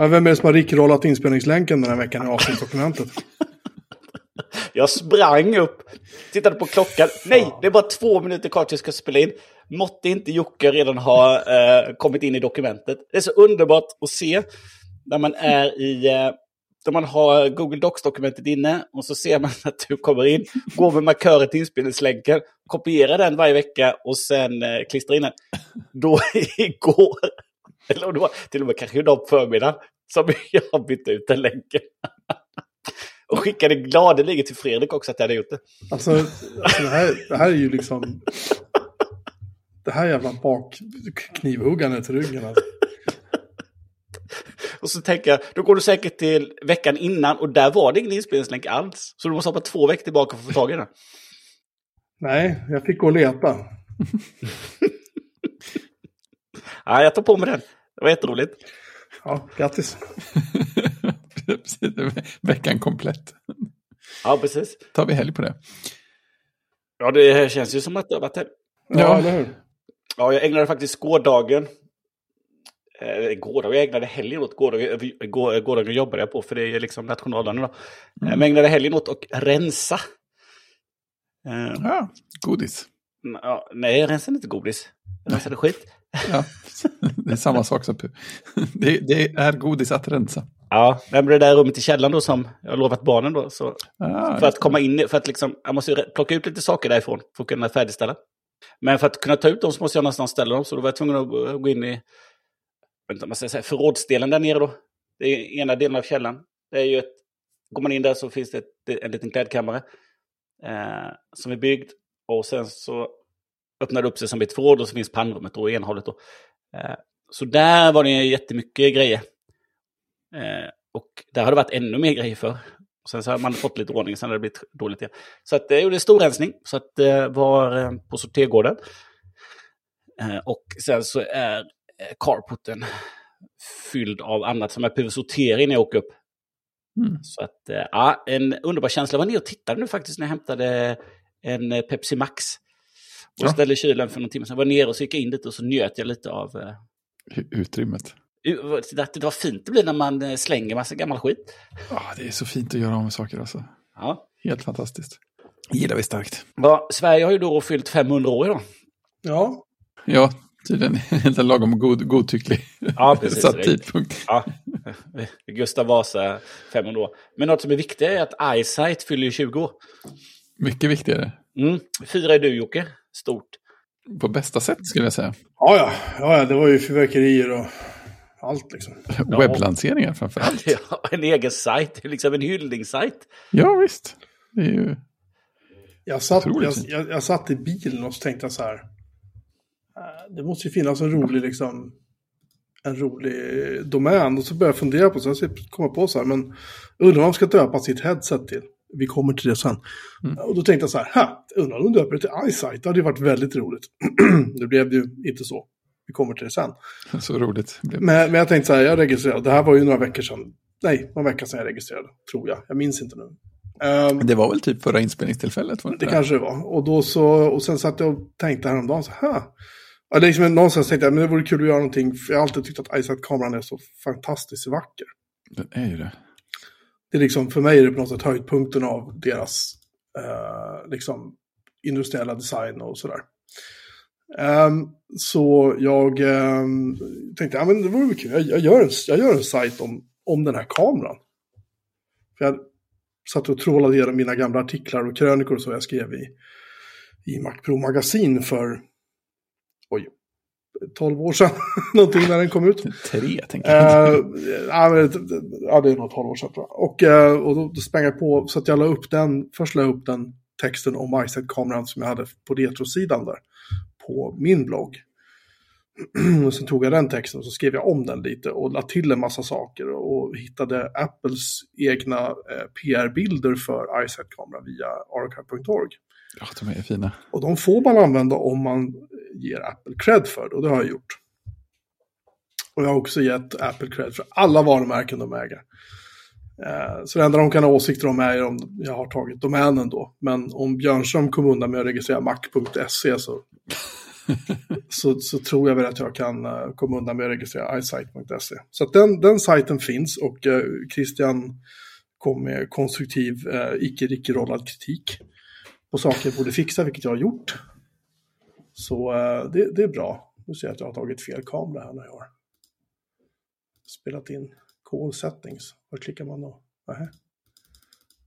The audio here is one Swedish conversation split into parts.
Ja, vem är det som har rickrollat inspelningslänken den här veckan i avsnittsdokumentet? Jag sprang upp, tittade på klockan. Nej, det är bara två minuter kvar tills jag ska spela in. Måtte inte Jocke redan ha eh, kommit in i dokumentet. Det är så underbart att se när man är i... Eh, när man har Google Docs-dokumentet inne och så ser man att du kommer in, går med markören till inspelningslänken, kopierar den varje vecka och sen eh, klistrar in den. Då igår, eller det var till och med kanske idag på förmiddagen, som jag bytte ut den länken. Och skickade gladeligen till Fredrik också att jag hade gjort det. Alltså, alltså det, här, det här är ju liksom... Det här jävla bakknivhuggandet till ryggen. Alltså. Och så tänker jag, då går du säkert till veckan innan och där var det ingen inspelningslänk alls. Så du måste hoppa två veckor tillbaka för att få tag i den. Nej, jag fick gå och leta. ja, jag tar på mig den. Det var jätteroligt. Ja, grattis. Veckan komplett. Ja, precis. Tar vi helg på det. Ja, det känns ju som att det har varit helg. Ja, ja, eller hur? Ja, jag ägnade faktiskt gårdagen. Eh, gårdagen, jag ägnade helgen åt gårdagen. Går, gårdagen jobbade jag på för det är liksom nationaldagen idag. Mm. Men jag ägnade helgen åt att rensa. Eh, ja, godis. Ja, nej, jag rensade inte godis. Jag rensade skit. Ja, det är samma sak som det, det är godis att rensa. Ja, men det där rummet i källaren då som jag har lovat barnen då. Så ah, för att komma in, för att liksom, jag måste plocka ut lite saker därifrån för att kunna färdigställa. Men för att kunna ta ut dem så måste jag någonstans ställa dem, så då var jag tvungen att gå in i inte, man ska säga, förrådsdelen där nere då. Det är ena delen av källaren. Det är ju ett, går man in där så finns det ett, en liten klädkammare eh, som är byggd. Och sen så öppnar det upp sig som ett förråd och så finns pannrummet då i ena hållet. Då. Eh, så där var det jättemycket grejer. Eh, och där har det varit ännu mer grejer för. Och sen så har man fått lite ordning, sen har det blivit dåligt igen. Så att det gjorde storrensning, så att det var eh, på sortergården. Eh, och sen så är carporten fylld av annat som jag behöver sortera innan jag åker upp. Mm. Så att, ja, en underbar känsla. Jag var nere och tittade nu faktiskt när jag hämtade en Pepsi Max. Och ja. ställde kylen för någon timme sedan. Jag var nere och så gick jag in dit och så njöt jag lite av... Utrymmet. Det var fint det blir när man eh, slänger massa gammal skit. Ja, det är så fint att göra av med saker alltså. Ja. Helt fantastiskt. gillar vi starkt. Ja, Sverige har ju då fyllt 500 år idag. Ja. Ja, tydligen helt lagom god, godtycklig ja, precis, satt tidpunkt. Ja, Gustav Vasa 500 år. Men något som är viktigt är att Eyesight fyller 20 år. Mycket viktigare. Mm. Firar du Jocke? Stort. På bästa sätt skulle jag säga. Ja, ja, ja, det var ju fyrverkerier och allt liksom. Webblanseringar framför allt. Ja, en egen sajt, liksom en hyllningssajt. Ja, visst. Det är ju jag satt, jag, jag, jag, satt i bilen och så tänkte jag så här. Äh, det måste ju finnas en rolig, liksom, en rolig domän. Och så började jag fundera på, så jag kom på så här, men undrar vad de ska döpa sitt headset till. Vi kommer till det sen. Mm. Och då tänkte jag så här, undrar om de döper det till iSight? Det hade ju varit väldigt roligt. det blev ju inte så. Vi kommer till det sen. Så roligt. Men, men jag tänkte så här, jag registrerade, det här var ju några veckor sedan. Nej, några veckor sedan jag registrerade, tror jag. Jag minns inte nu. Um, det var väl typ förra inspelningstillfället? Var det, det kanske det var. Och, då så, och sen satt jag och tänkte häromdagen så här. Ja, liksom, någonstans tänkte jag, men det vore kul att göra någonting. För jag har alltid tyckt att iSight-kameran är så fantastiskt vacker. Den är ju det. Det är liksom, för mig är det på något sätt höjdpunkten av deras eh, liksom, industriella design och sådär. Um, så jag um, tänkte, ja men det vore kul, jag, jag, gör en, jag gör en sajt om, om den här kameran. För jag satt och trålade igenom mina gamla artiklar och krönikor och så jag skrev i, i Mac Pro Magasin för, oj, 12 år sedan, någonting när den kom ut. Tre, tänker jag. Uh, ja, det är nog 12 år sedan tror jag. Och, uh, och då, då sprang jag på, så att jag la upp den, först la jag upp den texten om iSet-kameran som jag hade på retrosidan där på min blogg. och sen tog jag den texten och så skrev jag om den lite och la till en massa saker och hittade Apples egna eh, PR-bilder för iSet-kameran via archive.org. Ja, de är fina. Och de får man använda om man ger Apple cred för det och det har jag gjort. Och jag har också gett Apple cred för alla varumärken de äger. Eh, så det enda de kan ha åsikter om är om jag har tagit domänen då. Men om Björnström kom undan med att registrera mac.se så så, så tror jag väl att jag kan uh, komma undan med att registrera iSight.se. Så den, den sajten finns och uh, Christian kom med konstruktiv, uh, icke-rickrollad kritik på saker jag borde fixa, vilket jag har gjort. Så uh, det, det är bra. Nu ser jag att jag har tagit fel kamera här när jag har spelat in call settings. Var klickar man då? Nähä.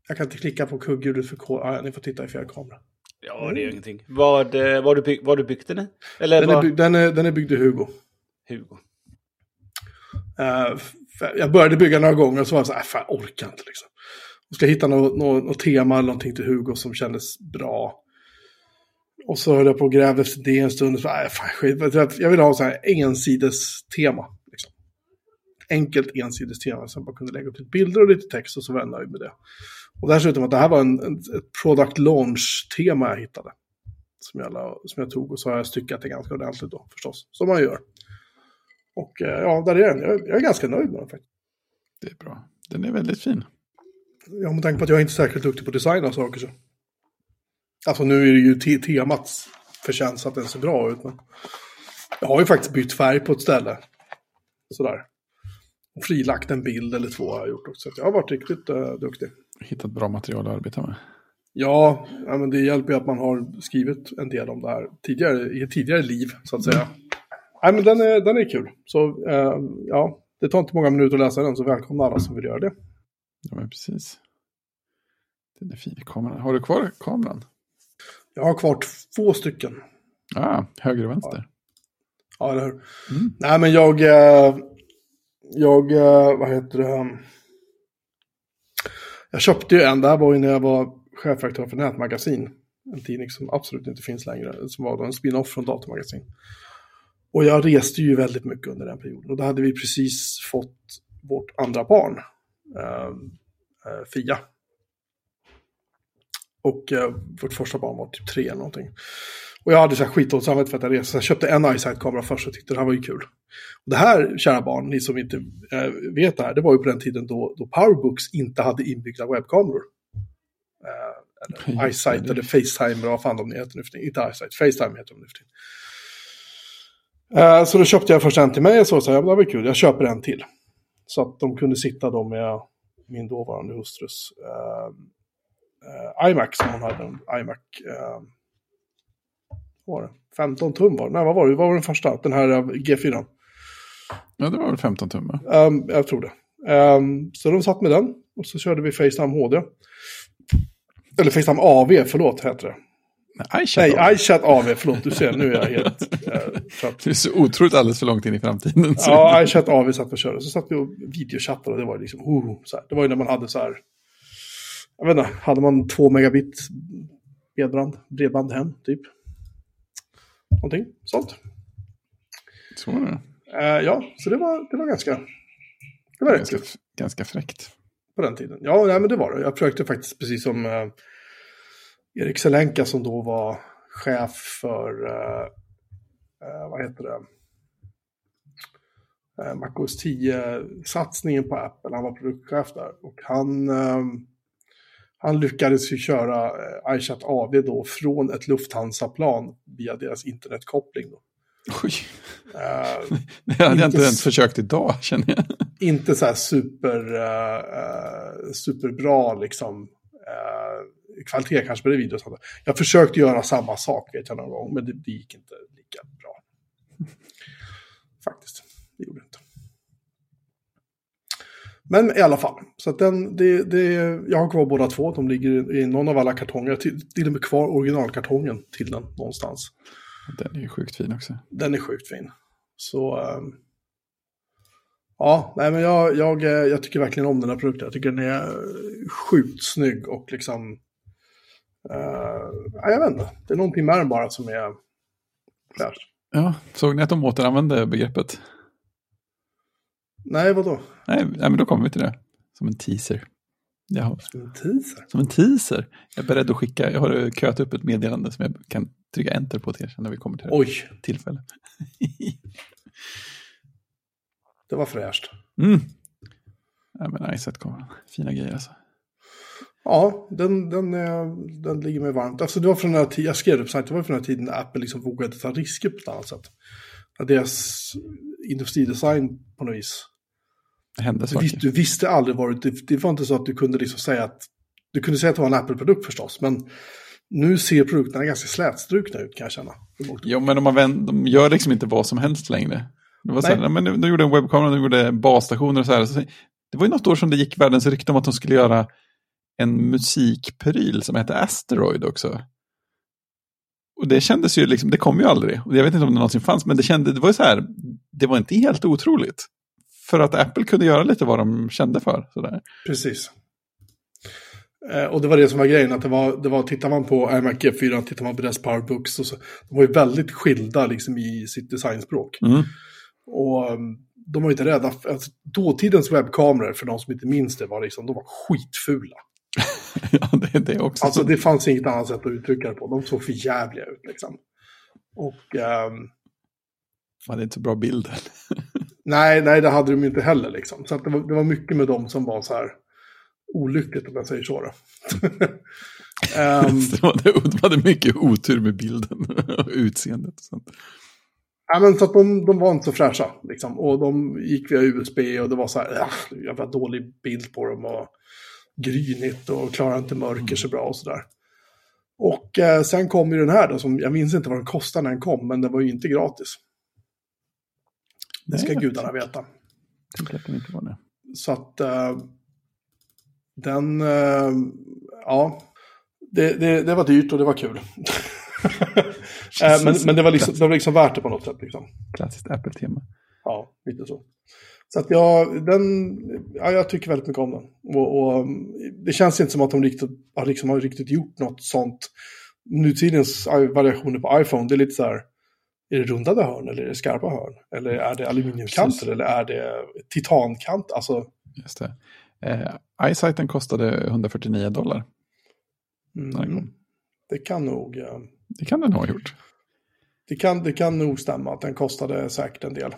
Jag kan inte klicka på kugghjulet för call. Ah, ni får titta i fel kamera. Ja, det är ingenting. Vad, eh, vad, du bygg, vad du byggt den? Eller den, vad... är byggd, den, är, den är byggd i Hugo. Hugo. Uh, jag började bygga några gånger och så var jag så här, fan jag orkar inte liksom. Jag ska hitta något, något, något, tema eller någonting till Hugo som kändes bra. Och så höll jag på och grävde efter det en stund. Och så, äh, fan, skit. Jag vill ha så här ensides tema. Liksom. Enkelt ensides tema. Så jag bara kunde lägga upp lite bilder och lite text och så var jag nöjd med det. Och dessutom att det här var en, en ett product launch-tema jag hittade. Som jag, som jag tog och så har jag styckat det ganska ordentligt då förstås. Som man gör. Och eh, ja, där är den. Jag, jag är ganska nöjd med den faktiskt. Det är bra. Den är väldigt fin. Ja, med tanke på att jag är inte särskilt duktig på att designa saker så. Alltså nu är det ju te temats förtjänst att den ser bra ut. Men jag har ju faktiskt bytt färg på ett ställe. Sådär. Och frilagt en bild eller två har jag gjort också. Så jag har varit riktigt uh, duktig. Hittat bra material att arbeta med. Ja, ja men det hjälper ju att man har skrivit en del om det här tidigare, i ett tidigare liv, så att säga. Nej, men den är, den är kul. Så uh, ja, det tar inte många minuter att läsa den, så välkomna alla som vill göra det. Ja, men precis. Den är fin kameran. Har du kvar kameran? Jag har kvar två stycken. Ah, höger och vänster. Ja, ja eller hur. Mm. Nej, men jag... Eh, jag, eh, vad heter det? Jag köpte ju en, det här var ju när jag var chefredaktör för Nätmagasin. En tidning som absolut inte finns längre, som var då en spin-off från Datamagasin. Och jag reste ju väldigt mycket under den perioden. Och då hade vi precis fått vårt andra barn, eh Fia. Och eh, vårt första barn var typ tre eller någonting. Och jag hade så här skitdåligt samvete för att jag reste. Så jag köpte en iSight-kamera först och tyckte det här var ju kul. Och det här, kära barn, ni som inte äh, vet det här, det var ju på den tiden då, då Powerbooks inte hade inbyggda webbkameror. Äh, eller iSight eller Facetime, eller vad fan de heter nu för tiden. Inte iSight, Facetime heter de nu för tiden. Äh, så då köpte jag först en till mig och så sa jag, det var kul, jag köper en till. Så att de kunde sitta då med min dåvarande hustrus uh, iMac som hon hade. En iMac, vad var det? 15 tum var det. Nej, vad var det? Vad var den första? Den här uh, G4. Ja, det var väl 15 tum? Um, jag tror det. Um, så de satt med den och så körde vi Facetime HD. Eller Facetime AV, förlåt, heter det. Nej, iChat, Nej, iChat AV, förlåt, du ser, nu är jag helt äh, trött. Det är så otroligt alldeles för långt in i framtiden. Ja, iChat AV satt och körde. Så satt vi och videochattade och det var liksom, oh, så här. Det var ju när man hade så här, jag vet inte, hade man två megabit bredband, bredband hem, typ. Någonting sånt. Så var det. Uh, ja, så det var, det var ganska... Det var ganska, ganska fräckt. På den tiden. Ja, nej, men det var det. Jag försökte faktiskt, precis som uh, Erik Selenka som då var chef för, uh, vad heter det, uh, MacOS 10-satsningen på Apple. Han var produktchef där. Och han han lyckades ju köra eh, iChat AV då från ett Lufthansa-plan via deras internetkoppling. Då. Oj. Uh, det hade jag inte ens försökt idag, känner jag. Inte så här super, uh, superbra liksom. Uh, kvalitet kanske på det videos. Jag försökte göra samma sak vet jag någon gång, men det, det gick inte lika bra. Faktiskt, det gjorde det inte. Men i alla fall, så att den, det, det, jag har kvar båda två. De ligger i någon av alla kartonger. Jag har till och med kvar originalkartongen till den någonstans. Den är ju sjukt fin också. Den är sjukt fin. Så... Um, ja, nej men jag, jag, jag tycker verkligen om den här produkten. Jag tycker den är sjukt snygg och liksom... Uh, jag vet inte, det är någonting med den bara som är fräsch. Ja, såg ni att de återanvände begreppet? Nej, vadå? Nej, nej, men då kommer vi till det. Som en teaser. Jaha. Som en teaser? Som en teaser. Jag är beredd att skicka, jag har köat upp ett meddelande som jag kan trycka enter på till er när vi kommer till det Oj. tillfälle. det var fräscht. Mm. Ja, men Iset kommer. Fina grejer alltså. Ja, Ja, den, den, den ligger mig varmt. Alltså det var från den här tiden, jag skrev det på sajten, det var från den här tiden när Apple liksom vågade ta risker på ett annat sätt. Deras industridesign på något vis. Det hände Du, saker. vis, du visste aldrig vad det, det, var inte så att du kunde liksom säga att, du kunde säga att det var en Apple-produkt förstås, men nu ser produkterna ganska slätstrukna ut kan jag känna. Jo, men de, vänt, de gör liksom inte vad som helst längre. Det var så här, men de, de gjorde en webbkamera, de gjorde basstationer och så här. Det var ju något år som det gick världens rykte om att de skulle göra en musikpryl som hette Asteroid också. Och det kändes ju liksom, det kom ju aldrig. Och jag vet inte om det någonsin fanns, men det kände, det var ju så här, det var inte helt otroligt. För att Apple kunde göra lite vad de kände för. Så där. Precis. Eh, och det var det som var grejen, att det var, det var tittar man på iMac G4, tittar man på deras Powerbooks, och så, de var ju väldigt skilda liksom, i sitt designspråk. Mm. Och um, de var ju inte rädda, alltså, dåtidens webbkameror, för de som inte minns det, var liksom, de var skitfula. ja, det, det också. Alltså det fanns inget annat sätt att uttrycka det på, de såg för jävliga ut liksom. Och ehm, Fan, det är inte så bra bild. nej, nej, det hade de inte heller liksom. Så att det, var, det var mycket med dem som var så här olyckligt om jag säger så. Ehm, de, hade, de hade mycket otur med bilden och utseendet. Och sånt. Ja, men så att de, de var inte så fräscha. Liksom. Och de gick via USB och det var så här, äh, jävla dålig bild på dem. Och grynigt och klarar inte mörker så bra och sådär. Och eh, sen kom ju den här då, som jag minns inte vad den kostade när den kom, men den var ju inte gratis. Det ska Nej, gudarna veta. Att den inte var det. Så att eh, den, eh, ja, det, det, det var dyrt och det var kul. Eh, men, men det var, liksom, det var liksom värt det på något sätt. Liksom. Klassiskt Apple-tema. Ja, lite så. Så att jag, den, ja, jag tycker väldigt mycket om den. Och, och det känns inte som att de riktigt, har, liksom, har riktigt gjort något sånt. Nutidens variationer på iPhone, det är lite så här, är det rundade hörn eller är det skarpa hörn? Eller är det aluminiumkanter Precis. eller är det titankant? Alltså, Just det. Eh, iSighten kostade 149 dollar. mm, det kan nog... eh, Det kan den ha gjort. Det kan, det kan nog stämma att den kostade säkert en del.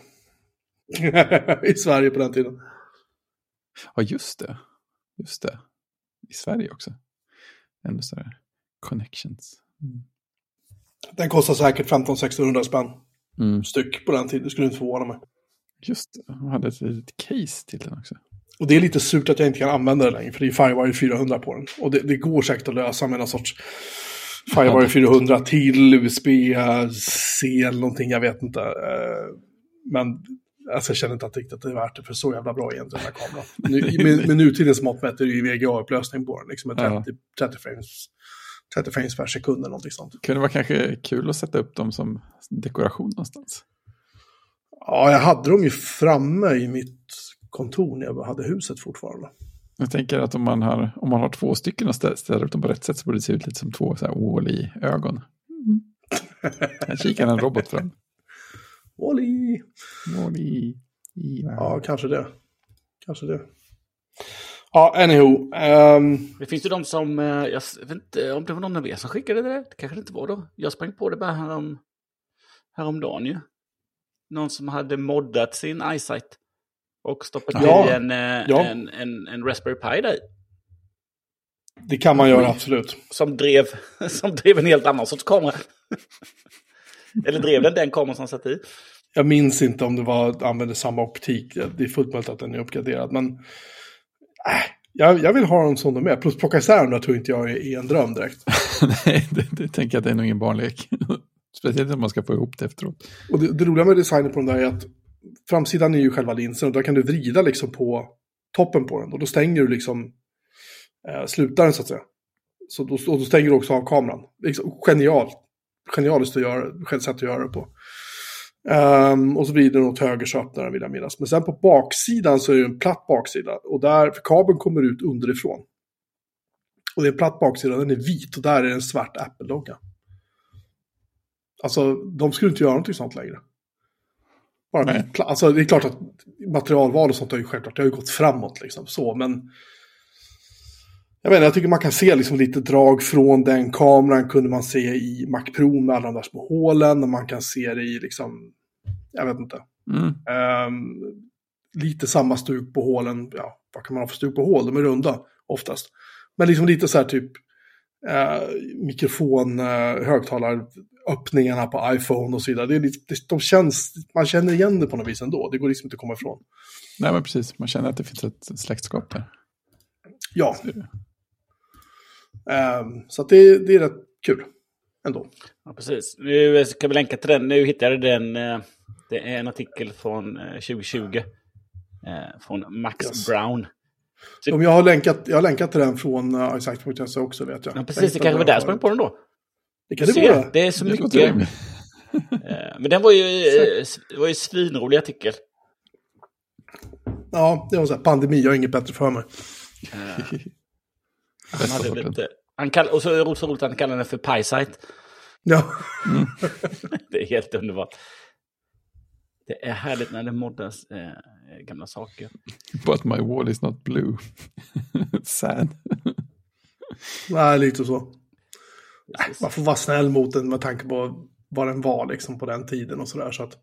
I Sverige på den tiden. Ja, just det. Just det. I Sverige också. Ännu större. Connections. Mm. Den kostar säkert 15-1600 spänn Mm. styck på den tiden. Det skulle inte förvåna mig. Just det. De hade ett litet case till den också. Och det är lite surt att jag inte kan använda den längre, för det är Firewire 400 på den. Och det, det går säkert att lösa med någon sorts Firewire 400 till USB-C eller någonting, jag vet inte. Eh, Men alltså, jag känner inte att riktigt det är värt det, för så jävla bra är inte den här kameran. Nu, med, med nutidens mått mätt är det ju VGA-upplösning på den, liksom med 30, 30 frames. 30 frames per sekund eller någonting sånt. Kunde vara kanske kul att sätta upp dem som dekoration någonstans. Ja, jag hade dem ju framme i mitt kontor när jag hade huset fortfarande. Jag tänker att om man har, om man har två stycken och stä- ställer upp dem på rätt sätt så borde det se ut lite som två så här Wall-E-ögon. Här kikar en robot fram. Wally! Wall-E. I- Ja, kanske det. Kanske det. Ja, anywho. ehm, Det finns ju de som, eh, jag vet inte om det var någon av er som skickade det, det kanske det inte var då. Jag sprang på det bara härom, häromdagen ju. Någon som hade moddat sin eyesight. Och stoppat Ja, i en, eh, ja. en, en, en Raspberry Pi där det kan man göra, absolut. Som drev, som drev en helt annan sorts kamera. Eller drev den den kameran som satt i. Jag minns inte om det var använde samma optik. Det är fullt möjligt att den är uppgraderad. Men äh, jag, jag vill ha dem som de är. Plus plocka isär dem tror inte jag är, är en dröm direkt. Nej, det, det tänker jag att det är nog ingen barnlek. Speciellt om man ska få ihop det efteråt. Och det, det roliga med designen på de där är att framsidan är ju själva linsen och där kan du vrida liksom på toppen på den. Och då stänger du liksom eh, slutaren så att säga. Så då, och då stänger du också av kameran. Liksom, genial. Genialiskt att göra, sätt att göra det på. Ehm, och så vrider den åt höger så öppnar den vill jag minnas. Men sen på baksidan så är det en platt baksida. Och där, för kabeln kommer ut underifrån. Och det är en platt baksida, den är vit och där är det en svart Apple-logga. Alltså, de skulle inte göra någonting sånt längre. Bara alltså, det är klart att materialval och sånt har ju självklart, det har ju gått framåt liksom så, men jag inte, jag tycker man kan se liksom lite drag från den kameran kunde man se i Mac Pro med alla de där små hålen och man kan se det i liksom, jag vet inte. Mm. Ehm, lite samma stuk på hålen, ja, vad kan man ha för stuk på hål? De är runda oftast. Men liksom lite så här typ eh, mikrofon, eh, högtalaröppningarna på iPhone och så vidare. Det är lite, de känns, man känner igen det på något vis ändå. Det går liksom inte att komma ifrån. Nej, men precis. Man känner att det finns ett släktskap där. Ja. Så, um, så att det, det är rätt kul ändå. Ja, precis. Nu ska vi länka till den. Nu hittade den. Eh, det är en artikel från 2020. Eh, eh, från Max yes. Brown. Så... Om jag, har länkat, jag har länkat till den från uh, Exact.se också vet jag. Ja, precis. Det kanske var där jag sprang på den då. Det kan det vara. Det är så mycket. Men den var ju, det var ju svinrolig artikel. Ja, det var så här, pandemi, jag har inget bättre för mig. Han hade lite, han kall, och så är det så roligt att han kallar den för PySite. Ja. Mm. det är helt underbart. Det är härligt när det moddas eh, gamla saker. But my wall is not blue. Sad. Nej, lite så. Man får vara snäll mot den med tanke på vad den var liksom på den tiden och sådär. Så att...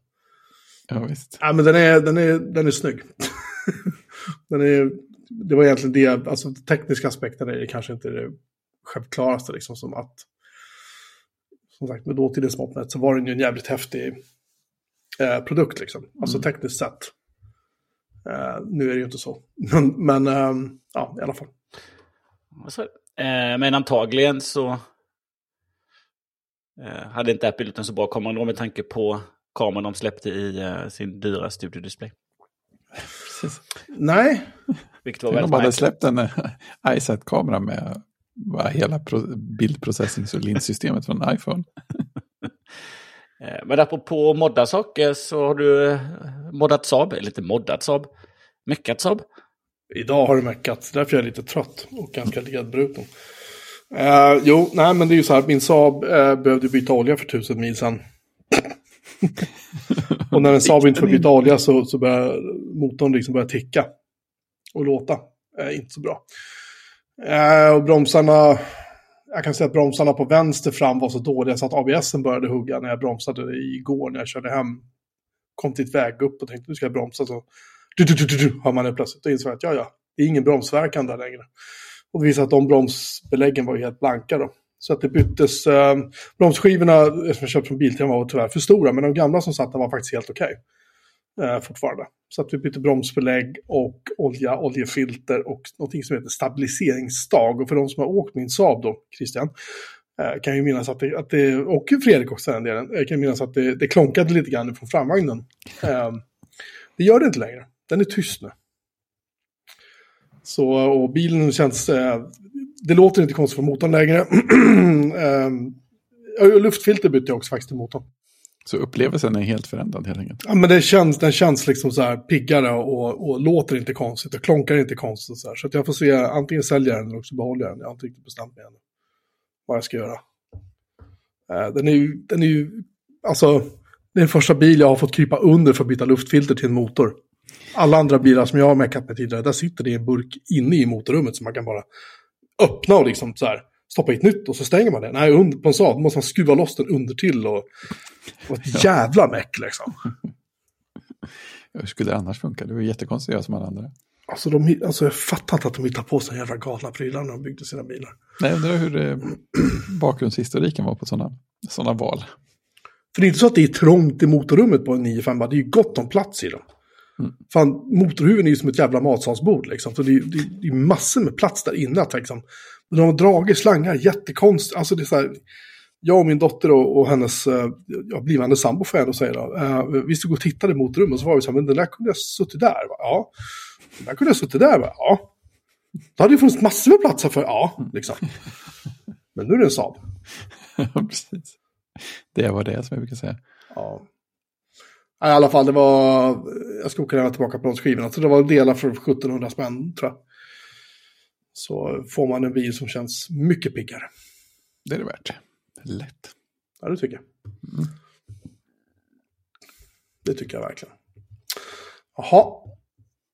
Ja, visst. Ja, men den är, den är, den är snygg. den är, det var egentligen det, alltså tekniska aspekten är kanske inte det självklaraste liksom som att som sagt med dåtidens mått mätt så var den ju en jävligt häftig eh, produkt liksom. Alltså mm. tekniskt sett. Eh, nu är det ju inte så. Men, men eh, ja, i alla fall. Alltså, men antagligen så eh, hade inte Apple gjort en så bra kamera med tanke på kameran de släppte i eh, sin dyra studiodisplay. Nej. Vilket var väldigt De hade släppt en iSat-kamera med hela bildprocessings och linssystemet från iPhone. Eh, men apropå modda saker så har du eh, moddat Saab, eller inte moddat Saab, meckat Saab. Idag har du meckat, därför är jag lite trött och ganska ledbruten. Uh, jo, nej men det är ju så här, min Saab uh, behövde byta olja för tusen mil sedan. och när en Saab inte får byta olja så, så börjar motorn liksom börja ticka och låta. Eh, inte så bra. Eh, och bromsarna, jag kan säga att bromsarna på vänster fram var så dåliga så att ABSen började hugga när jag bromsade igår när jag körde hem. Kom till ett väg upp och tänkte nu ska jag bromsa så du, du, du, du, hör man det plötsligt. Då insåg att ja, ja, det är ingen bromsverkan där längre. Och det visade att de bromsbeläggen var helt blanka då. Så att det byttes, eh, bromsskivorna som jag köpte från Biltema var tyvärr för stora, men de gamla som satt där var faktiskt helt okej. Okay, eh, fortfarande. Så att vi bytte bromsbelägg och olja, oljefilter och någonting som heter stabiliseringsstag. Och för de som har åkt min Saab då, Christian, eh, kan ju minnas att det, att det och Fredrik också den delen, eh, kan kan minnas att det, det klonkade lite grann från framvagnen. Eh, det gör det inte längre, den är tyst nu. Så, och bilen känns, eh, det låter inte konstigt från motorn längre. eh, luftfilter bytte jag också faktiskt till motorn. Så upplevelsen är helt förändrad helt enkelt? Ja, men det känns, den känns liksom så här piggare och, och låter inte konstigt och klonkar inte konstigt. Så, här. så att jag får se, antingen sälja den eller också behålla den. Jag har inte riktigt bestämt mig än vad jag ska göra. Eh, den är ju, den är ju, alltså, det är den första bil jag har fått krypa under för att byta luftfilter till en motor. Alla andra bilar som jag har meckat med tidigare, där sitter det en burk inne i motorrummet som man kan bara öppna och liksom så här stoppa i ett nytt och så stänger man det. Nej, under, på en Saab måste man skruva loss den under till och, och ett jävla meck liksom. Hur skulle det annars funka? Det var jättekonstigt att göra som alla andra. Alltså, de, alltså jag fattar inte att de hittar på sådana jävla galna prylar när de byggde sina bilar. Nej, jag undrar hur det, bakgrundshistoriken var på sådana såna val. För det är inte så att det är trångt i motorrummet på en 9-5, det är ju gott om plats i dem. Mm. Fan, motorhuven är ju som ett jävla matsalsbord liksom. Så det är, det, det är massor med plats där inne. Att, liksom, de har dragit slangar jättekonstigt. Alltså det är så här, jag och min dotter och, och hennes uh, blivande sambo får jag ändå säga då. Uh, vi stod och tittade mot rummet så var vi så här, men den där kunde jag suttit där. Va? Ja. Den där kunde jag suttit där. Va? Ja. Då hade ju funnits massor med platser för, ja, liksom. Men nu är det en Saab. Ja, precis. Det var det som jag brukar säga. Ja. I alla fall, det var, jag ska åka tillbaka plåtskivorna, så det var delar för 1700 spänn tror jag. Så får man en bil som känns mycket piggare. Det är det värt. Lätt. Ja, det tycker jag. Mm. Det tycker jag verkligen. Jaha.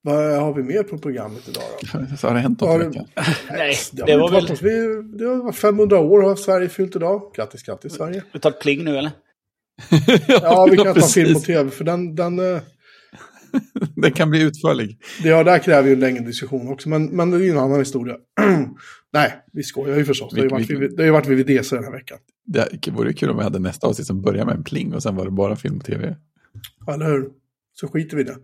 Vad har vi mer på programmet idag då? Så har det hänt något har det... Nej, det, det var väl... Vi, det var 500 år har Sverige fyllt idag. Grattis, grattis Sverige. Du tar pling nu eller? ja, vi kan ta film och tv för den... den uh... Den kan bli utförlig. Ja, där kräver ju en längre diskussion också, men, men det är ju en annan historia. Nej, vi skojar ju förstås. Det har ju varit, vi, det har ju varit VVDC den här veckan. Det vore kul om vi hade nästa avsnitt som börjar med en pling och sen var det bara film och tv. Eller hur? Så skiter vi i det.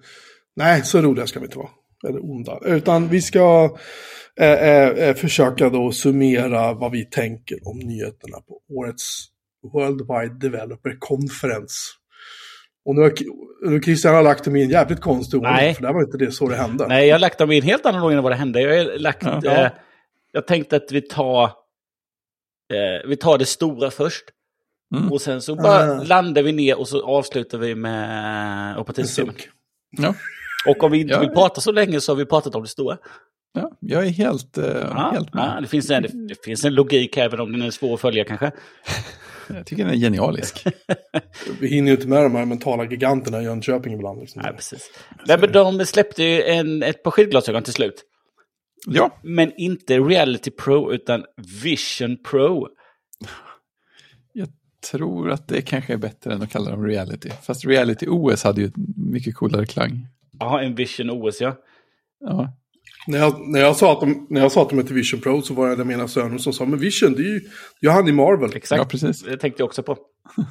Nej, så roliga ska vi inte vara. Eller onda. Utan vi ska eh, eh, försöka då summera vad vi tänker om nyheterna på årets Worldwide Developer Conference. Och nu har Christian har lagt dem i en jävligt konstig ordning, Nej. för det var inte det så det hände. Nej, jag har lagt dem i en helt annan ordning än vad det hände. Jag, har lagt, ja. eh, jag tänkte att vi tar, eh, vi tar det stora först. Mm. Och sen så bara uh. landar vi ner och så avslutar vi med operativsystemet. Ja. Och om vi inte ja. vill prata så länge så har vi pratat om det stora. Ja, jag är helt, uh, ja, helt med. Ja, det, finns en, det finns en logik även om den är svår att följa kanske. Jag tycker den är genialisk. Vi hinner ju inte med de här mentala giganterna i Jönköping ibland. Liksom. Nej, precis. Nej, men de släppte ju en, ett par skidglasögon till slut. Ja. Men inte Reality Pro utan Vision Pro. Jag tror att det kanske är bättre än att kalla dem Reality. Fast Reality OS hade ju mycket coolare klang. Ja, en Vision OS ja. Ja. När jag, när, jag sa att de, när jag sa att de hette Vision Pro så var det mina söner som sa, men Vision, det är ju, det är han i Marvel. Exakt, ja, precis. det tänkte jag också på.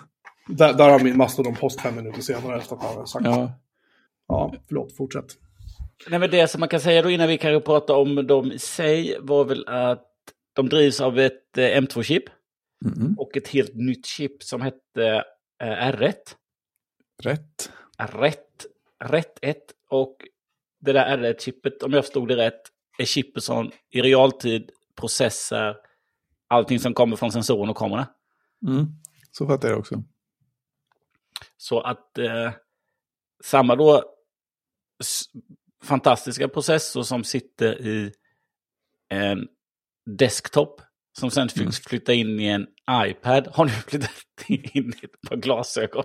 där, där har min mastodon-post fem minuter senare efter att han sagt ja. ja, förlåt, fortsätt. Nej, men det som man kan säga då innan vi kan prata om dem i sig var väl att de drivs av ett eh, M2-chip. Mm. Och ett helt nytt chip som hette eh, R1. Rätt. Rätt. Rätt 1. Och det där R1-chippet, om jag förstod det rätt, är chippet som i realtid processar allting som kommer från sensoren och kameran. Mm. Så fattar jag också. Så att eh, samma då fantastiska processor som sitter i en desktop som sen mm. flyttar in i en iPad har nu flyttat in i ett par glasögon.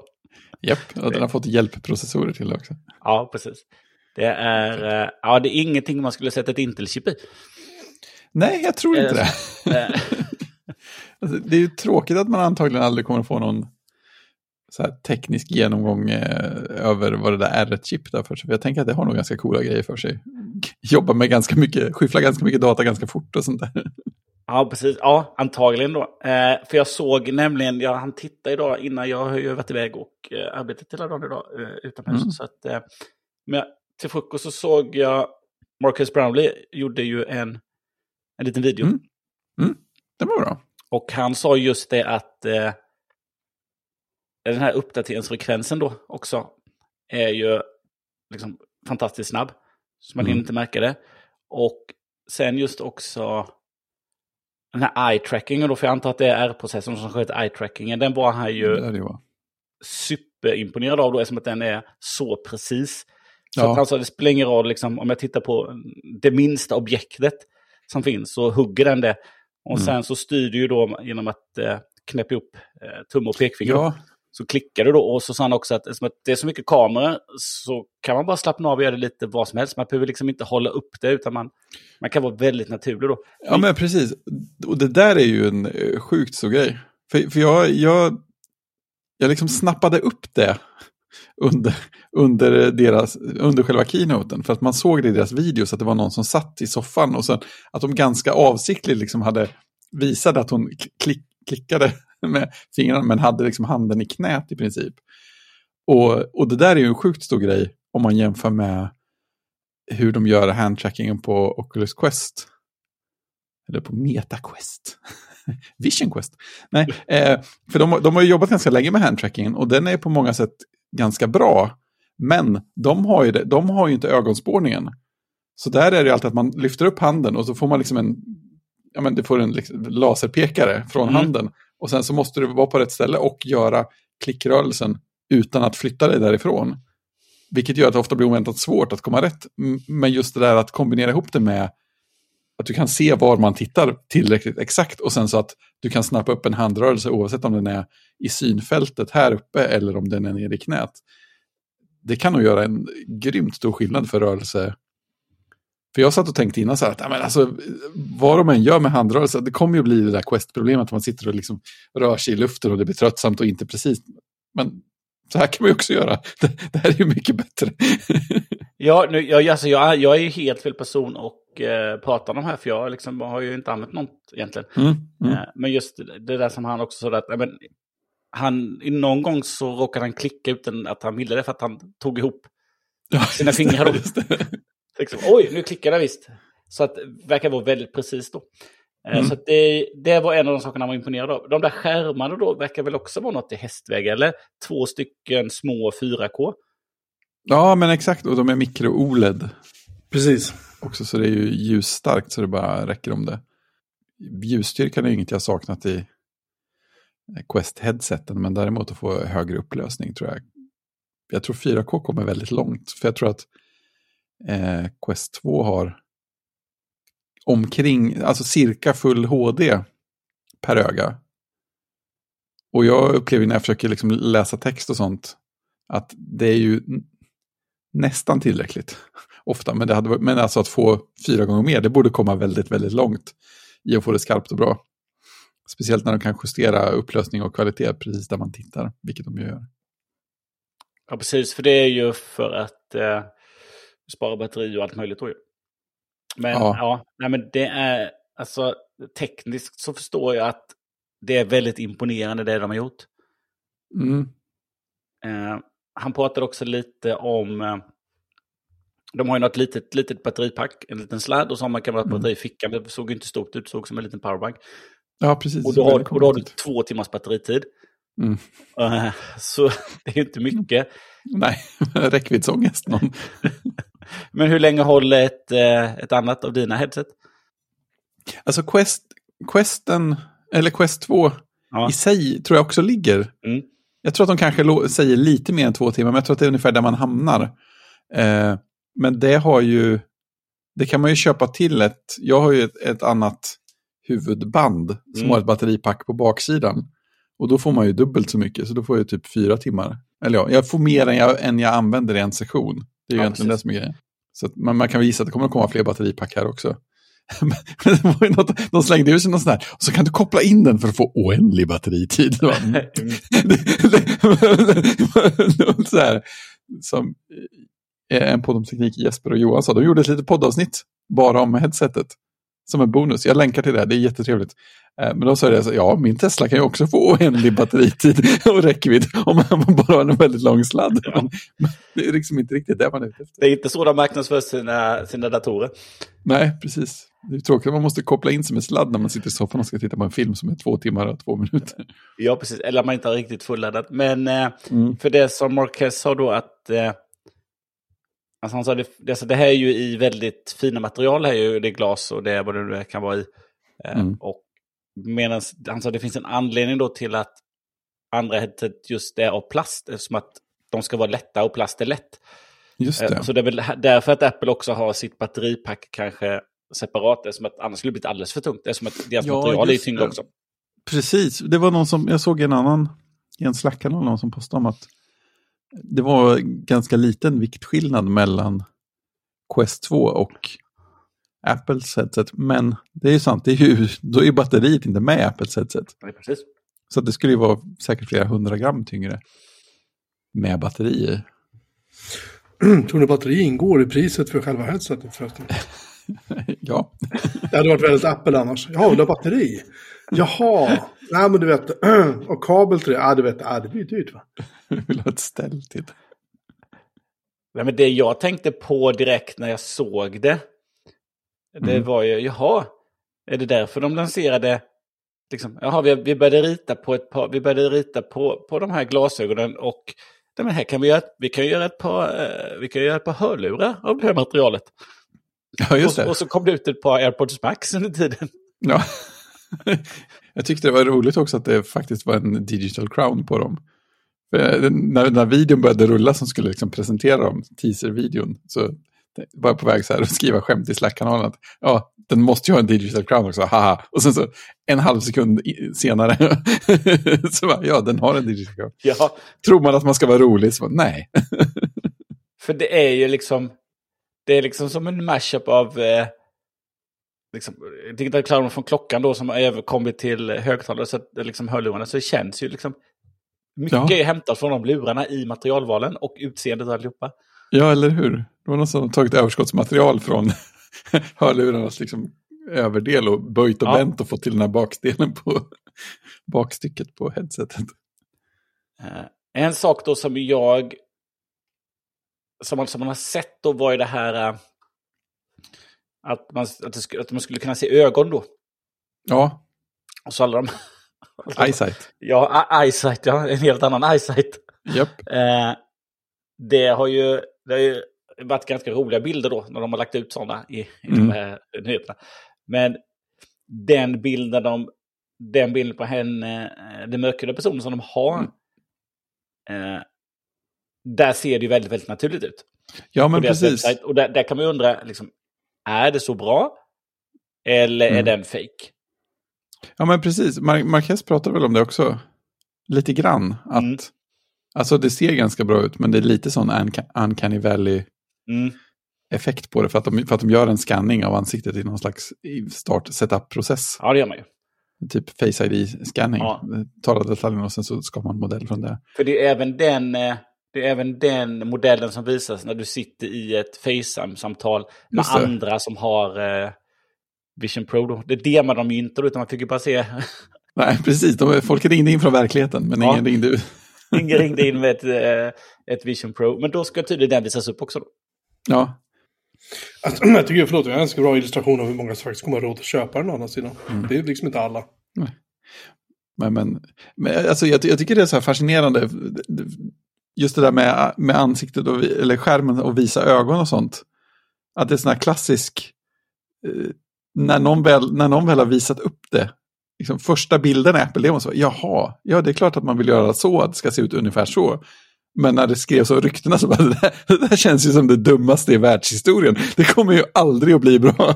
Japp, och den har fått hjälpprocessorer till också. Ja, precis. Det är, eh, ja, det är ingenting man skulle sätta ett Intel-chip i. Nej, jag tror inte det. Eh. alltså, det är ju tråkigt att man antagligen aldrig kommer få någon så teknisk genomgång eh, över vad det där R1-chip där för sig. För jag tänker att det har nog ganska coola grejer för sig. Jobba med ganska mycket, skyffla ganska mycket data ganska fort och sånt där. Ja, precis. Ja, antagligen då. Eh, för jag såg nämligen, jag hann titta idag innan jag har ju varit iväg och eh, arbetat hela dagen idag eh, utomhus. Mm. Så att, eh, men till frukost så såg jag Marcus Brownlee gjorde ju en, en liten video. Mm. Mm. Det var bra. Och han sa just det att eh, den här uppdateringsfrekvensen då också är ju liksom fantastiskt snabb. Så man mm. hinner inte märka det. Och sen just också den här eye-trackingen då, för jag antar att det är R-processorn som sköter eye-trackingen. Den var han ju det superimponerad av då, eftersom att den är så precis. Så ja. alltså, det spelar ingen roll, liksom, om jag tittar på det minsta objektet som finns så hugger den det. Och mm. sen så styr du ju då genom att eh, knäppa upp eh, tumme och pekfinger. Ja. Så klickar du då och så sa han också att eftersom det är så mycket kameror så kan man bara slappna av och göra det lite vad som helst. Man behöver liksom inte hålla upp det utan man, man kan vara väldigt naturlig då. Ja men precis. Och det där är ju en eh, sjukt så grej. För, för jag, jag, jag liksom snappade upp det under, under, deras, under själva keynoten. För att man såg det i deras videos att det var någon som satt i soffan och sen att de ganska avsiktligt liksom hade visade att hon klick, klickade med fingrarna men hade liksom handen i knät i princip. Och, och det där är ju en sjukt stor grej om man jämför med hur de gör handtrackingen på Oculus Quest. Eller på Meta Quest. Vision Quest. Nej, eh, för de, de har jobbat ganska länge med handtrackingen och den är på många sätt ganska bra. Men de har ju, det, de har ju inte ögonspårningen. Så där är det alltid att man lyfter upp handen och så får man liksom en, ja men det får en liksom laserpekare från mm. handen. Och sen så måste du vara på rätt ställe och göra klickrörelsen utan att flytta dig därifrån. Vilket gör att det ofta blir oväntat svårt att komma rätt. Men just det där att kombinera ihop det med att du kan se var man tittar tillräckligt exakt och sen så att du kan snappa upp en handrörelse oavsett om den är i synfältet här uppe eller om den är nere i knät. Det kan nog göra en grymt stor skillnad för rörelse. För jag satt och tänkte innan så här att men alltså, vad de än gör med handrörelse, det kommer ju bli det där quest-problemet att man sitter och liksom rör sig i luften och det blir tröttsamt och inte precis. Men Så här kan man ju också göra. Det, det här är ju mycket bättre. ja, nu, jag, alltså, jag, jag är ju helt fel person och eh, prata om de här, för jag liksom, har ju inte använt något egentligen. Mm, mm. Eh, men just det där som han också sa, att men, han, någon gång så råkade han klicka utan att han ville det för att han tog ihop sina fingrar. liksom, Oj, nu klickade jag visst. Så att det verkar vara väldigt precis då. Eh, mm. Så det, det var en av de sakerna man var imponerad av. De där skärmarna då verkar väl också vara något i hästväg, eller? Två stycken små 4K. Ja, men exakt. Och de är mikro-OLED. Precis. Också, så det är ju ljusstarkt så det bara räcker om det. Ljusstyrkan är ju inget jag saknat i eh, Quest-headseten, men däremot att få högre upplösning tror jag. Jag tror 4K kommer väldigt långt, för jag tror att eh, Quest 2 har omkring, alltså cirka full HD per öga. Och jag upplever när jag försöker liksom läsa text och sånt att det är ju nästan tillräckligt ofta. Men, det hade, men alltså att få fyra gånger mer, det borde komma väldigt, väldigt långt i att få det skarpt och bra. Speciellt när de kan justera upplösning och kvalitet precis där man tittar, vilket de gör. Ja, precis, för det är ju för att eh, spara batteri och allt möjligt då ju. Men ja, ja nej, men det är, alltså tekniskt så förstår jag att det är väldigt imponerande det de har gjort. Mm. Eh, han pratade också lite om, eh, de har ju något litet, litet batteripack, en liten sladd och så har man kan vara batteri i fickan. Det såg inte stort ut, såg som en liten powerbank. Ja, precis. Och då, har, och då har du två timmars batteritid. Mm. Uh, så det är inte mycket. Nej, räckviddsångest. Men hur länge håller ett, eh, ett annat av dina headset? Alltså Quest, Questen, eller Quest 2 ja. i sig tror jag också ligger. Mm. Jag tror att de kanske säger lite mer än två timmar, men jag tror att det är ungefär där man hamnar. Eh, men det har ju, det kan man ju köpa till ett, jag har ju ett, ett annat huvudband som mm. har ett batteripack på baksidan. Och då får man ju dubbelt så mycket, så då får jag typ fyra timmar. Eller ja, jag får mer än jag, än jag använder i en session. Det är ju ja, egentligen precis. det som är grejen. Så man, man kan visa att det kommer att komma fler batteripack här också. Men det var ju något, de slängde ut sig någon sån här, och så kan du koppla in den för att få oändlig batteritid. så här, som en podd om teknik, Jesper och Johan sa, de gjorde ett litet poddavsnitt bara om headsetet som en bonus. Jag länkar till det, det är jättetrevligt. Eh, men då sa jag så ja, min Tesla kan ju också få oändlig batteritid och räckvidd om man bara har en väldigt lång sladd. Ja. Men det är liksom inte riktigt det man är ute efter. Det är inte så de marknadsför sina, sina datorer. Nej, precis. Det är tråkigt att man måste koppla in sig med sladd när man sitter i soffan och ska titta på en film som är två timmar och två minuter. Ja, precis. Eller man inte har riktigt fulladdat. Men eh, mm. för det som Marquez sa då att eh, Alltså han sa det, alltså det här är ju i väldigt fina material, här är ju det glas och det är vad det nu kan vara i. Eh, mm. Och medan han sa det finns en anledning då till att andra headset just är av plast, eftersom att de ska vara lätta och plast är lätt. Just det. Så det är väl därför att Apple också har sitt batteripack kanske separat, eftersom att annars skulle det blivit alldeles för tungt, eftersom att deras ja, material är tyngre också. Precis, det var någon som, jag såg en annan, i en Slack-kanal, någon som postade om att det var ganska liten viktskillnad mellan Quest 2 och Apples headset. Men det är ju sant, det är ju, då är batteriet inte med i Apples headset. Ja, precis. Så det skulle ju vara säkert flera hundra gram tyngre med batterier. Tror ni batteri ingår i priset för själva headsetet förresten? ja. Det hade varit väldigt Apple annars. Ja, du har batteri. Jaha, nej men du vet, och kabel till det, ja du vet, ja, det blir dyrt va? vill ha ett ställ till. Nej, men det jag tänkte på direkt när jag såg det, det mm. var ju, jaha, är det därför de lanserade, liksom, jaha, vi, vi började rita på ett par, vi började rita på, på de här glasögonen och nej, här kan vi göra, vi kan göra ett par, eh, vi kan göra ett par hörlurar av det här materialet. Ja, just det. Och, och så kom det ut ett par AirPods Max under tiden. Ja. jag tyckte det var roligt också att det faktiskt var en digital crown på dem. För när, när videon började rulla som skulle liksom presentera dem, teaser-videon, så var jag på väg så här att skriva skämt i Slack-kanalen. Att, ja, den måste ju ha en digital crown också, haha. Och sen så en halv sekund senare, så bara, ja, den har en digital crown. Ja. Tror man att man ska vara rolig, så bara, nej. För det är ju liksom, det är liksom som en mashup av eh, liksom, digital clown från klockan då som har överkommit till högtalare, så att, liksom hörlurarna, så det känns ju liksom Mycket ja. är hämtat från de lurarna i materialvalen och utseendet allihopa. Ja, eller hur? Det var någon som tagit överskottsmaterial från hörlurarnas liksom överdel och böjt och ja. bänt och fått till den här bakdelen på bakstycket på headsetet. Uh, en sak då som jag som man, som man har sett då var ju det här uh, att, man, att, det, att man skulle kunna se ögon då. Ja. Och så alla de... eyesight. Ja, eyesight, ja. En helt annan eyesight. Yep. Uh, det har ju det har ju varit ganska roliga bilder då när de har lagt ut sådana i, i mm. de här nyheterna. Men den bilden, de, den bilden på henne, eh, den mörkhyade personen som de har, mm. eh, där ser det ju väldigt, väldigt naturligt ut. Ja, men precis. Website. Och där, där, kan man ju undra, liksom, är det så bra? Eller mm. är den fake? Ja, men precis. Mar Marquez pratar väl om det också. Lite grann. Att, mm. Alltså det ser ganska bra ut, men det är lite sån uncanny valley. Mm effekt på det för att, de, för att de gör en scanning av ansiktet i någon slags start setup-process. Ja, det gör man ju. Typ Face ID-scanning. Ja. Tar detaljerna och sen så skapar man en modell från det. För det är även den, eh, det är även den modellen som visas när du sitter i ett FaceTime-samtal med andra som har eh, Vision Pro. Då. Det demar de ju inte, utan man fick ju bara se... Nej, precis. De, folk ringde in från verkligheten, men ja. ingen ringde ut. ingen ringde in med ett, eh, ett Vision Pro. Men då ska tydligen den visas upp också. Då. Ja, Alltså, jag tycker, förlåt, jag har en ganska bra illustration av hur många som faktiskt kommer att ha råd att köpa den å andra sidan. Mm. Det är liksom inte alla. Nej. Men, men, men alltså, jag, jag, tycker det är så här fascinerande, just det där med, med ansiktet och, eller skärmen och visa ögon och sånt. Att det är sån här klassisk, eh, när, någon väl, när någon väl har visat upp det, liksom första bilden i Apple, det var så, jaha, ja det är klart att man vill göra så, att det ska se ut ungefär så. Men när det skrevs om ryktena så bara, det där, det där känns ju som det dummaste i världshistorien. Det kommer ju aldrig att bli bra.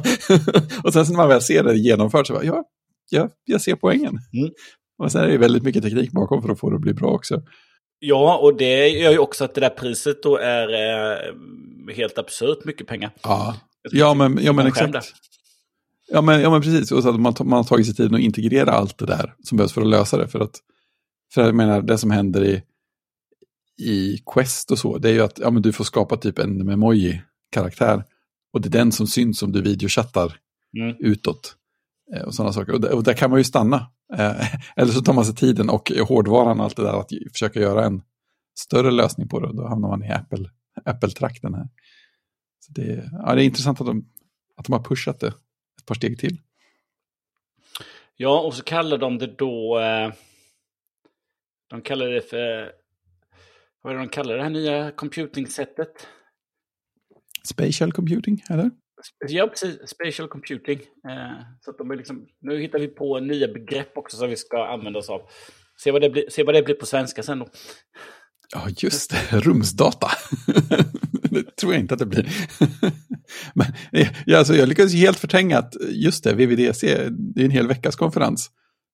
och sen när man väl ser det genomfört så bara, ja, ja jag ser poängen. Mm. Och sen är det väldigt mycket teknik bakom för att få det att bli bra också. Ja, och det gör ju också att det där priset då är eh, helt absurt mycket pengar. Ja, ja men, ja, men exakt. Ja men, ja men precis, och så att man, man har tagit sig tiden att integrera allt det där som behövs för att lösa det. För att, för jag menar, det som händer i i Quest och så, det är ju att ja, men du får skapa typ en memoji-karaktär. Och det är den som syns om du videochattar mm. utåt. Eh, och sådana saker. Och, och, där kan man ju stanna. Eh, eller så tar man sig tiden och hårdvaran och allt det där att försöka göra en större lösning på det. Då hamnar man i Apple, Apple-trakten här. Så det, ja, det är intressant att de, att de har pushat det ett par steg till. Ja, och så kallar de det då... Eh, de kallar det för vad är det de kallar det här nya computing-sättet? Spatial computing, eller? Ja, precis. Spatial computing. Eh, så att de är liksom, nu hittar vi på nya begrepp också som vi ska använda oss av. Se vad det blir, se vad det blir på svenska sen då. Ja, just det. Rumsdata. det tror jag inte att det blir. Men ja, alltså, jag lyckades helt förtränga att just det, VVDC, det är en hel veckas konferens.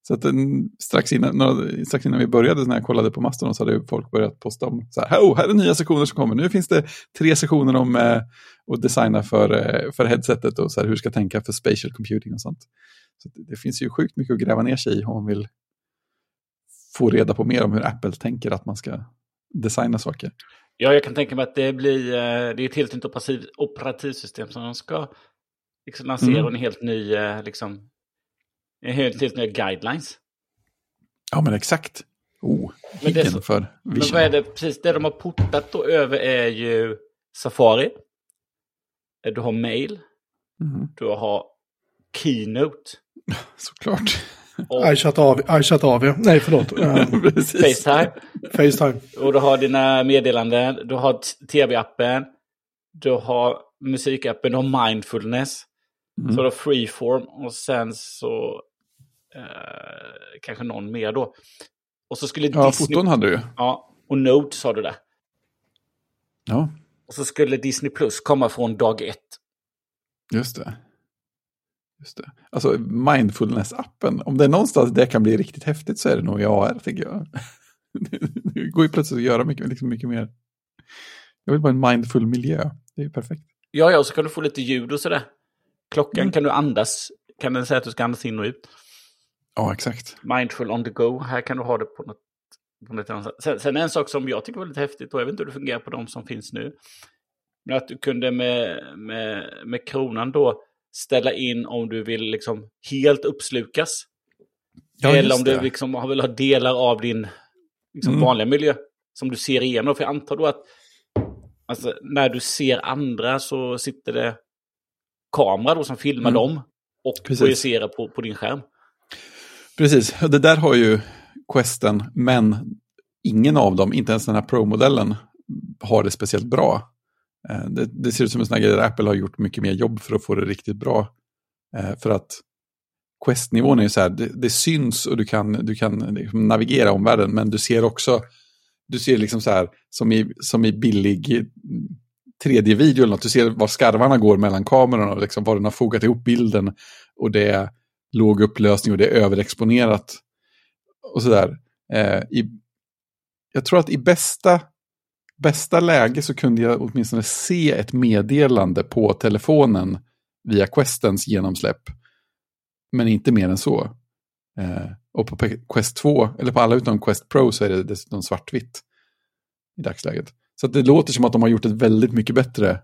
Så att den, strax, innan, några, strax innan vi började när jag kollade på Mastodon så hade folk börjat posta om så här, oh, här är nya sektioner som kommer. Nu finns det tre sektioner om eh, att designa för, eh, för headsetet och så här, hur ska tänka för spatial computing och sånt. Så det, det, finns ju sjukt mycket att gräva ner sig i om man vill få reda på mer om hur Apple tänker att man ska designa saker. Ja, jag kan tänka mig att det blir eh, det är ett helt nytt operativ, operativsystem som de ska liksom lansera mm. en helt ny eh, liksom, Helt, helt nya guidelines. Ja, men exakt. Oh, men det, så, för Men vad är det, precis det de har portat då över är ju Safari. Du har mail. Mm. Du har Keynote. Såklart. iChat AV, iChat AV. Nej, förlåt. Facetime. Facetime. Och du har dina meddelanden. Du har tv-appen. Du har musikappen. Du har mindfulness. Mm. Så du har freeform. Och sen så kanske någon mer då. Och så skulle ja, Disney... foton hade du. Ja, och Note sa du det. Ja. Och så skulle Disney Plus komma från dag ett. Just det. Just det. Alltså mindfulness-appen, om det är någonstans det kan bli riktigt häftigt så är det nog i AR, tycker jag. det går ju plötsligt att göra mycket, liksom mycket mer. Jag vill bara en mindful miljö, det är ju perfekt. Ja, ja, och så kan du få lite ljud och sådär. Klockan mm. kan du andas, kan den säga att du ska andas in och ut. Ja, exakt. Mindful on the go. Här kan du ha det på något Sen, sen en sak som jag tycker var lite häftigt, och jag vet inte hur det fungerar på de som finns nu, men att du kunde med, med, med kronan då ställa in om du vill liksom helt uppslukas. Ja, Eller om du liksom vill ha delar av din liksom, mm. vanliga miljö som du ser igenom. För jag antar då att alltså, när du ser andra så sitter det kamera då som filmar mm. dem och Precis. projicerar på, på din skärm. Precis, det där har ju Questen, men ingen av dem, inte ens den här Pro-modellen, har det speciellt bra. Eh, det, det, ser ut som en sån här grej där Apple har gjort mycket mer jobb för att få det riktigt bra. Eh, för att Quest-nivån är ju så här, det, det, syns och du kan, du kan liksom navigera omvärlden, men du ser också, du ser liksom så här, som i, som i billig 3D-video eller något, du ser var skarvarna går mellan kamerorna och liksom var den har fogat ihop bilden och det är låg upplösning och det är överexponerat och sådär. Eh, jag tror att i bästa bästa läge så kunde jag åtminstone se ett meddelande på telefonen via Questens genomsläpp. Men inte mer än så. Eh, och på Quest 2, eller på alla utom Quest Pro så är det dessutom svartvitt i dagsläget. Så det låter som att de har gjort ett väldigt mycket bättre,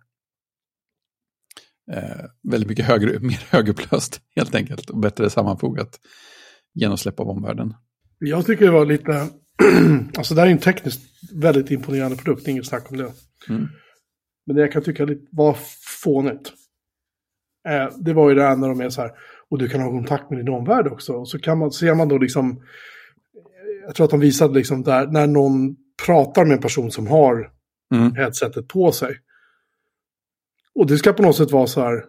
eh, väldigt mycket högre, mer högupplöst helt enkelt och bättre sammanfogat genomsläpp av omvärlden. Jag tycker det var lite alltså det här är en tekniskt väldigt imponerande produkt, inget snack om det. Mm. Men det jag kan tycka var fånigt, eh, det var ju det här när de är så här, och du kan ha kontakt med din omvärld också. Och så kan man, ser man då liksom, jag tror att de visade liksom där, när någon pratar med en person som har mm. headsetet på sig. Och det ska på något sätt vara så här,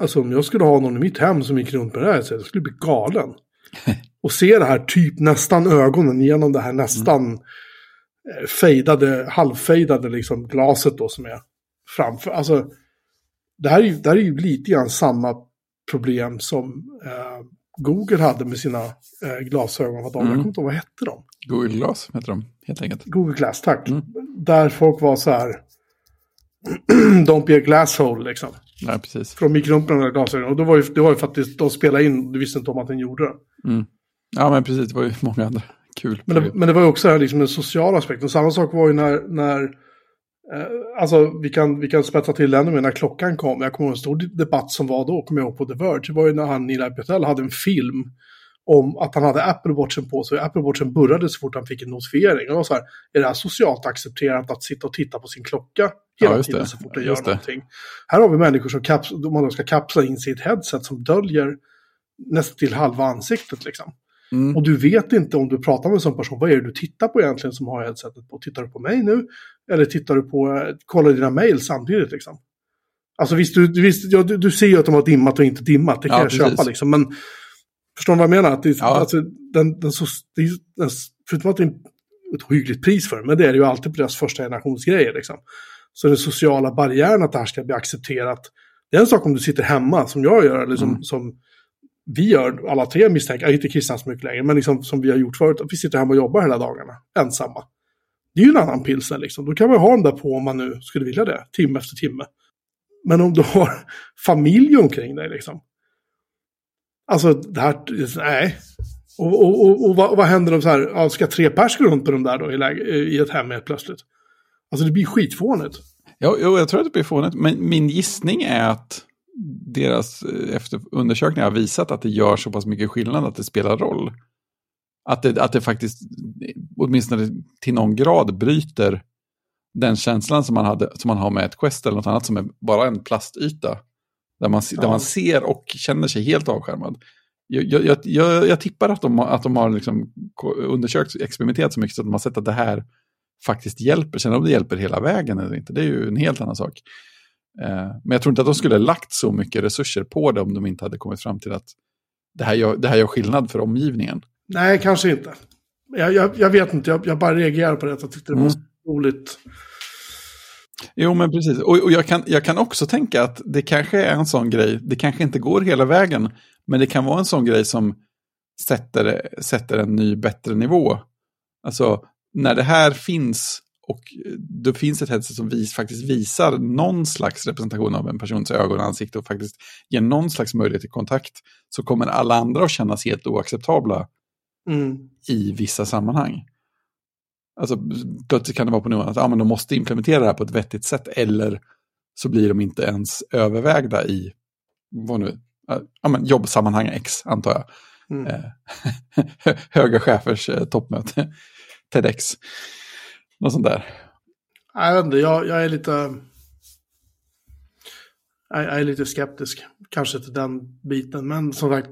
alltså om jag skulle ha någon i mitt hem som gick runt med det här headsetet, jag skulle bli galen. och se det här typ nästan ögonen genom det här nästan mm. fejdade, halvfejdade liksom glaset då som är framför. Alltså, det här är ju, det här är ju lite grann samma problem som eh, Google hade med sina eh, glasögon. Vad de, mm. Jag kommer inte ihåg, vad hette de? Google Glass heter de, helt enkelt. Google Glass, tack. Mm. Där folk var så här, don't be a glasshole liksom. Nej, precis. De där glasögonen. Och då var ju, det var ju faktiskt, de spelade in, du visste inte om att den gjorde det. Mm. Ja, men precis, det var ju många andra kul. Men det, men det var ju också liksom den sociala aspekten. Samma sak var ju när, när eh, alltså vi kan, vi kan spetsa till ännu mer när klockan kom. Jag kommer ihåg en stor debatt som var då, kommer jag ihåg på The Verge. Det var ju när han, Neil Patel, hade en film om att han hade Apple Watchen på sig. Apple Watchen burrade så fort han fick en notifiering. Och var så här, är det här socialt accepterat att sitta och titta på sin klocka hela ja, tiden det. så fort den gör det. någonting? Här har vi människor som kaps, man ska kapsla in ett headset som döljer nästan till halva ansiktet liksom. Mm. Och du vet inte om du pratar med en sån person, vad är det du tittar på egentligen som har headsetet på? Tittar du på mig nu? Eller tittar du på, kollar dina mail samtidigt liksom? Alltså visst, du, visst ja, du, du ser ju att de har dimmat och inte dimmat, det kan ja, jag precis. köpa liksom. Men förstår du vad jag menar? Att det, ja. alltså, den, den, så, det, den, förutom att det är ett hyggligt pris för men det är det ju alltid på deras första generationsgrejer liksom. Så den sociala barriären att det här ska bli accepterat, det är en sak om du sitter hemma som jag gör, eller som, mm. som vi gör, alla tre misstänker, inte Christian så mycket längre, men liksom som vi har gjort förut, att vi sitter hemma och jobbar hela dagarna, ensamma. Det är ju en annan pilsner liksom. Då kan man ha den där på om man nu skulle vilja det, timme efter timme. Men om du har familj omkring dig liksom. Alltså det här, nej. Och, och, och, och vad, vad, händer om så här, ska tre pers gå runt på de där då i, i ett hem helt plötsligt? Alltså det blir skitfånigt. Ja, jag tror att det blir fånigt, men min gissning är att deras eh, efter undersökningar har visat att det gör så pass mycket skillnad att det spelar roll. Att det, att det faktiskt, åtminstone till någon grad, bryter den känslan som man, hade, som man har med ett Quest eller något annat som är bara en plastyta. Där man, ja. där man ser och känner sig helt avskärmad. Jag, jag, jag, jag tippar att de, att de har liksom undersökt, experimenterat så mycket så att de har sett att det här faktiskt hjälper. Sen om det hjälper hela vägen eller inte, det är ju en helt annan sak. Eh, men jag tror inte att de skulle lagt så mycket resurser på det om de inte hade kommit fram till att det här gör, det här gör skillnad för omgivningen. Nej, kanske inte. Jag, jag, jag vet inte, jag, jag, bara reagerar på det. Jag tyckte det var mm. roligt. Jo, men precis. Och, och jag, kan, jag kan också tänka att det kanske är en sån grej, det kanske inte går hela vägen, men det kan vara en sån grej som sätter, sätter en ny, bättre nivå. Alltså, när det här finns och det finns ett headset som vis, faktiskt visar någon slags representation av en persons ögon och ansikte och faktiskt ger någon slags möjlighet till kontakt så kommer alla andra att kännas helt oacceptabla mm. i vissa sammanhang. Alltså plötsligt kan det vara på nivån att ja, men de måste implementera det här på ett vettigt sätt eller så blir de inte ens övervägda i vad nu, ja, men jobbsammanhang X antar jag. Mm. Eh, höga chefers eh, toppmöte, TEDx, något sånt där. Jag vet inte, jag, jag är lite... Jag, jag är lite skeptisk kanske till den biten, men som sagt,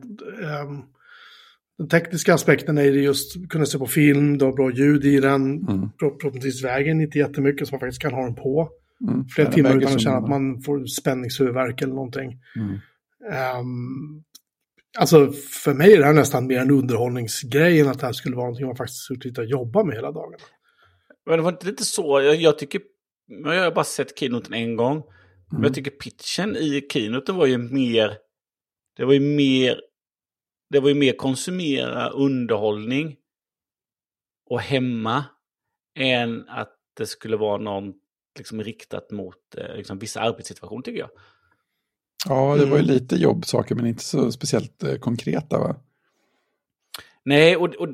um, den tekniska aspekten är just att kunna se på film, du har bra ljud i den, mm. förhoppningsvis vägen inte jättemycket så man faktiskt kan ha den på. Mm. Flera timmar utan att känna att man får spänningshuvudvärk eller någonting. Mm. Um, alltså för mig är det här nästan mer en underhållningsgrej än att det här skulle vara någonting man faktiskt skulle och jobba med hela dagen. Men det var inte lite så, jag, jag tycker, jag har bara sett keynoten en gång. Mm. Men jag tycker pitchen i keynoten var ju mer, det var ju mer, det var ju mer konsumera underhållning och hemma än att det skulle vara någon liksom riktat mot eh, liksom, vissa arbetssituationer tycker jag. Ja, det var ju mm. lite jobbsaker men inte så speciellt eh, konkreta va? Nej, och, och,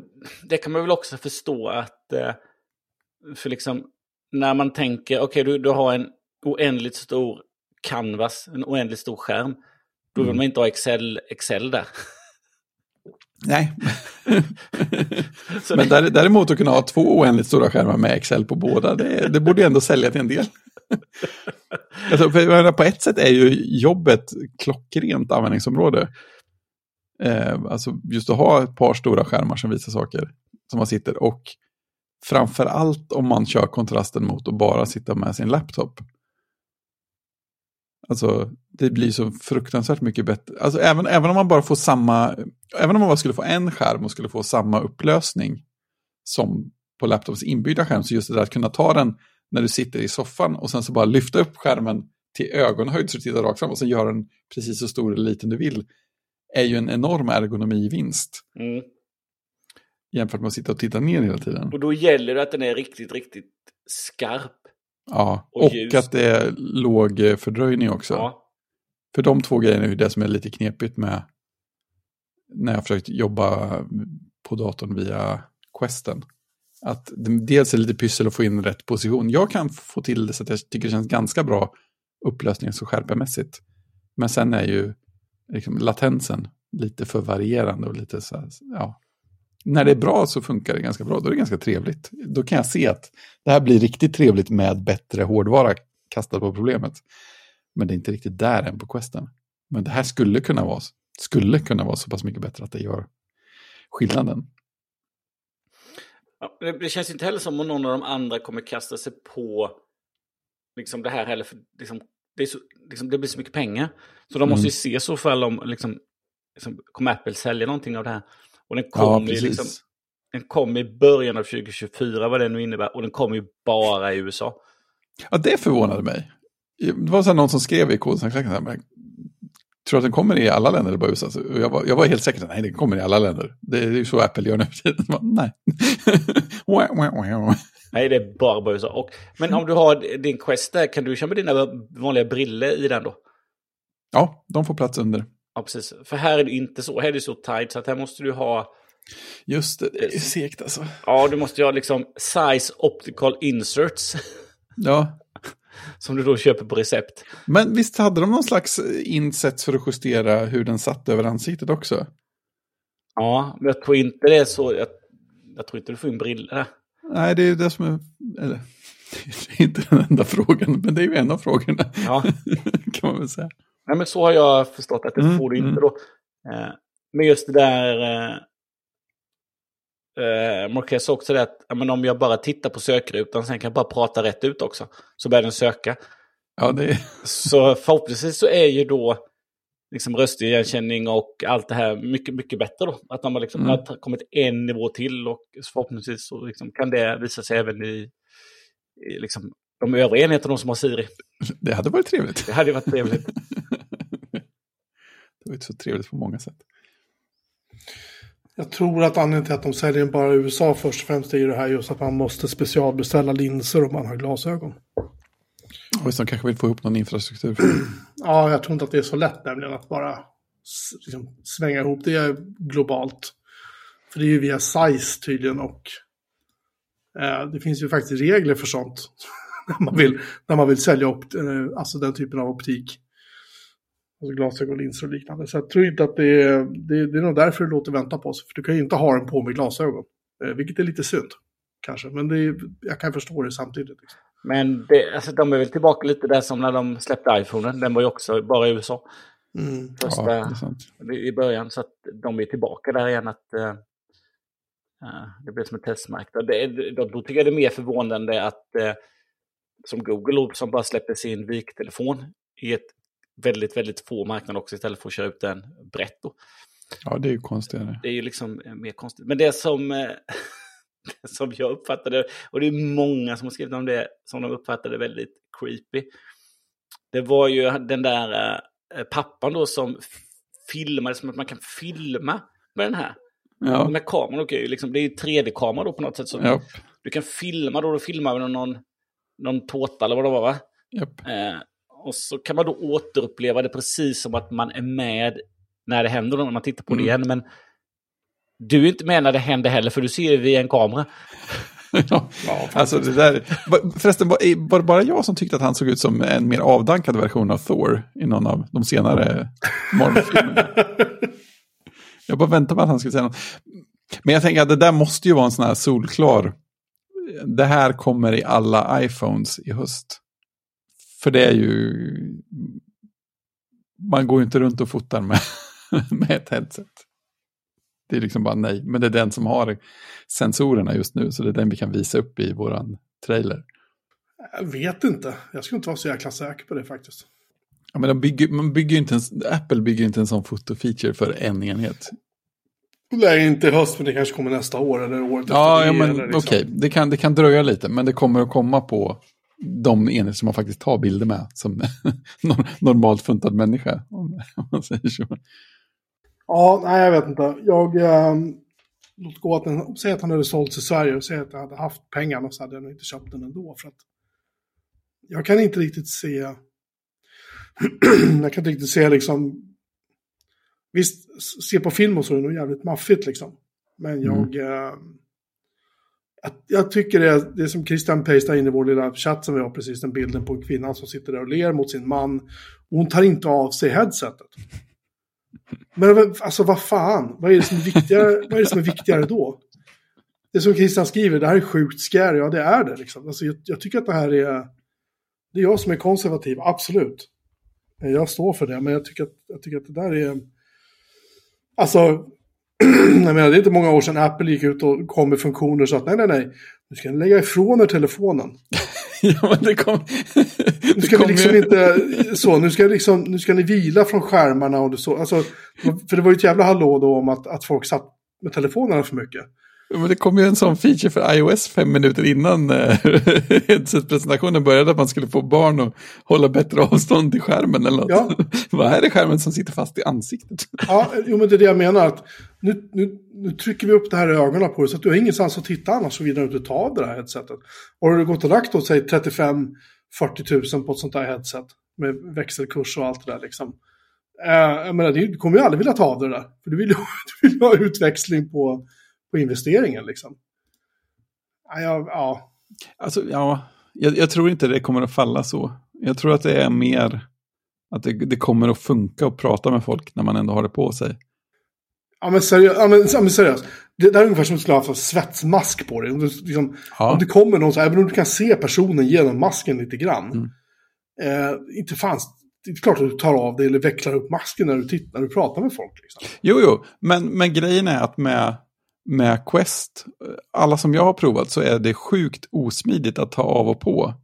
det kan man väl också förstå att eh, för liksom när man tänker, okej okay, du, du har en oändligt stor canvas, en oändligt stor skärm. Då vill mm. man inte ha Excel, Excel där. Nej. Men däremot att kunna ha två oändligt stora skärmar med Excel på båda, det, det borde ändå sälja till en del. alltså, för, på ett sätt är ju jobbet klockrent användningsområde. Eh, alltså just att ha ett par stora skärmar som visar saker som man sitter och framför allt om man kör kontrasten mot att bara sitta med sin laptop. Alltså, det blir så fruktansvärt mycket bättre. Alltså, även, även om man bara får samma, även om man bara skulle få en skärm och skulle få samma upplösning som på laptops inbyggda skärm, så just det där att kunna ta den när du sitter i soffan och sen så bara lyfta upp skärmen till ögonhöjd så du tittar rakt fram och sen göra den precis så stor eller liten du vill, är ju en enorm ergonomivinst. Mm. Jämfört med att sitta och titta ner hela tiden. Och då gäller det att den är riktigt, riktigt skarp. Ja, och, och att det är låg eh, fördröjning också. Ja. För de två grejerna är ju det som är lite knepigt med när jag försökt jobba på datorn via Questen. Att dels är det lite pyssel att få in rätt position. Jag kan få till det så att jag tycker det känns ganska bra upplösnings och skärpemässigt. Men sen är ju liksom latensen lite för varierande och lite så här, ja, när det är bra så funkar det ganska bra. Då är det ganska trevligt. Då kan jag se att det här blir riktigt trevligt med bättre hårdvara kastad på problemet. Men det är inte riktigt där än på questen. Men det här skulle kunna vara, skulle kunna vara så pass mycket bättre att det gör skillnaden. Ja, det känns inte heller som om någon av de andra kommer kasta sig på liksom det här heller. För liksom, det, så, liksom, det, blir så mycket pengar. Så de måste ju mm. se så fall om liksom, liksom, kommer Apple sälja någonting av det här. Och den kom, ja, ju liksom, den kom i början av 2024, vad det nu innebär. Och den kom ju bara i USA. Ja, det förvånade mig. Det var så någon som skrev i kodsnacksläcken, tror att den kommer i alla länder eller bara USA? Jag var, jag var helt säker, nej den kommer i alla länder. Det är ju så Apple gör nu för tiden. Nej. nej, det är bara på USA. Och, men om du har din Quest där, kan du köra med dina vanliga briller i den då? Ja, de får plats under. Ja, precis. För här är det inte så. Här är det så tight så att här måste du ha... Just det, det är segt alltså. Ja, du måste ju ha liksom size optical inserts. Ja. Som du då köper på recept. Men visst hade de någon slags insets för att justera hur den satt över ansiktet också? Ja, men jag tror inte det är så. Jag, jag tror inte du får in briller. Nej, det är det som är... Eller, det är inte den enda frågan, men det är ju en av frågorna. Ja. kan man väl säga. Nej, men så har jag förstått att det mm, får du inte mm. då. Eh, men just det där... Eh, Marquez sa också det att ja, men om jag bara tittar på sökrutan, sen kan jag bara prata rätt ut också. Så börjar den söka. Ja, det... så förhoppningsvis så är ju då liksom röstigenkänning och allt det här mycket, mycket bättre då. Att de har, liksom, mm. har kommit en nivå till och förhoppningsvis så liksom kan det visa sig även i, i liksom, de övriga enheterna som har Siri. Det hade varit trevligt. Det hade varit trevligt. det var inte så trevligt på många sätt. Jag tror att anledningen till att de säljer bara i USA först och främst är ju det här just att man måste specialbeställa linser om man har glasögon. Och de kanske vill få ihop någon infrastruktur. ja, jag tror inte att det är så lätt nämligen att bara liksom, svänga ihop det globalt. För det är ju via size tydligen och Eh, det finns ju faktiskt regler för sånt. när, man vill, när man vill sälja opt, eh, alltså den typen av optik. Alltså glasögon, linser och liknande. Så jag tror inte att det är, det, det är nog därför det låter vänta på sig. För du kan ju inte ha den på med glasögon. Eh, vilket är lite synd, kanske. Men det är, jag kan förstå det samtidigt. Liksom. Men det, alltså, de är väl tillbaka lite där som när de släppte iPhone. Den var ju också bara i USA. Mm. Första, ja, I början. Så att de är tillbaka där igen. att uh, Det blir som ett testmärke. Det, då, då tycker jag det är mer förvånande att uh, som Google som bara släpper sin viktelefon i ett väldigt, väldigt få marknader också istället för att köra ut den brett. Då. Ja, det är ju konstigare. Det är ju liksom mer konstigt. Men det som som jag uppfattade, och det är många som har skrivit om det, som de uppfattade väldigt creepy. Det var ju den där äh, pappan då som filmade, som att man kan filma med den här. Ja. Här kameran, okay, liksom, det är ju 3D-kamera då på något sätt. Så ja. Du kan filma då, du filmar med någon, någon tårta eller vad det var va? Yep. Eh, och så kan man då återuppleva det precis som att man är med när det händer, när man tittar på mm. det igen. Men du är inte med när det händer heller, för du ser via en kamera. ja, alltså det där. Förresten, var det bara jag som tyckte att han såg ut som en mer avdankad version av Thor i någon av de senare Marvel-filmerna? jag bara väntade på att han skulle säga något. Men jag tänker att det där måste ju vara en sån här solklar. Det här kommer i alla iPhones i höst. För det är ju... Man går ju inte runt och fotar med, med ett headset. Det är liksom bara nej, men det är den som har sensorerna just nu, så det är den vi kan visa upp i våran trailer. Jag vet inte, jag skulle inte vara så jäkla säker på det faktiskt. Ja, men de bygger, man bygger inte en, Apple bygger inte en sån fotofeature för en enhet. Nej, inte i höst, men det kanske kommer nästa år eller året ja, efter. Ja, men liksom. okej, okay. det, kan, det kan dröja lite, men det kommer att komma på de enheter som man faktiskt tar bilder med som normalt funtad människa. Om man säger så. Ja, nej jag vet inte. Jag... Eh, låt gå att den, säg att han hade sålts i Sverige och säg att jag hade haft pengarna så hade jag nog inte köpt den ändå. För att jag kan inte riktigt se... jag kan inte riktigt se liksom... Visst, se på film och så är det nog jävligt maffigt liksom. Men jag... Mm. Eh, jag, jag, tycker det är, det är som Christian pastade in i vår lilla chatt som vi har precis, den bilden på kvinnan som sitter där och ler mot sin man. Och hon tar inte av sig headsetet. Men alltså vad fan, vad är det som är viktigare, vad är det som är viktigare då? Det som Christian skriver, det här är sjukt scary, ja det är det liksom. Alltså, jag, jag, tycker att det här är, det är jag som är konservativ, absolut. Jag står för det, men jag tycker att, jag tycker att det där är, alltså, jag menar det är inte många år sedan Apple gick ut och kom med funktioner så att nej, nej, nej, nu ska ni lägga ifrån er telefonen. ja, men det kom... nu ska vi liksom ju... inte, så, nu ska, liksom, nu ska ni vila från skärmarna och så. Alltså, för det var ju ett jävla hallå då om att, att folk satt med telefonerna för mycket. Men det kom ju en sån feature för iOS fem minuter innan eh, headset-presentationen började, att man skulle få barn att hålla bättre avstånd till skärmen eller något. Ja. Vad är det skärmen som sitter fast i ansiktet? Ja, jo men det är det jag menar. Att nu, nu, nu trycker vi upp det här i ögonen på dig så att du har ingenstans att titta annars såvida du inte tar av det här headsetet. Och har du gått och lagt då, säg 35-40 000 på ett sånt här headset med växelkurs och allt det där liksom. Uh, jag menar, du kommer ju aldrig vilja ta av det där. För du vill ju du vill ha utväxling på på investeringen. Liksom. Ja, ja. Alltså, ja, jag, jag, tror inte det kommer att falla så. Jag tror att det är mer att det, det kommer att funka att prata med folk när man ändå har det på sig. Ja men, seriöst, ja, men, ja, men seriöst. Det, det är ungefär som att du skulle ha svetsmask på dig. Om, du, liksom, ja. om det kommer någon, så, även om du kan se personen genom masken lite grann. Mm. Eh, inte fanns det är klart att du tar av dig eller vecklar upp masken när du, tittar, när du pratar med folk. Liksom. Jo, jo, men, men grejen är att med med Quest, alla som jag har provat så är det sjukt osmidigt att ta av och på.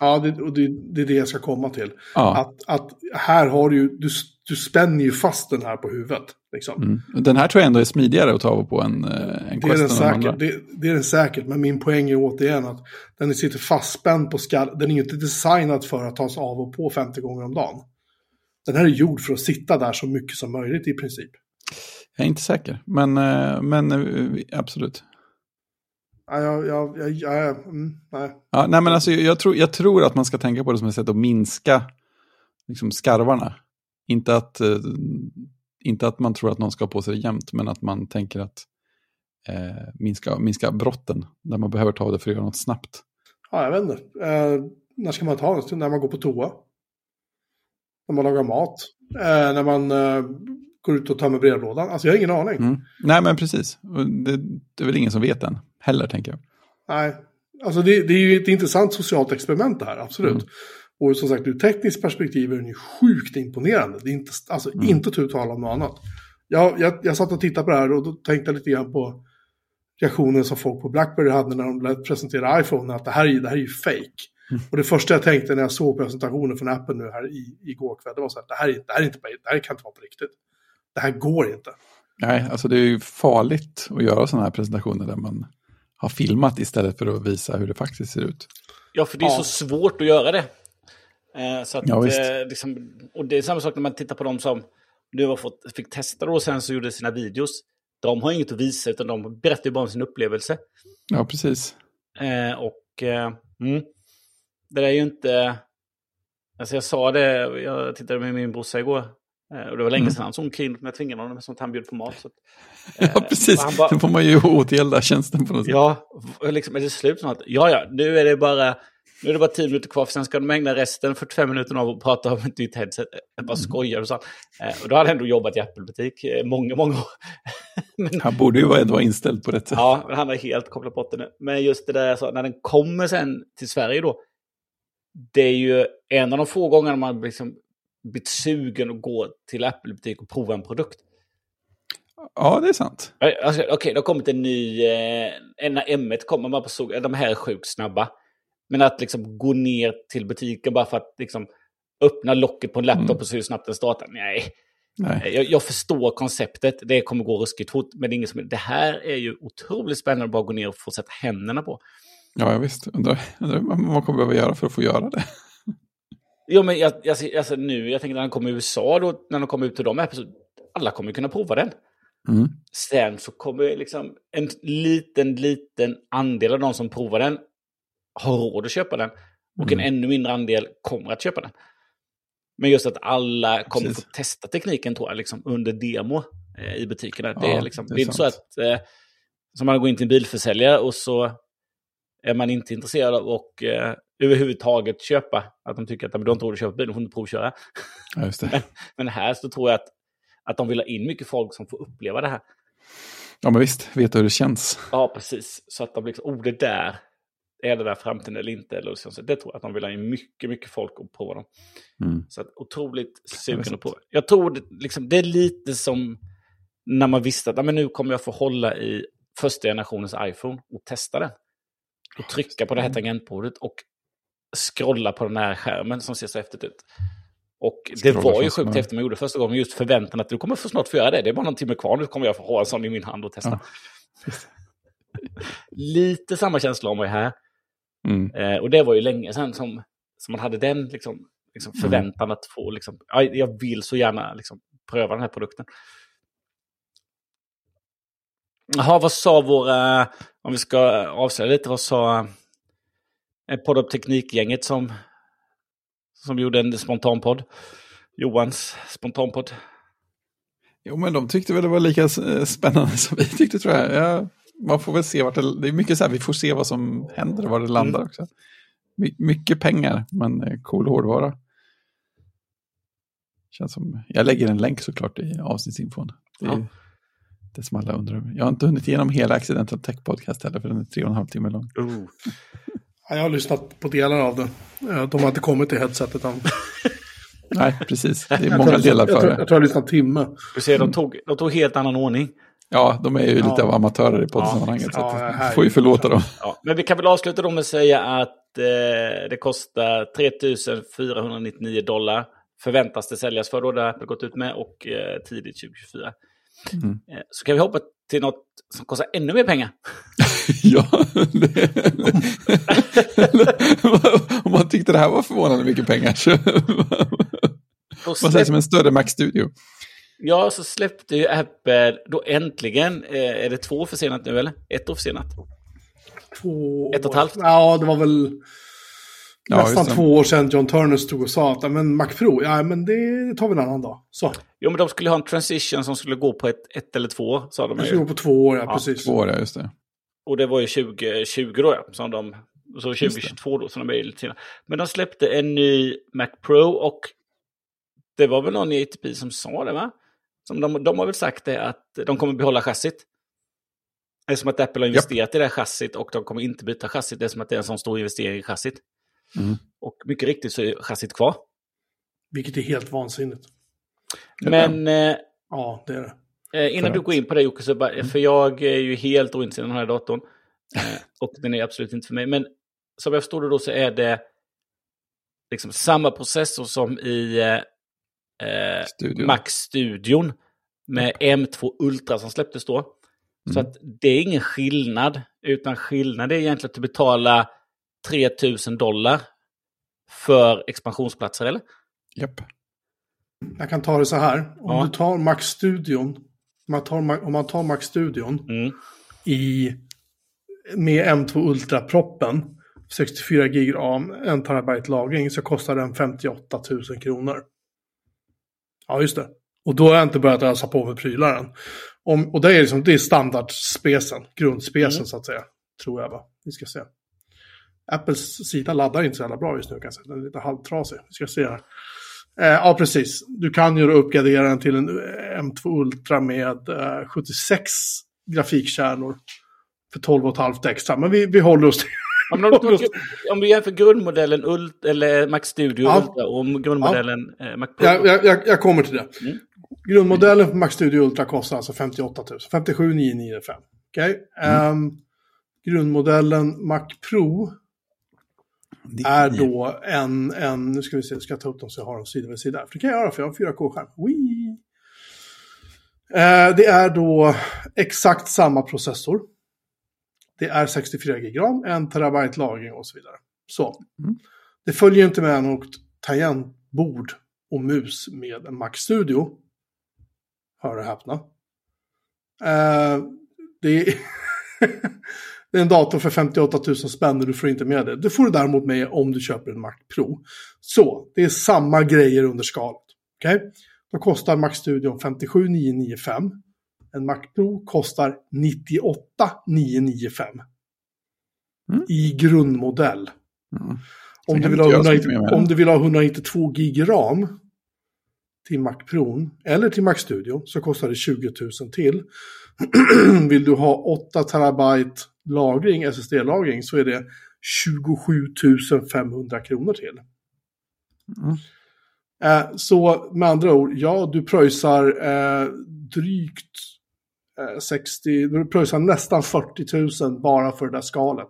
Ja, det, och det, det är det jag ska komma till. Ja. Att, att här har du du, du spänner ju fast den här på huvudet. Liksom. Mm. Den här tror jag ändå är smidigare att ta av och på än, äh, än det. Är den säkert, det, det, är den säkert, men min poäng är återigen att den sitter fastspänd på skall. Den är ju inte designad för att tas av och på 50 gånger om dagen. Den här är gjord för att sitta där så mycket som möjligt i princip. Jag är inte säker, men, eh, men eh, absolut. Ja, jag, jag, jag, jag mm, nej. Ja, nej, men alltså, jag, tror, jag tror att man ska tänka på det som ett sätt att minska liksom, skarvarna. Inte att, uh, inte att man tror att någon ska ha på sig det jämt, men att man tänker att eh, minska, minska brotten, där man behöver ta det för att göra något snabbt. Ja, jag vet inte. Eh, när ska man ta det? När man går på toa? När man lagar mat? Eh, när man eh, går ut och tömmer brevlådan? Alltså jag har ingen aning. Mm. Nej, men precis. Det, det är väl ingen som vet än, heller, tänker jag. Nej, alltså det, det är ju ett intressant socialt experiment det här, absolut. Mm. Och som sagt, ur tekniskt perspektiv är den ju sjukt imponerande. Det är inte, alltså, mm. inte tu tal om något annat. Jag, jag, jag satt och tittade på det här och då tänkte jag lite grann på reaktionen som folk på Blackberry hade när de presenterade iPhone, att det här är, det här är ju fake. Mm. Och det första jag tänkte när jag såg presentationen från appen nu här i, igår kväll, det var så att det här, det här, är inte, det här kan inte vara på riktigt. Det här går inte. Nej, alltså det är ju farligt att göra sådana här presentationer där man har filmat istället för att visa hur det faktiskt ser ut. Ja, för det är ja. så svårt att göra det. Eh, så att, ja, eh, liksom, och det är samma sak när man tittar på de som du har fått, fick testa och sen så gjorde sina videos. De har inget att visa utan de berättar ju bara om sin upplevelse. Ja, precis. Eh, och eh, mm, det är ju inte... Alltså jag sa det, jag tittade med min brorsa igår. Eh, och det var länge mm. sedan han såg kring med honom som att han bjöd på mat. Så att, ja, precis. Bara, Då får man ju åtgälda tjänsten på något sätt. Ja, liksom är det slut snart? Ja, ja, nu är det bara nu är det bara 10 minuter kvar, för sen ska de ägna resten 45 minuter av att prata om ett nytt headset. Jag bara mm. skojar och så. Eh, och då hade han ändå jobbat i Apple-butik eh, många, många år. men, han borde ju vara inställd på det. Ja, men han har helt kopplat bort det nu. Men just det där, så, när den kommer sen till Sverige då. Det är ju en av de få gångerna man liksom blivit sugen att gå till Apple-butik och prova en produkt. Ja, det är sant. Alltså, Okej, okay, det har kommit en ny... Eh, när M1 kommer man på såg, de här är sjukt snabba. Men att liksom gå ner till butiken bara för att liksom öppna locket på en laptop mm. och se hur snabbt den startar. Nej. Nej. Jag, jag, förstår konceptet, det kommer gå ruskigt fort. Men det, är inget som, det här är ju otroligt spännande att bara gå ner och få sätta händerna på. Ja, visst. Undrar, undrar vad man kommer behöva göra för att få göra det. Jo, men jag, jag, alltså nu, jag tänker när den kommer i USA, då, när de kommer ut till dem, alla kommer kunna prova den. Mm. Sen så kommer liksom en liten, liten andel av de som provar den har råd att köpa den. Och mm. en ännu mindre andel kommer att köpa den. Men just att alla kommer Precis. få testa tekniken tror jag, liksom, under demo eh, i butikerna. Ja, det är, liksom, det är, det är inte så att eh, som man går in till en bilförsäljare och så är man inte intresserad av att eh, överhuvudtaget köpa. Att de tycker att du har inte råd att köpa bilen, får inte provköra. Ja, men, men, här så tror jag att, att de vill ha in mycket folk som får uppleva det här. Ja, men visst, veta hur det känns. Ja, precis. Så att de liksom, oh, det där, är det där framtiden eller inte? Eller så, det tror jag att de vill ha in mycket, mycket folk att prova dem. Mm. Så att, otroligt sugen på. Jag tror det, liksom, det är lite som när man visste att men nu kommer jag få hålla i första generationens iPhone och testa den. Och trycka på det här tangentbordet och scrolla på den här skärmen som ser så häftigt ut. Och det var ju sjukt häftigt man gjorde första gången, just förväntan att du kommer få snart få göra det. Det är bara någon timme kvar, nu kommer jag få ha en sån i min hand och testa. Ja. Lite samma känsla om jag här. Mm. Eh, och det var ju länge sedan som, som man hade den liksom, liksom mm. förväntan mm. att få, liksom, jag vill så gärna liksom, pröva den här produkten. Jaha, vad sa våra, om vi ska avslöja lite, vad sa eh, Podd Teknikgänget som, som gjorde en spontanpodd? Johans spontanpodd. Jo, men de tyckte väl det var lika eh, spännande som vi tyckte tror jag. jag man får väl se vart det, det är mycket så här, vi får se vad som händer och var det landar mm. också. My, mycket pengar, men eh, cool hårdvara. Känns som, jag lägger en länk såklart i avsnittsinfon. Det är ja. det som alla undrar. Jag har inte hunnit igenom hela Accidental Tech Podcast heller, för den är tre och en halv timme lång. Uh. Jag har lyssnat på delar av det. De har inte kommit till headsetet än. Nej, precis. Det är många delar för det. Jag tror jag har lyssnat timme. Du ser, de tog, de tog helt annan ordning. Ja, de är ju lite av amatörer i poddsammanhanget. Ja, så ja, får ju förlåta dem. Ja, men vi kan väl avsluta då med att säga att eh, det kostar 3 499 dollar. Förväntas det säljas för då, det har gått ut med, och eh, tidigt 2024. Mm. Eh, så kan vi hoppa till något som kostar ännu mer pengar. ja, det, om man tyckte det här var förvånande mycket pengar så... Vad sägs om en större Mac-studio? Ja, så släppte ju Apple då äntligen, eh, är det två år försenat nu eller? Ett år försenat? Två Ett och ett halvt? Ja, det var väl... Ja, Nästan två år sedan John Turner stod och sa att men Mac Pro, ja men det tar vi en annan dag. Så. Jo men de skulle ha en transition som skulle gå på ett, ett eller två, sa de. Det skulle gå på två år, ja, ja precis. Två år, ja, just det. Och det var ju 2020 då, ja, som de, så 2022 då, som de är lite senare. Men de släppte en ny Mac Pro och det var väl någon i ATP som sa det, va? Som de, de har väl sagt det att de kommer behålla chassit. Det är som att Apple har investerat yep. i det här chassit och de kommer inte byta chassit. Det är som att det är en sån stor investering i chassit. Mm. Och mycket riktigt så är chassit kvar. Vilket är helt vansinnigt. Men... Eh, ja, det är det. Eh, innan du går in på det Jocke, så bara, mm. för jag är ju helt ointresserad av den här datorn. Eh, och den är absolut inte för mig. Men som jag förstår det då så är det liksom samma processor som i eh, Studio. Mac-studion med M2 Ultra som släpptes då. Mm. Så att det är ingen skillnad, utan skillnad är egentligen att du betalar 3000 dollar för expansionsplatser, eller? Japp. Jag kan ta det så här. Om ja. du tar Mac-studion, om man tar Mac-studion mm. i, med M2 Ultra-proppen, 64 gig ram, 1 terabyte lagring, så kostar den 58 000 kronor. Ja, just det. Och då har jag inte börjat ösa på med prylar än. Om, och det är, liksom, det är standardspecen, grundspecen mm. så att säga. Tror jag va. Vi ska se. Apples sida laddar inte så jävla bra just nu kan jag säga. Den är lite halvtrasig. Vi ska se här. Eh, ja, precis. Du kan ju uppgradera den till en eh, M2 Ultra med eh, 76 grafikkärnor för 12,5 extra. Men vi, vi håller oss till om, du, om du jämför grundmodellen Ult, eller Mac Studio ja. Ultra och grundmodellen ja. eh, Mac Pro. Jag, jag, jag kommer till det. Mm. Grundmodellen för Mac Studio Ultra kostar alltså 58 000. 57 995. Okej. Okay? Mm. Um, grundmodellen Mac Pro är då en, en, nu ska vi se, ska jag ta upp dem så jag har dem sida vid sida. För det kan jag göra för jag har en 4K-skärm. Eh, det är då exakt samma processor. Det är 64 GB ram, 1 terabyte lagring och så vidare. Så. Mm. Det följer inte med något tangentbord och mus med en Mac Studio. Hör och häpna. Eh, det, är det är en dator för 58 000 spänn och du får inte med det. Det får du däremot med om du köper en Mac Pro. Så, det är samma grejer under skalet. Okej? Okay? Då kostar Mac Studio 57 995 en Mac Pro kostar 98 995. Mm. I grundmodell. Mm. Om, du vill ha 100, om du vill ha 192 gig ram till Mac Pro eller till Mac Studio så kostar det 20 000 till. vill du ha 8 terabyte lagring, SSD-lagring, så är det 27 500 kronor till. Mm. Eh, så med andra ord, ja, du pröjsar eh, drygt 60, eh, du pröjsar nästan 40 000 bara för det där skalet.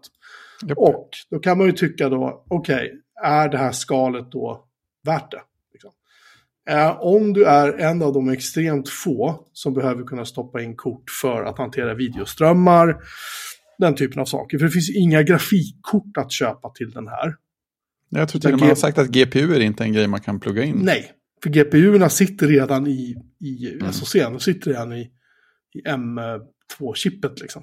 Yep. Och då kan man ju tycka då, okej, okay, är det här skalet då värt det? Liksom. Eh, om du är en av de extremt få som behöver kunna stoppa in kort för att hantera videoströmmar, den typen av saker. För det finns inga grafikkort att köpa till den här. Jag tror till och med man har sagt att GPU är inte en grej man kan plugga in. Nej, för GPU-erna sitter redan i, i mm. SoC, de sitter redan i i M2-chippet liksom.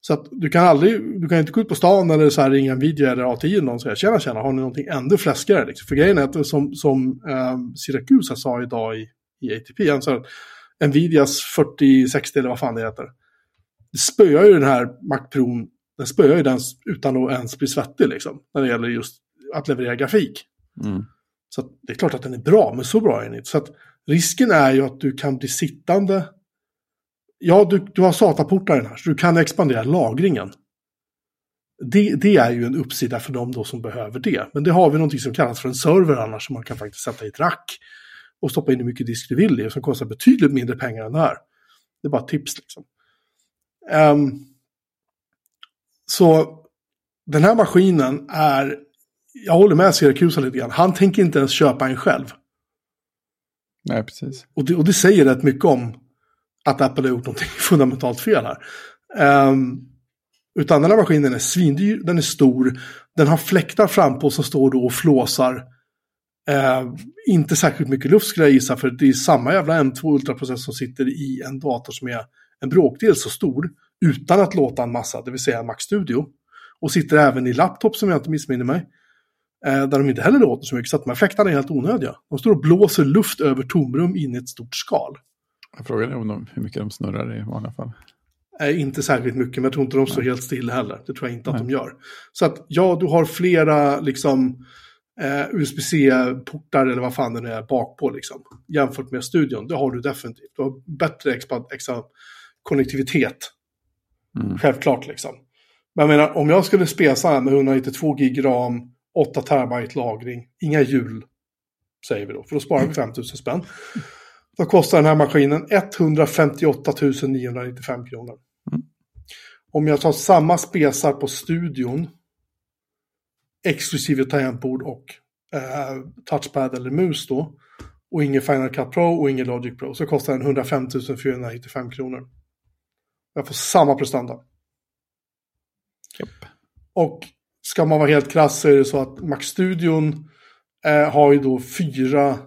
Så att du kan aldrig, du kan inte gå ut på stan eller så här ringa en video eller A10 eller någon och säga tjena tjena, har ni någonting ännu fläskigare? Liksom. För grejen är att som, som eh, Siracusa sa idag i, i ATP, han sa att Nvidias 4060 eller vad fan det heter, det spöar ju den här Mac Pro, den spöar ju den utan att ens bli svettig liksom, när det gäller just att leverera grafik. Mm. Så det är klart att den är bra, men så bra är den inte. Så att risken är ju att du kan bli sittande ja, du, du har SATA-portar i den här, så du kan expandera lagringen. Det, det, är ju en uppsida för dem då som behöver det. Men det har vi någonting som kallas för en server annars som man kan faktiskt sätta i ett rack och stoppa in hur mycket disk du vill i som kostar betydligt mindre pengar än det här. Det är bara tips liksom. Um, så den här maskinen är, jag håller med Siracusa lite grann, han tänker inte ens köpa en själv. Nej, precis. Och det, och det säger rätt mycket om att Apple har gjort någonting fundamentalt fel här. Um, utan den här maskinen är svindyr, den är stor, den har fläktar fram på som står då och flåsar. Uh, inte särskilt mycket luft skulle jag gissa, för det är samma jävla M2-ultraprocessor som sitter i en dator som är en bråkdel så stor, utan att låta en massa, det vill säga Mac Studio. Och sitter även i laptop som jag inte missminner mig. uh, där de inte heller låter så mycket, så att de här fläktarna är helt onödiga. De står och blåser luft över tomrum in i ett stort skal. Jag frågade om de, hur mycket de snurrar i vanliga fall. Eh, inte särskilt mycket, men jag tror inte de står helt still heller. Det tror jag inte att de gör. Så att ja, du har flera liksom eh, USB-C-portar eller vad fan det nu är bakpå liksom. Jämfört med studion, det har du definitivt. Du har bättre extra konnektivitet. Mm. Självklart liksom. Men jag menar, om jag skulle spesa med 192 gig ram, 8 terabyte lagring, inga hjul, säger vi då, för då sparar vi 5000 spänn. Då kostar den här maskinen 158 995 kronor. Mm. Om jag tar samma spesar på studion, exklusive tangentbord och eh, touchpad eller mus då, och ingen Final Cut Pro och ingen Logic Pro, så kostar den 105 495 kronor. Jag får samma prestanda. Japp. Och ska man vara helt krass så är det så att Mac-studion eh, har ju då fyra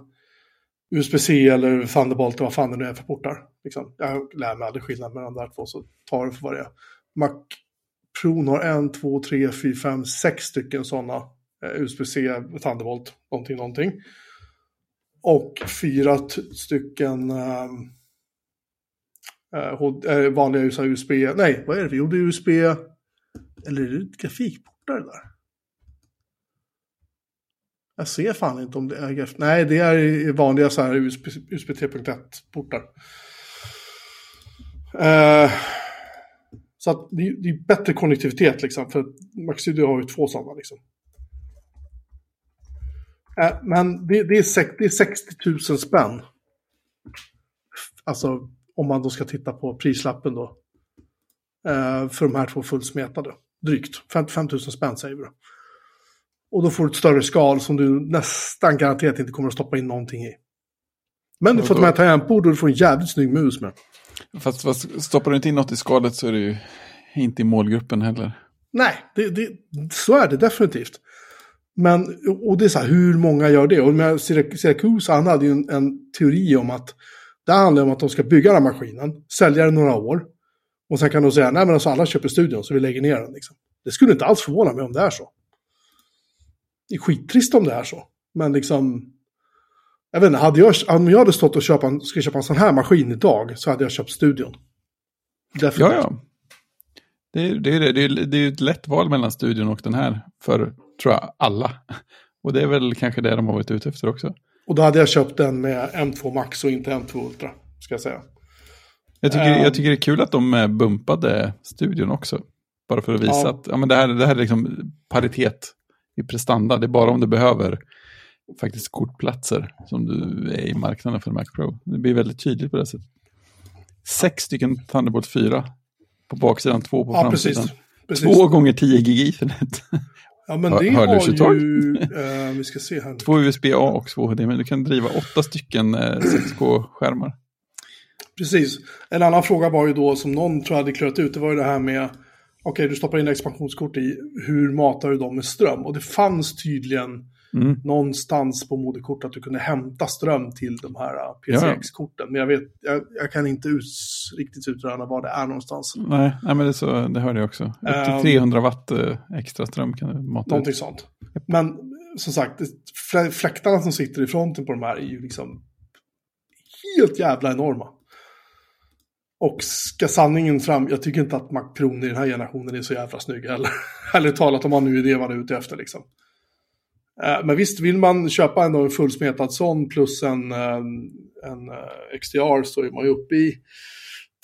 USB-C eller Thunderbolt eller vad fan det nu är för portar. Liksom. Jag lär mig aldrig skillnad mellan de där två så tar det för vad det är. Mac Pro har en, två, tre, fyra, fem, sex stycken sådana eh, USB-C Thunderbolt, någonting, någonting. Och fyra stycken ehm, eh, eh, vanliga USB, nej vad är det för, jo det är USB, eller är det grafikportar det där? Jag ser fan inte om det är GF. Nej, det är vanliga så här USB, USB 3.1-portar. Eh, så att det, är- det är bättre konnektivitet liksom, för Mac Studio har ju två sådana liksom. Eh, men det, det, är sex, det är 60 000 spänn. Alltså om man då ska titta på prislappen då. Eh, för de här två fullsmetade. Drygt. 55 000 spänn säger vi då. Och då får du ett större skal som du nästan garanterat inte kommer att stoppa in någonting i. Men du får ta med tangentbord och du får en jävligt snygg mus med. Fast, fast stoppar du inte in något i skalet så är det ju inte i målgruppen heller. Nej, det, det, så är det definitivt. Men, och det är så här, hur många gör det? Och Syracuse, han hade ju en, en teori om att det handlar om att de ska bygga den här maskinen, sälja den några år. Och sen kan de säga, nej men alltså alla köper studion så vi lägger ner den. Liksom. Det skulle inte alls förvåna mig om det är så. Det är skittrist om det är så. Men liksom, jag vet inte, hade jag, om jag hade stått och köpa en, ska köpa en sån här maskin idag så hade jag köpt studion. Ja, ja. Det är, det, är, det, är, det är ett lätt val mellan studion och den här för, tror jag, alla. Och det är väl kanske det de har varit ute efter också. Och då hade jag köpt den med M2 Max och inte M2 Ultra, ska jag säga. Jag tycker, Ehm. jag tycker det är kul att de eh, bumpade studion också. Bara för att visa Ja. att ja, men det, här, det här är liksom paritet i prestanda. Det är bara om du behöver faktiskt kortplatser som du är i marknaden för Mac Pro. Det blir väldigt tydligt på det sättet. Sex stycken Thunderbolt 4 på baksidan, två på Ja, framsidan. precis. precis. Två gånger 10 gig Ethernet. Ja, men det har ju... eh, vi ska se här. Två USB-A och två HDMI. Du kan driva åtta stycken eh, 6K-skärmar. Precis. En annan fråga var ju då, som någon tror jag hade klurat ut, det var ju det här med... Okej, du stoppar in expansionskort i, hur matar du dem med ström? Och det fanns tydligen Mm. någonstans på moderkort att du kunde hämta ström till de här eh, PCX-korten. Men jag, vet, jag, jag kan inte ut, riktigt utröna var det är någonstans. Nej, nej, men det, så, det hörde jag också. Upp till Ehm. 300 watt eh, extra ström kan du mata ut. Någonting sånt. Men som sagt, fläktarna som sitter i fronten på de här är ju liksom helt jävla enorma. Och ska sanningen fram, jag tycker inte att Mac Pro i den här generationen är så jävla snygg heller. Ärligt talat om man nu är det man är ute efter liksom. Eh, Men visst, vill man köpa ändå en fullsmetad sån plus en, eh, en eh, XDR så är man ju uppe i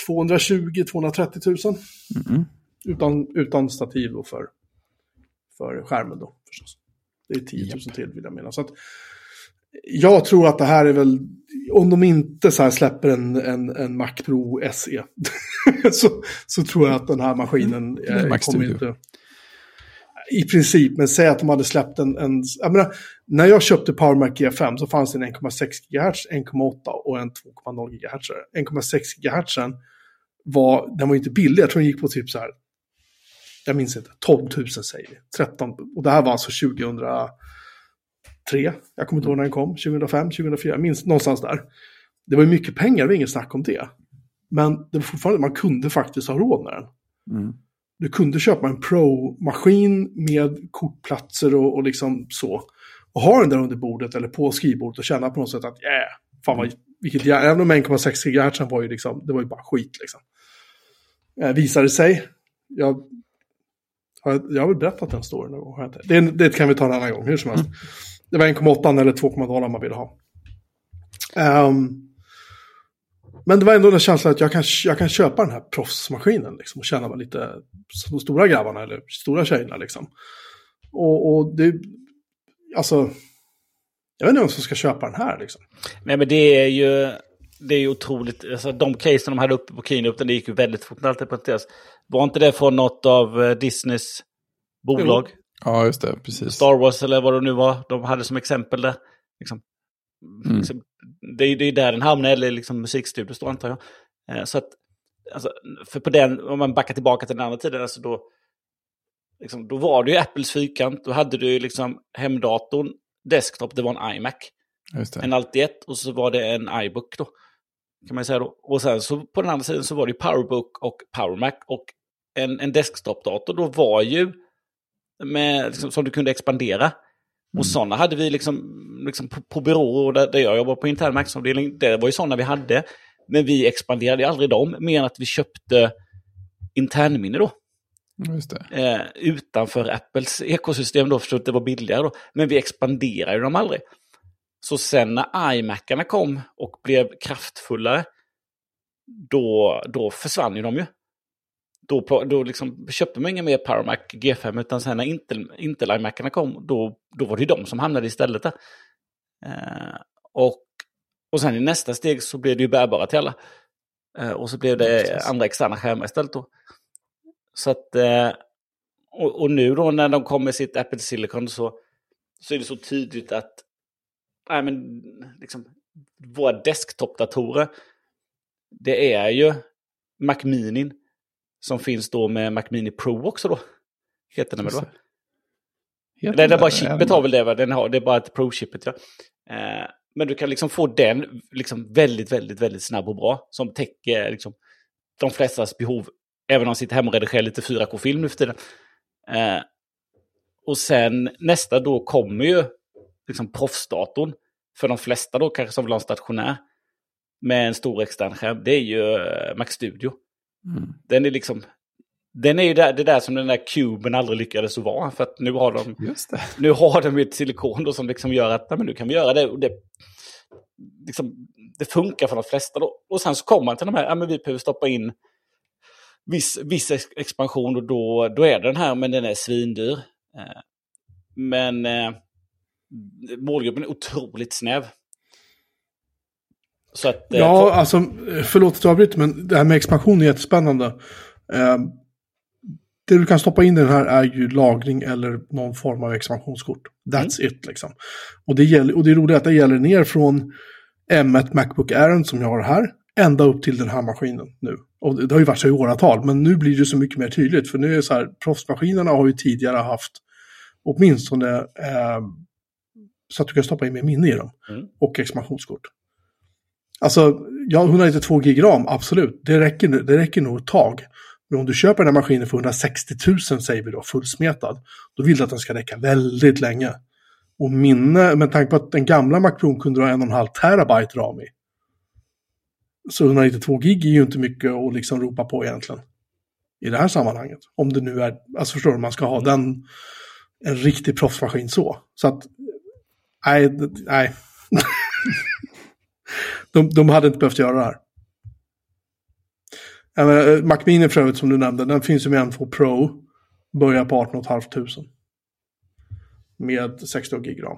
220-230 000. Mm. Utan, utan stativ då för, för skärmen då förstås. Det är 10 000 Japp. till vill jag mena. Så att, jag tror att det här är väl, om de inte så här släpper en, en, en Mac Pro SE, så, så tror jag att den här maskinen är eh, kommer inte... I princip, men säg att de hade släppt en... en jag menar, när jag köpte Power Mac G5 så fanns det en 1,6 GHz, 1,8 och en 2,0 GHz. 1,6 GHz var, den var inte billig, jag tror den gick på typ så här, jag minns inte, 12 000 säger vi. 13, och det här var alltså 2003, jag kommer inte ihåg när den kom, 2005, 2004, jag minns någonstans där. Det var ju mycket pengar, det var inget snack om det. Men det var fortfarande, man kunde faktiskt ha råd med den. Mm. du kunde köpa en Pro-maskin med kortplatser och, och liksom så. Och ha den där under bordet eller på skrivbordet och känna på något sätt att yeah, fan vad, vilket, även om 1,6 GHz var ju liksom, det var ju bara skit liksom. Eh, visade sig, jag, jag har väl berättat den storyn någon gång, det, det kan vi ta en annan gång, hur som helst. Mm. Det var 1,8 eller 2,0 man ville ha. Um, men det var ändå den känslan att jag kan, jag kan köpa den här proffsmaskinen liksom, och känna mig lite som de stora grabbarna eller stora tjejerna. Liksom. Och, och det, alltså, jag vet inte vem som ska köpa den här liksom. Nej men det är ju, det är ju otroligt, alltså de casen de hade uppe på keynoten, det gick ju väldigt fort när allt. Var inte det från något av eh, Disneys bolag? Jo. Ja, just det, precis. Star Wars eller vad det nu var, de hade som exempel där. Liksom. Mm. Liksom, det, det är där den hamnar, eller liksom musikstudios då antar jag. Eh, så att, alltså, för på den, om man backar tillbaka till den andra tiden, alltså då, liksom, då var det ju Apples fyrkant, då hade du ju liksom hemdatorn, desktop, det var en iMac. En Alti-1 och så var det en iBook då. Kan man säga då. Och sen så på den andra sidan så var det Powerbook och PowerMac. Och en, en desktopdator då var ju med, liksom, som du kunde expandera. Mm. Och sådana hade vi liksom, liksom på, på byråer där, där jag jobbar på intern marknadsavdelning. Det var ju sådana vi hade. Men vi expanderade aldrig dem, mer än att vi köpte internminne då. Eh, utanför Apples ekosystem då, för att det var billigare då. Men vi expanderade dem aldrig. Så sen när iMacarna kom och blev kraftfullare, då, då försvann ju de ju då, då liksom köpte man inga mer PowerMac G5 utan sen när Intel, Intel iMacarna kom då, då var det de som hamnade istället där. Eh, och, och sen i nästa steg så blev det ju bärbara till alla. Eh, och så blev det andra externa skärmar istället då. Så att, eh, och, och, nu då när de kom med sitt Apple Silicon så, så är det så tydligt att nej men, liksom, våra desktop-datorer, det är ju Mac Mini som finns då med Mac Mini Pro också då. Heter den väl va? Heter det, det är bara chippet har väl det, va? Den har, det är bara ett Pro-chippet ja. Eh, men du kan liksom få den liksom väldigt, väldigt, väldigt snabb och bra. Som täcker liksom, de flestas behov. Även om man sitter hemma och redigerar lite 4K-film nu för tiden. Eh, och sen nästa då kommer ju liksom proffsdatorn. För de flesta då kanske som vill ha en stationär. Med en stor extern skärm. Det är ju eh, Mac Studio. Mm. Den är liksom... Den är ju där, det där som den där kuben aldrig lyckades vara. För att nu har de, Nu har de ett silikon då som liksom gör att men nu kan vi göra det. Och det, liksom, det funkar för de flesta. Då. Och sen så kommer man till de här, ja men vi behöver stoppa in viss, viss expansion och då, då är det den här, men den är svindyr. Eh, men eh, målgruppen är otroligt snäv. Så att, eh, ja, för... alltså, förlåt att jag avbryter, men det här med expansion är jättespännande. Eh, det du kan stoppa in i den här är ju lagring eller någon form av expansionskort. That's mm. it liksom. Och det, gäller, och det är roligt att det gäller ner från M1 Macbook Air som jag har här, ända upp till den här maskinen nu. Och det har ju varit så i åratal, men nu blir det så mycket mer tydligt. För nu är det så här, proffsmaskinerna har ju tidigare haft åtminstone eh, så att du kan stoppa in mer minne i dem. Mm. Och expansionskort. Alltså, ja, 192 gig ram, absolut. Det räcker, det räcker nog ett tag. Men om du köper den här maskinen för 160 000 säger vi då, fullsmetad, då vill du att den ska räcka väldigt länge. Och minne, med tanke på att den gamla Mac Pro kunde ha en och en halv terabyte ram i. Så 192 gig är ju inte mycket att liksom ropa på egentligen. I det här sammanhanget. Om det nu är, alltså förstår du, man ska ha den, en riktig proffsmaskin så. Så att, nej, nej. De, de hade inte behövt göra det här. Menar, Mac Mini för övrigt som du nämnde, den finns ju med M2 Pro. Börjar på 18 500. Med 60 gig ram.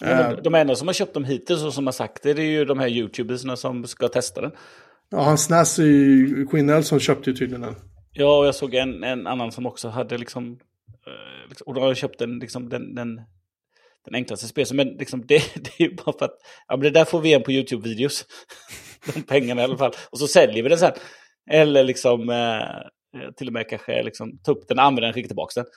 Ja, de enda som har köpt dem hittills och som har sagt det, det är ju de här YouTubersna som ska testa den. Ja, hans Snazzy Quinn Nelson köpte ju tydligen den. Ja, och jag såg en, en annan som också hade liksom... Eh, liksom och då har köpt den, liksom, den, den den enklaste spelsen. Men liksom det, det är ju bara för att ja, men det där får vi igen på YouTube-videos. De pengarna i alla fall. Och så säljer vi den sen. Eller liksom eh, eh till och med kanske liksom, ta upp den, använda den, skicka tillbaka den.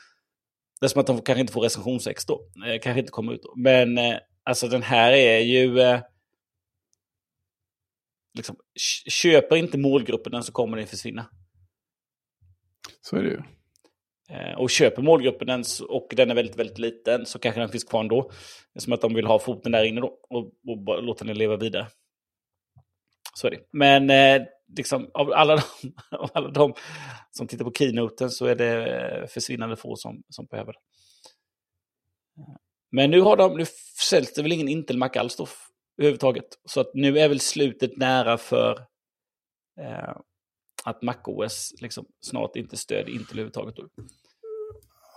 Det är som att de kanske inte får recensionsex då. Eh, kanske inte kommer ut då. Men eh, alltså den här är ju... Eh, liksom, köper inte målgruppen den så kommer den försvinna. Så är det ju. Eh, och köper målgruppen den och den är väldigt, väldigt liten så kanske den finns kvar ändå. Som att de vill ha foten där inne då och, och låta den leva vidare. Så är det. Men eh, liksom, av, alla de, av alla de som tittar på keynoten så är det eh, försvinnande få som, som behöver det. Men nu har de, nu säljs det väl ingen Intel Mac alls då överhuvudtaget. Så att nu är väl slutet nära för eh, att MacOS liksom snart inte stödjer Intel överhuvudtaget. Då.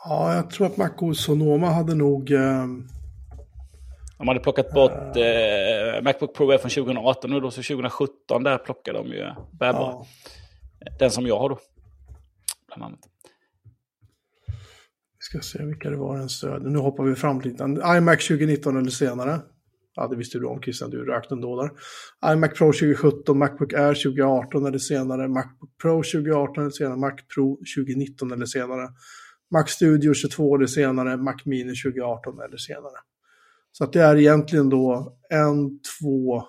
Ja, jag tror att MacOS Sonoma hade nog... Eh... De hade plockat bort eh, Macbook Pro från 2018 och då så 2017 där plockade de ju bärbar. Ja. Den som jag har då. Bland annat. Vi ska se vilka det var den stödde. Nu hoppar vi fram lite. iMac 2019 eller senare. Ja, det visste du om Christian, du rökte ändå där. iMac Pro 2017, Macbook Air 2018 eller senare, Macbook Pro 2018 eller senare, Mac Pro 2019 eller senare, Mac Studio 22 eller senare, Mac Mini 2018 eller senare. Så att det är egentligen då en, två,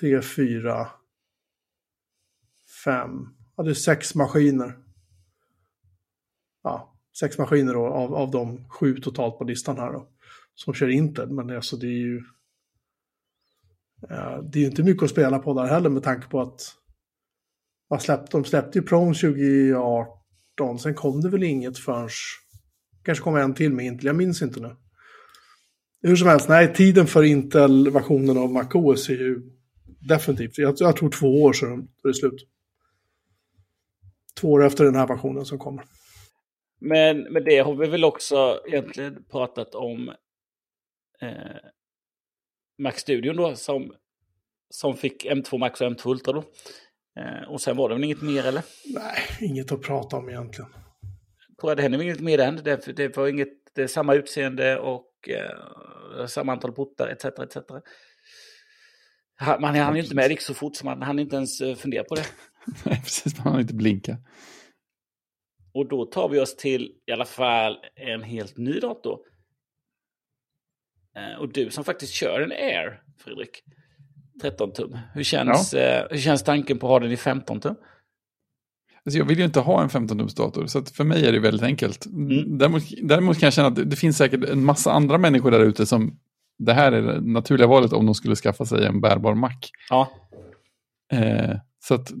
tre, fyra, fem, ja det är sex maskiner. Ja, sex maskiner då, av, av de sju totalt på listan här då som kör Intel. Men alltså det är ju... det är ju inte mycket att spela på där heller med tanke på att man släppte, de släppte ju Prom 2018, sen kom det väl inget förrän... kanske kom en till med Intel, jag minns inte nu. Hur som helst, nej, tiden för Intel-versionen av MacOS är ju definitivt, jag, jag tror två år så är det slut. Två år efter den här versionen som kommer. Men med det har vi väl också egentligen pratat om eh, Mac Studion då som, som fick M2 Max och M2 Ultra då. Eh, och sen var det väl inget mer eller? Nej, inget att prata om egentligen. Tror jag det hände inget mer än. Det, det var inget, det är samma utseende och eh, samma antal portar etc. etc. Man hann ju inte med det så fort så man hann inte ens eh, fundera på det. Nej, precis. Man hann inte blinka. Och då tar vi oss till i alla fall en helt ny dator. Eh, och du som faktiskt kör en Air, Fredrik. 13 tum. Hur känns, ja. Eh, hur känns tanken på att ha den i 15 tum? Alltså jag vill ju inte ha en 15-tums dator, så för mig är det väldigt enkelt. Mm. Däremot, däremot kan jag känna att det finns säkert en massa andra människor där ute som det här är det naturliga valet om de skulle skaffa sig en bärbar Mac. Ja. Eh, så att,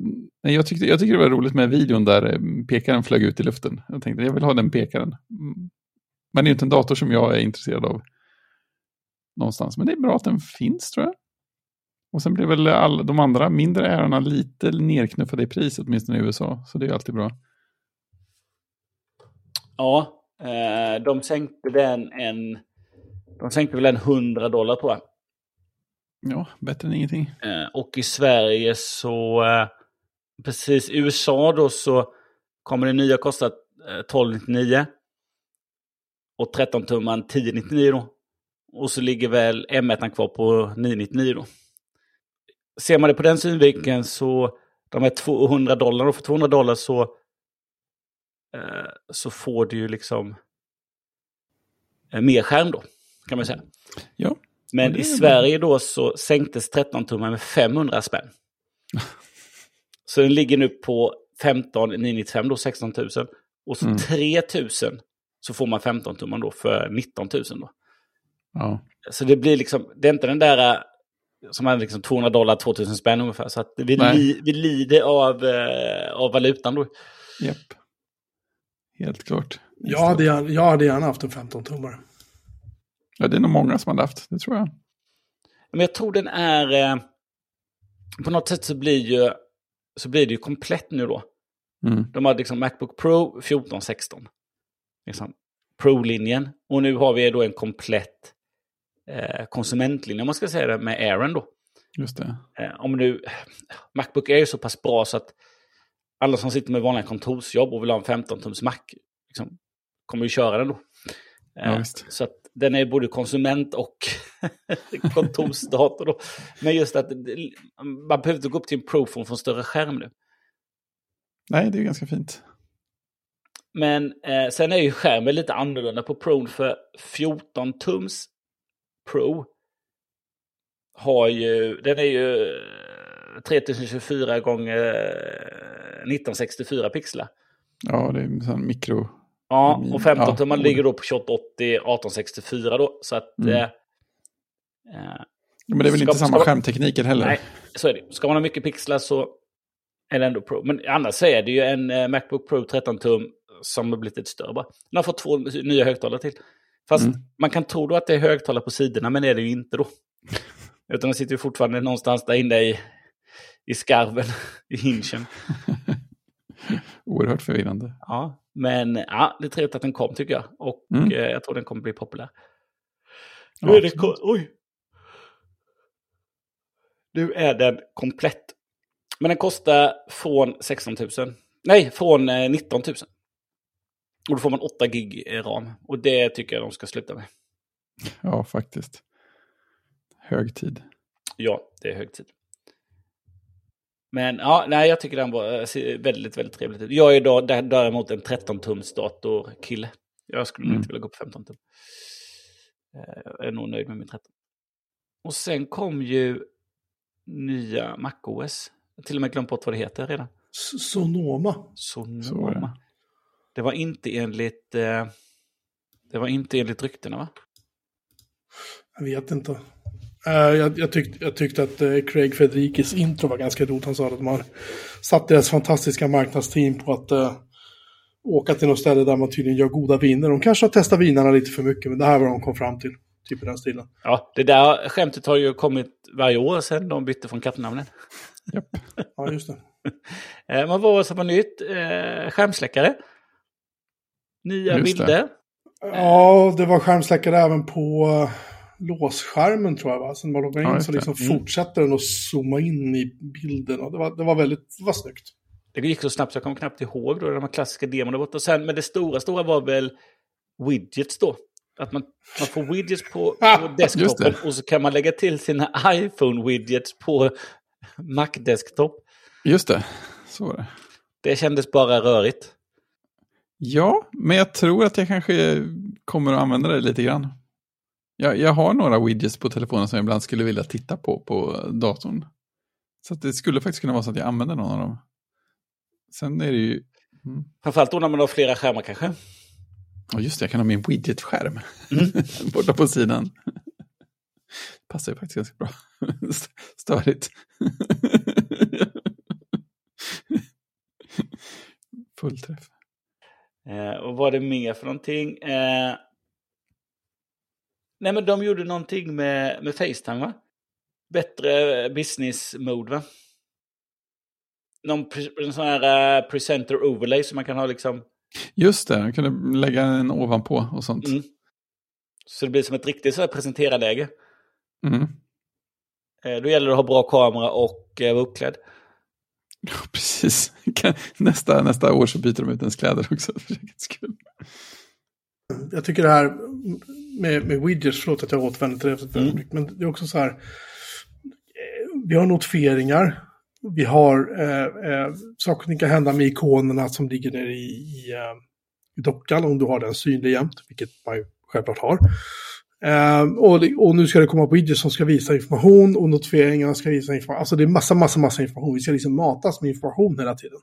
nej, jag, tyckte, jag tyckte det var roligt med videon där eh, pekaren flög ut i luften. Jag tänkte jag vill ha den pekaren. Mm. Men det är inte en dator som jag är intresserad av någonstans. Men det är bra att den finns tror jag. Och sen blir väl alla de andra mindre ärorna lite nerknuffade i pris, åtminstone i USA. Så det är alltid bra. Ja, eh, de sänkte den en... De sänkte väl en 100 dollar tror jag. Ja, bättre än ingenting. Eh, och i Sverige så... Eh, precis, i USA då så kommer det nya kosta 1299. Och 13 tumman 1099 då. Och så ligger väl M1 kvar på 999 då. Ser man det på den synvinkeln så de här 200 dollar, och för 200 dollar så, eh, så får du ju liksom eh, mer skärm då, kan man säga. Ja. Men i Sverige då så sänktes 13-tummaren med 500 spänn. så den ligger nu på 15 995 då, 16 000. Och så mm. 3 000 så får man 15-tummaren då för 19 000 då. Ja. Så det blir liksom, det är inte den där äh, som är liksom 200 dollar, 2000 spänn ungefär. Så att vi, li, vi lider av, eh, av valutan då. Japp. Helt klart. Jag hade, jag hade gärna haft en 15-tummare. Ja, det är nog många som hade haft, det tror jag. Men jag tror den är... Eh, på något sätt så blir, ju, så blir det ju komplett nu då. Mm. De hade liksom Macbook Pro 1416. Liksom Pro-linjen. Och nu har vi då en komplett eh, konsumentlinje, om man ska säga det, med Aaron då. Just det. Eh, om nu, Macbook är ju så pass bra så att alla som sitter med vanliga kontorsjobb och vill ha en 15-tums Mac liksom, kommer ju köra den då. Eh, ja, så att den är både konsument och kontorsdator. Då. Men just att man behöver inte gå upp till en Pro för att få en större skärm nu. Nej, det är ganska fint. Men eh, sen är ju skärmen lite annorlunda på Pro för 14 tums Pro har ju, den är ju 3024 gånger 1964 pixlar. Ja, det är en mikro... Ja, och 15 Ja, tummar ligger då på 2880 1864 då. Så att... Mm. Eh, eh, Men det är väl inte samma skärmtekniker heller? nej, så är det. Ska man ha mycket pixlar så är det ändå Pro. Men annars är det ju en eh, Macbook Pro 13 tum som har blivit lite större bara. Den har fått två nya högtalare till. Fast Mm. man kan tro då att det är högtalare på sidorna, men det är det ju inte då. Utan den sitter ju fortfarande någonstans där inne i, i skarven, i hinchen. Oerhört förvirrande. Ja, men ja, det är trevligt att den kom tycker jag. Och Mm. eh, jag tror den kommer bli populär. Ja, Nu är, det, oj. nu är den komplett. Men den kostar från 16 000. Nej, från eh, 19 000. Och då får man 8 gig ram. Och det tycker jag de ska sluta med. Ja, faktiskt. Hög tid. Ja, det är hög tid. Men ja, nej, jag tycker den var eh, ser väldigt, väldigt trevligt ut. Jag är då där- däremot en 13-tums datorkille. Jag skulle Mm. inte vilja gå på 15 tum. Eh, Jag är nog nöjd med min 13. Och sen kom ju nya MacOS. Jag har till och med glömt bort vad det heter redan. Sonoma. Sonoma. Det. Var inte enligt... Eh, det var inte enligt ryktena va? Jag vet inte. Eh, jag, jag, tyckte, jag tyckte att eh, Craig Federikis intro var ganska roligt. Han sa att de har satt deras fantastiska marknadsteam på att eh, åka till något ställe där man tydligen gör goda viner. De kanske har testat vinerna lite för mycket, men det här var de kom fram till. Typ i den stilen. Ja, det där skämtet har ju kommit varje år sedan de bytte från kattnamnen. Ja, just det. Eh, Men vad var det som var nytt? Eh, skärmsläckare. Nya Just det. bilder. Ja, det var skärmsläckare även på uh, låsskärmen tror jag. Va? Sen man loggar in Ja, så det. liksom Mm. fortsätter den att zooma in i bilden. Och det, var, det var väldigt det var snyggt. Det gick så snabbt så jag kommer knappt ihåg då, de här klassiska demon där borta. Och Sen, men det stora, stora var väl widgets då. Att man, man får widgets på, på desktopen och så kan man lägga till sina iPhone-widgets på Mac-desktop. Just det, så var det. Det kändes bara rörigt. Ja, men jag tror att jag kanske kommer att använda det lite grann. Jag, jag har några widgets på telefonen som jag ibland skulle vilja titta på på datorn. Så det skulle faktiskt kunna vara så att jag använder någon av dem. Sen är det ju... Mm. Framförallt då när man har flera skärmar kanske. Ja, just det, jag kan ha min widget-skärm Mm. borta på sidan. Passar ju faktiskt ganska bra. St- Störigt. Fullträff. Eh, och vad är det mer för någonting? Eh, nej men de gjorde någonting med, med Facetime va? Bättre business mode va? Någon en sån här eh, presenter overlay som man kan ha liksom. Just det, jag kunde lägga en ovanpå och sånt. Mm. Så det blir som ett riktigt så här presenterarläge. Mm. Eh, då gäller det att ha bra kamera och eh, vara uppklädd. Precis. Nästa, nästa år så byter de ut ens kläder också för säkerhets skull. Jag tycker det här med, med widgets, förlåt att jag återvänder till det för ett Mm. men det är också så här. eh, Vi har notifieringar. Vi har eh, eh, saker som kan hända med ikonerna som ligger nere i, i, eh, i dockan om du har den synlig jämt, vilket man ju självklart har. Ehm, och, det- och nu ska det komma widgets som ska visa information och notifieringarna ska visa information. Alltså det är massa, massa, massa information. Vi ska liksom matas med information hela tiden.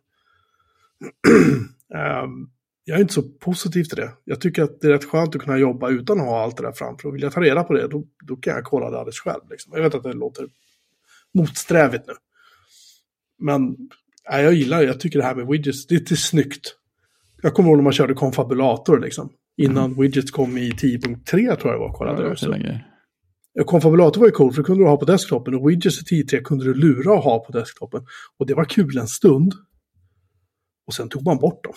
Ehm, jag är inte så positiv till det. Jag tycker att det är rätt skönt att kunna jobba utan att ha allt det där framför. Och vill jag ta reda på det, då, då kan jag kolla det alldeles själv. Liksom. Jag vet att det låter motsträvigt nu. Men nej, jag gillar det. Jag tycker det här med widgets, det är lite snyggt. Jag kommer ihåg när man körde konfabulator liksom. Innan widgets kom i 10.3 tror jag det var. Ja, Kollade det jag var också. Ja, Konfabulator var ju cool för det kunde du ha på desktopen och widgets i 10.3 kunde du lura att ha på desktopen. Och det var kul en stund. Och sen tog man bort dem.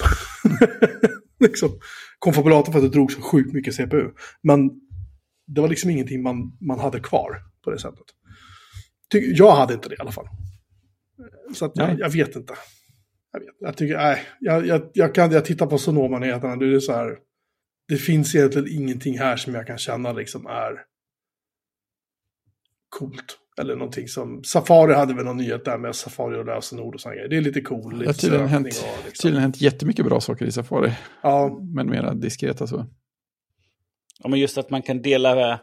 liksom. Konfabulator för att det drog så sjukt mycket CPU. Men det var liksom ingenting man, man hade kvar på det sättet. Ty jag hade inte det i alla fall. Så att jag, jag vet inte. Jag, vet, jag tycker, nej, jag, jag, jag, kan, jag tittar på Sonoma-nyheterna, det är så här. Det finns egentligen ingenting här som jag kan känna liksom är coolt. Eller någonting som, Safari hade väl någon nyhet där med Safari och lösenord och sådana grejer. Det är lite cool. Det Lite har tydligen hänt, och liksom. tydligen hänt jättemycket bra saker i Safari. Ja, Men mera diskreta så. Ja, men just att man kan dela...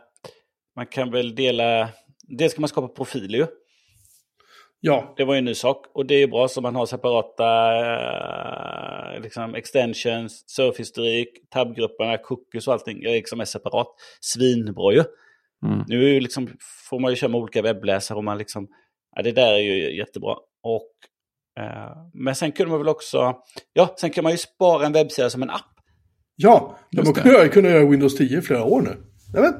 Man kan väl dela... Dels kan man skapa profiler ju. Ja. Det var ju en ny sak. Och det är bra så man har separata eh, liksom extensions, surfhistorik, tabgrupperna, cookies och allting liksom är separat. Svinbra ju. Mm. Nu liksom, får man ju köra med olika webbläsare och man liksom, ja det där är ju jättebra. Och, eh, men sen kunde man väl också, ja sen kan man ju spara en webbsida som en app. Ja, man kunde, kunna göra Windows 10 i flera år nu. Nämen,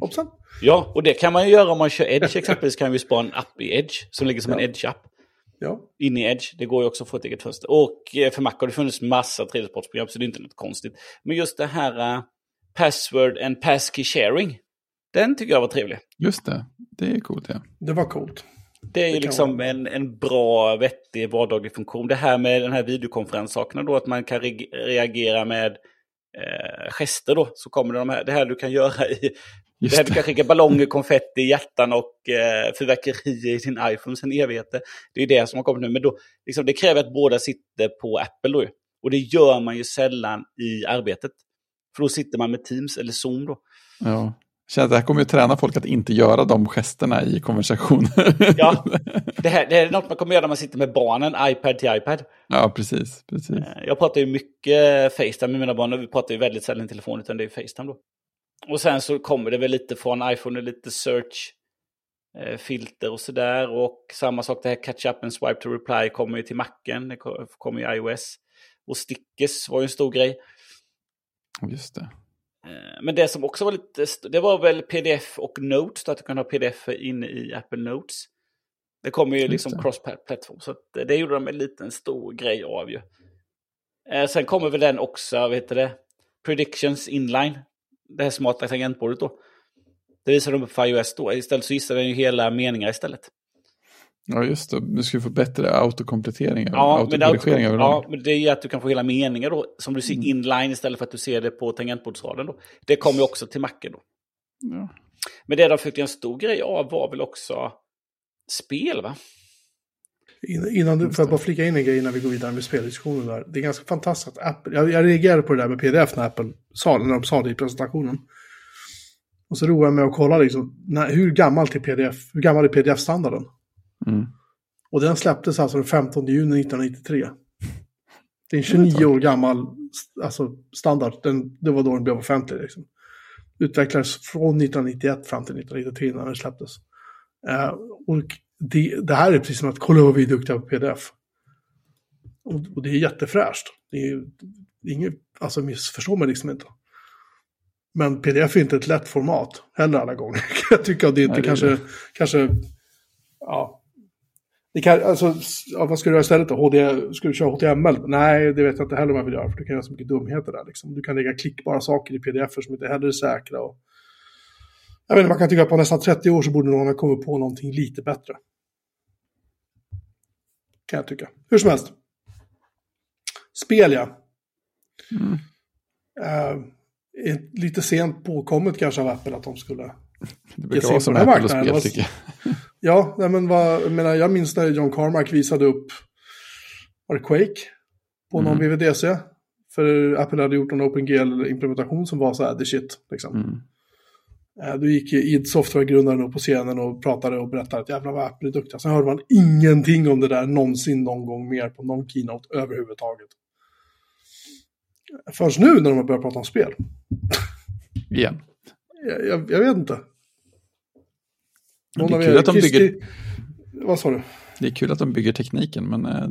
hoppsan. Ja, och det kan man ju göra om man kör Edge exempelvis. kan vi spara en app i Edge som ligger som ja. en Edge-app. Ja. In i Edge. Det går ju också att få ett eget fönster. Och eh, för Mac har det funnits massa tredjepartsprogram så det är inte något konstigt. Men just det här uh, password and passkey sharing. Den tycker jag var trevlig. Just det. Det är coolt ja. Det var coolt. Det är ju liksom en, en bra, vettig, vardaglig funktion. Det här med den här videokonferenssakerna då, att man kan re reagera med eh, gester då, så kommer det de här, det här du kan göra i Just det här, du kan skicka ballonger, konfetti, hjärtan och eh, fyrverkerier i din iPhone sen evigheter. Det är det som har kommit nu. Men då, liksom, det kräver att båda sitter på Apple då. Och det gör man ju sällan i arbetet. För då sitter man med Teams eller Zoom då. Ja. Känns det här kommer ju träna folk att inte göra de gesterna i konversationer. Ja, det här, det här är något man kommer göra när man sitter med barnen, iPad till iPad. Ja, precis. precis. Eh, jag pratar ju mycket Facetime med mina barn, och vi pratar ju väldigt sällan i telefon, utan det är Facetime då. Och sen så kommer det väl lite från iPhone, lite search eh, filter och sådär. Och samma sak, det här catch up and swipe to reply kommer ju till Macen, det kommer i iOS. Och stickers var ju en stor grej. Just det. Eh, men det som också var lite, det var väl pdf och notes, att du kan ha pdf inne i Apple Notes. Det kommer ju liksom cross-platform, så det gjorde de en liten stor grej av ju. Eh, sen kommer väl den också, vad heter det, Predictions inline det här smarta tangentbordet då. Det visar de upp för iOS då. Istället så gissar den ju hela meningar istället. Ja, just det. Du ska få bättre autokomplettering. Ja, men, auto ja, men det är att du kan få hela meningar då. Som du ser mm. inline istället för att du ser det på tangentbordsraden då. Det kommer ju också till macken då. Ja. Men det de fick en stor grej av var väl också spel va? Innan du, får jag bara flika in en grej innan vi går vidare med speldiskussionen där. Det är ganska fantastiskt att Apple, jag, jag reagerade på det där med pdf när Apple sa när de sa det i presentationen. Och så roade jag mig att kolla liksom, när, hur gammalt är pdf, hur gammal är pdf-standarden? Mm. Och den släpptes alltså den 15 juni 1993. Det är en 29 år gammal alltså, standard, den, det var då den blev offentlig. Liksom. Utvecklades från 1991 fram till 1993 när den släpptes. Uh, och det, det, här är precis som att kolla vad vi är duktiga på pdf. Och, och det är jättefräscht. Det är, inget, alltså missförstå mig liksom inte. Men pdf är inte ett lätt format heller alla gånger. jag tycker att det inte Nej, det kanske, det. kanske, ja. Det kan, alltså, ja, vad ska du göra istället då? HD, ska du köra HTML? Nej, det vet jag inte heller vad jag vill göra, för du kan göra så mycket dumheter där. Liksom. Du kan lägga klickbara saker i pdf som inte heller är säkra. Och, jag vet inte, man kan tycka att på nästan 30 år så borde någon ha kommit på någonting lite bättre. Kan jag tycka. Hur som helst. Spel ja. Mm. Uh, lite sent påkommet kanske av Apple att de skulle det brukar vara som Apple och spel tycker jag. Ja, nej, men vad, jag, menar, jag minns när John Carmack visade upp var Quake på mm. någon VVDC. För Apple hade gjort en OpenGL-implementation som var så här the shit. Liksom. Mm. Eh, då gick id Software-grundaren upp på scenen och pratade och berättade att jävlar vad Apple är duktiga. Sen hörde man ingenting om det där någonsin någon gång mer på någon keynote överhuvudtaget. Först nu när de har börjat prata om spel. Igen. Jag, jag, jag vet inte. Någon det är kul att de bygger... Vad sa du? Det är kul att de bygger tekniken, men eh,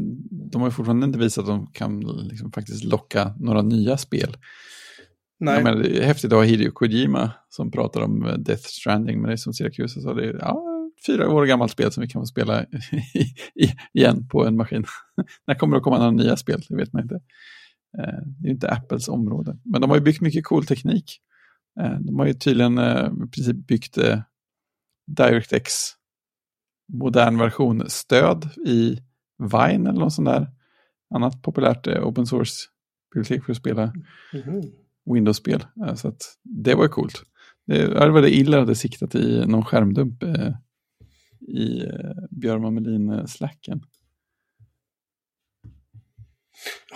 de har fortfarande inte visat att de kan liksom faktiskt locka några nya spel. Nej. Menar, det är häftigt att ha Hideo Kojima som pratar om eh, Death Stranding, men det är som Syracuse sa, det är ja, fyra år gammalt spel som vi kan få spela igen på en maskin. När kommer det att komma några nya spel? Det vet man inte. Eh, det är inte Apples område. Men de har ju byggt mycket cool teknik. Eh, de har ju tydligen i princip byggt DirectX modern version-stöd i Vine eller något sånt där. Annat populärt open source-bibliotek för att spela. Mm -hmm. Windows-spel. Eh, så att det var coolt. Det, det var det illa hade siktat i någon skärmdump eh, i eh, Björn Melin-slacken.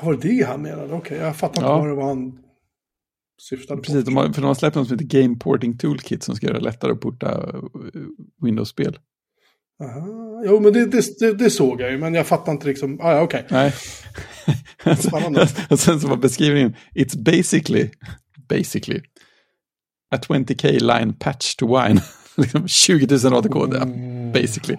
Var det det han menade? Okej, okay, jag fattar inte ja. vad det var han syftade Precis, på. Har, för de har släppt något som heter Game Porting Toolkit som ska göra det lättare att porta Windows-spel. Aha. Jo, men det, det, det, såg jag ju, men jag fattar inte liksom. Ah, ja, okej. Okay. Nej. Och sen så var beskrivningen, it's basically, basically, a 20k line patch to wine. liksom 20 000 rader kod, mm. basically.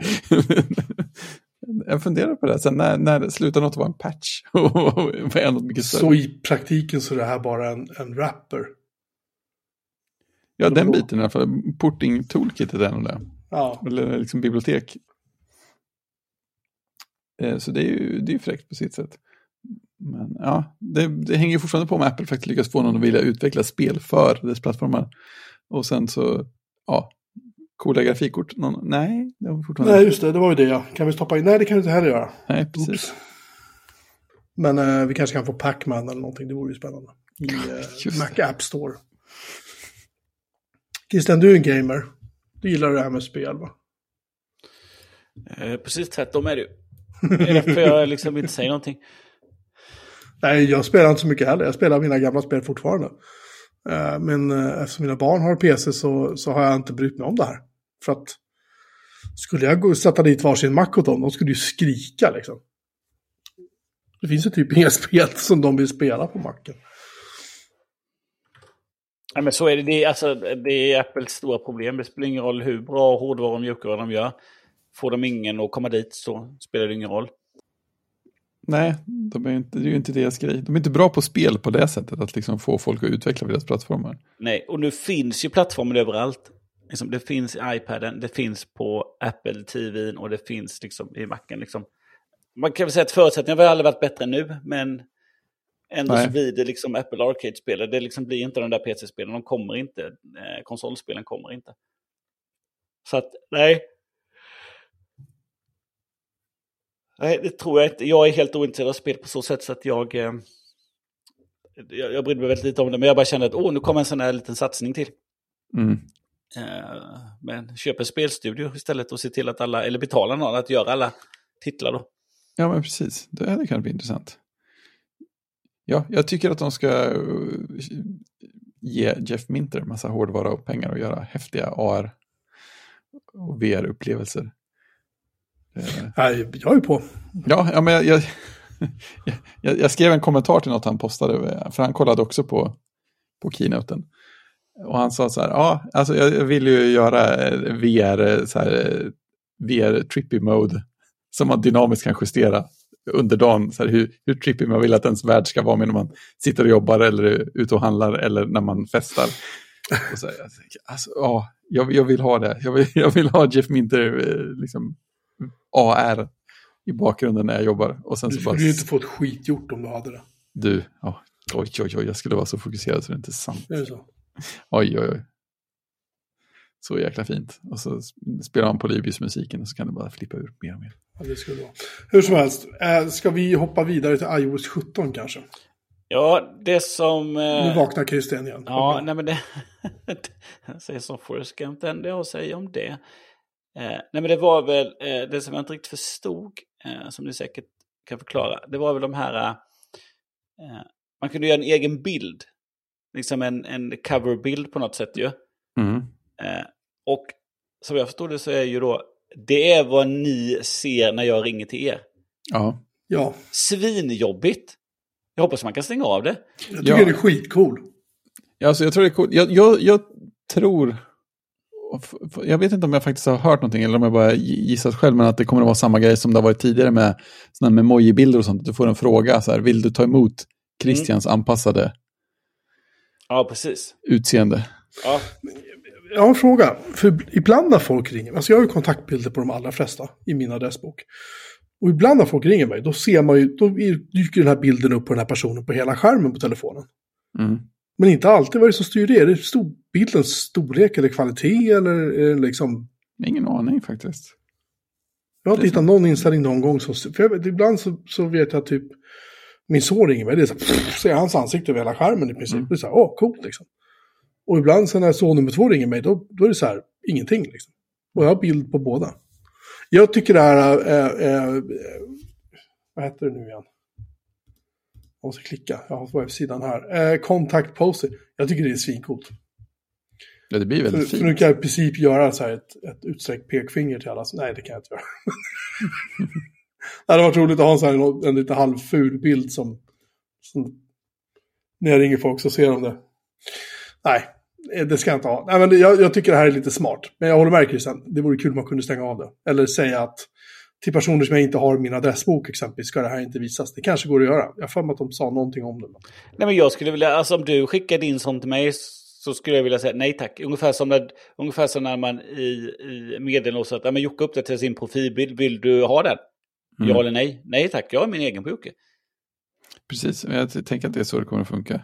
jag funderar på det, sen när, när slutar något vara en patch? och är något mycket större? Så i praktiken så är det här bara en, en wrapper? Ja, den biten i alla fall. Porting toolkitet är nog det. Ja. Eller liksom bibliotek. Eh, så det är ju det är fräckt på sitt sätt. Men ja, det, det hänger fortfarande på med Apple faktiskt lyckas få någon att vilja utveckla spel för dess plattformar. Och sen så, ja, coola grafikkort. Någon, nej, det var fortfarande... Nej, just det, det var ju det ja. Kan vi stoppa in? Nej, det kan vi inte heller göra. Nej, precis. Oops. Men eh, vi kanske kan få Pacman eller någonting, det vore ju spännande. I eh, Mac App Store. Christian, du är en gamer. Du gillar det här med spel va? Eh, precis tvärtom är det ju. Det är därför jag liksom inte säger någonting. Nej, jag spelar inte så mycket heller. Jag spelar mina gamla spel fortfarande. Eh, men eh, eftersom mina barn har PC så, så har jag inte brytt mig om det här. För att skulle jag gå och sätta dit varsin Mac åt dem, de skulle ju skrika liksom. Det finns ju typ inga spel som de vill spela på Macen. Ja, men så är det. Det är, alltså, det är Apples stora problem. Det spelar ingen roll hur bra hårdvara och mjukvara de gör. Får de ingen att komma dit så spelar det ingen roll. Nej, de är inte, det är ju inte deras grej. De är inte bra på spel på det sättet, att liksom få folk att utveckla deras plattformar. Nej, och nu finns ju plattformar överallt. Liksom, det finns i iPaden, det finns på Apple TV och det finns liksom i Macen. Liksom. Man kan väl säga att förutsättningarna har aldrig varit bättre nu, men ändå Nej. så blir det liksom Apple Arcade-spel. Det liksom blir inte de där PC-spelen, de kommer inte. Eh, konsolspelen kommer inte. Så att, nej, Nej, det tror jag inte. Jag är helt ointresserad av spel på så sätt så att jag... Eh, jag, jag brydde mig väldigt lite om det, men jag bara kände att åh, nu kommer en sån här liten satsning till. Mm. Eh, men köp en spelstudio istället och se till att alla, eller betala någon att göra alla titlar då. Ja, men precis. Det hade kunnat bli intressant. Ja, jag tycker att de ska eh, ge Jeff Minter massa hårdvara och pengar och göra häftiga AR och VR-upplevelser. Nej, jag är på. Ja, ja men jag, jag, jag, jag, skrev en kommentar till något han postade, för han kollade också på, på keynoten. Och han sa så här, ja, alltså jag vill ju göra VR, så här, VR trippy mode, som man dynamiskt kan justera under dagen, så här, hur, hur trippy man vill att ens värld ska vara med när man sitter och jobbar eller är ute och handlar eller när man festar. Och så här, alltså, ja, jag, jag vill ha det. Jag vill, jag vill ha Jeff Minter eh, liksom, AR i bakgrunden när jag jobbar. Och sen du så skulle bara... ju inte få ett skit gjort om du hade det. Du, oh, oj, oj, oj, jag skulle vara så fokuserad så det är inte sant. Är det så? Oj, oj, oj. Så jäkla fint. Och så spelar man på Libyus-musiken och så kan det bara flippa ur mer och mer. Ja, det skulle vara. Hur som helst, äh, ska vi hoppa vidare till iOS 17 kanske? Ja, det som... Eh... Nu vaknar Christian igen. Ja, nej men det... jag säger som Forrest Gump, det enda jag säger om det Eh, nej men det var väl eh, det som jag inte riktigt förstod, eh, som ni säkert kan förklara. Det var väl de här, eh, man kunde göra en egen bild. Liksom en, en coverbild på något sätt ju. Mm. Och som jag förstod det så är ju då, det är vad ni ser när jag ringer till er. Ja. ja. Svinjobbigt. Jag hoppas man kan stänga av det. Jag tycker ja. det är skitcool. Ja, alltså jag tror det är coolt. Jag, jag, jag tror jag vet inte om jag faktiskt har hört någonting eller om jag bara gissat själv, men att det kommer att vara samma grej som det har varit tidigare med sådana memoji-bilder och sånt. Du får en fråga, så här, vill du ta emot Christians mm. anpassade ja, precis. utseende? Ja. Jag har en fråga, för ibland när folk ringer, alltså jag har ju kontaktbilder på de allra flesta i min adressbok. Och ibland när folk ringer mig, då ser man ju, då dyker den här bilden upp på den här personen på hela skärmen på telefonen. Mm. Men inte alltid. Vad är det som styr det? Är det stor, bildens storlek eller kvalitet eller liksom? Ingen aning faktiskt. Jag har inte hittat någon inställning någon gång. Som, för vet, ibland så, så vet jag typ min son ringer mig. Det är så pff, ser hans ansikte över hela skärmen i princip. Mm. Det är så här, åh, coolt liksom. Och ibland så när son nummer två ringer mig, då, då är det så här, ingenting liksom. Och jag har bild på båda. Jag tycker det här är, är, är vad heter det nu igen? Jag måste klicka, jag har webbsidan här. Eh, contact. Jag tycker det är svincoolt. Ja, det blir väldigt för, fint. för nu kan jag i princip göra så här ett, ett utsträckt pekfinger till alla. Nej, det kan jag inte göra. det hade varit roligt att ha en, så här, en lite halvful bild som, som... När jag ringer folk så ser de det. Nej, det ska jag inte ha. Nej, men jag, jag tycker det här är lite smart. Men jag håller med Christian, det vore kul om man kunde stänga av det. Eller säga att till personer som jag inte har i min adressbok exempelvis ska det här inte visas. Det kanske går att göra. Jag har att de sa någonting om det. Nej men jag skulle vilja, alltså om du skickade in sånt till mig så skulle jag vilja säga nej tack. Ungefär som när, ungefär som när man i, i meddelandet att ja, men Jocke uppdaterar sin profilbild, vill du ha den? Mm. Ja eller nej? Nej tack, jag har min egen på Jocke. Precis, jag tänker att det är så det kommer att funka.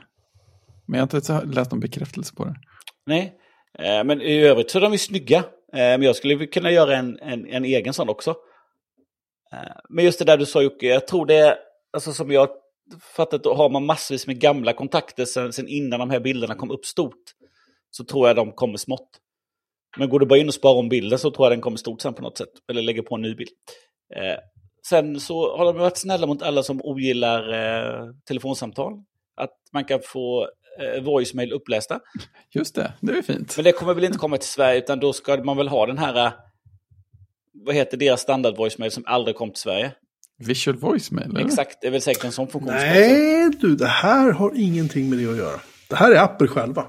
Men jag har inte läst någon bekräftelse på det. Nej, eh, men i övrigt så är de ju snygga. Eh, men jag skulle kunna göra en, en, en egen sån också. Eh, men just det där du sa Jocke, jag tror det är, alltså som jag fattat, har man massvis med gamla kontakter sen, sen innan de här bilderna kom upp stort. Så tror jag de kommer smått. Men går du bara in och sparar om bilden så tror jag den kommer stort sen på något sätt. Eller lägger på en ny bild. Eh, sen så har de varit snälla mot alla som ogillar eh, telefonsamtal. Att man kan få eh, voicemail upplästa. Just det, det är fint. Men det kommer väl inte komma till Sverige utan då ska man väl ha den här, eh, vad heter deras standard voicemail som aldrig kom till Sverige? Visual voicemail? Eller? Exakt, det är väl säkert en sån funktion. Nej, du, det här har ingenting med det att göra. Det här är Apple själva.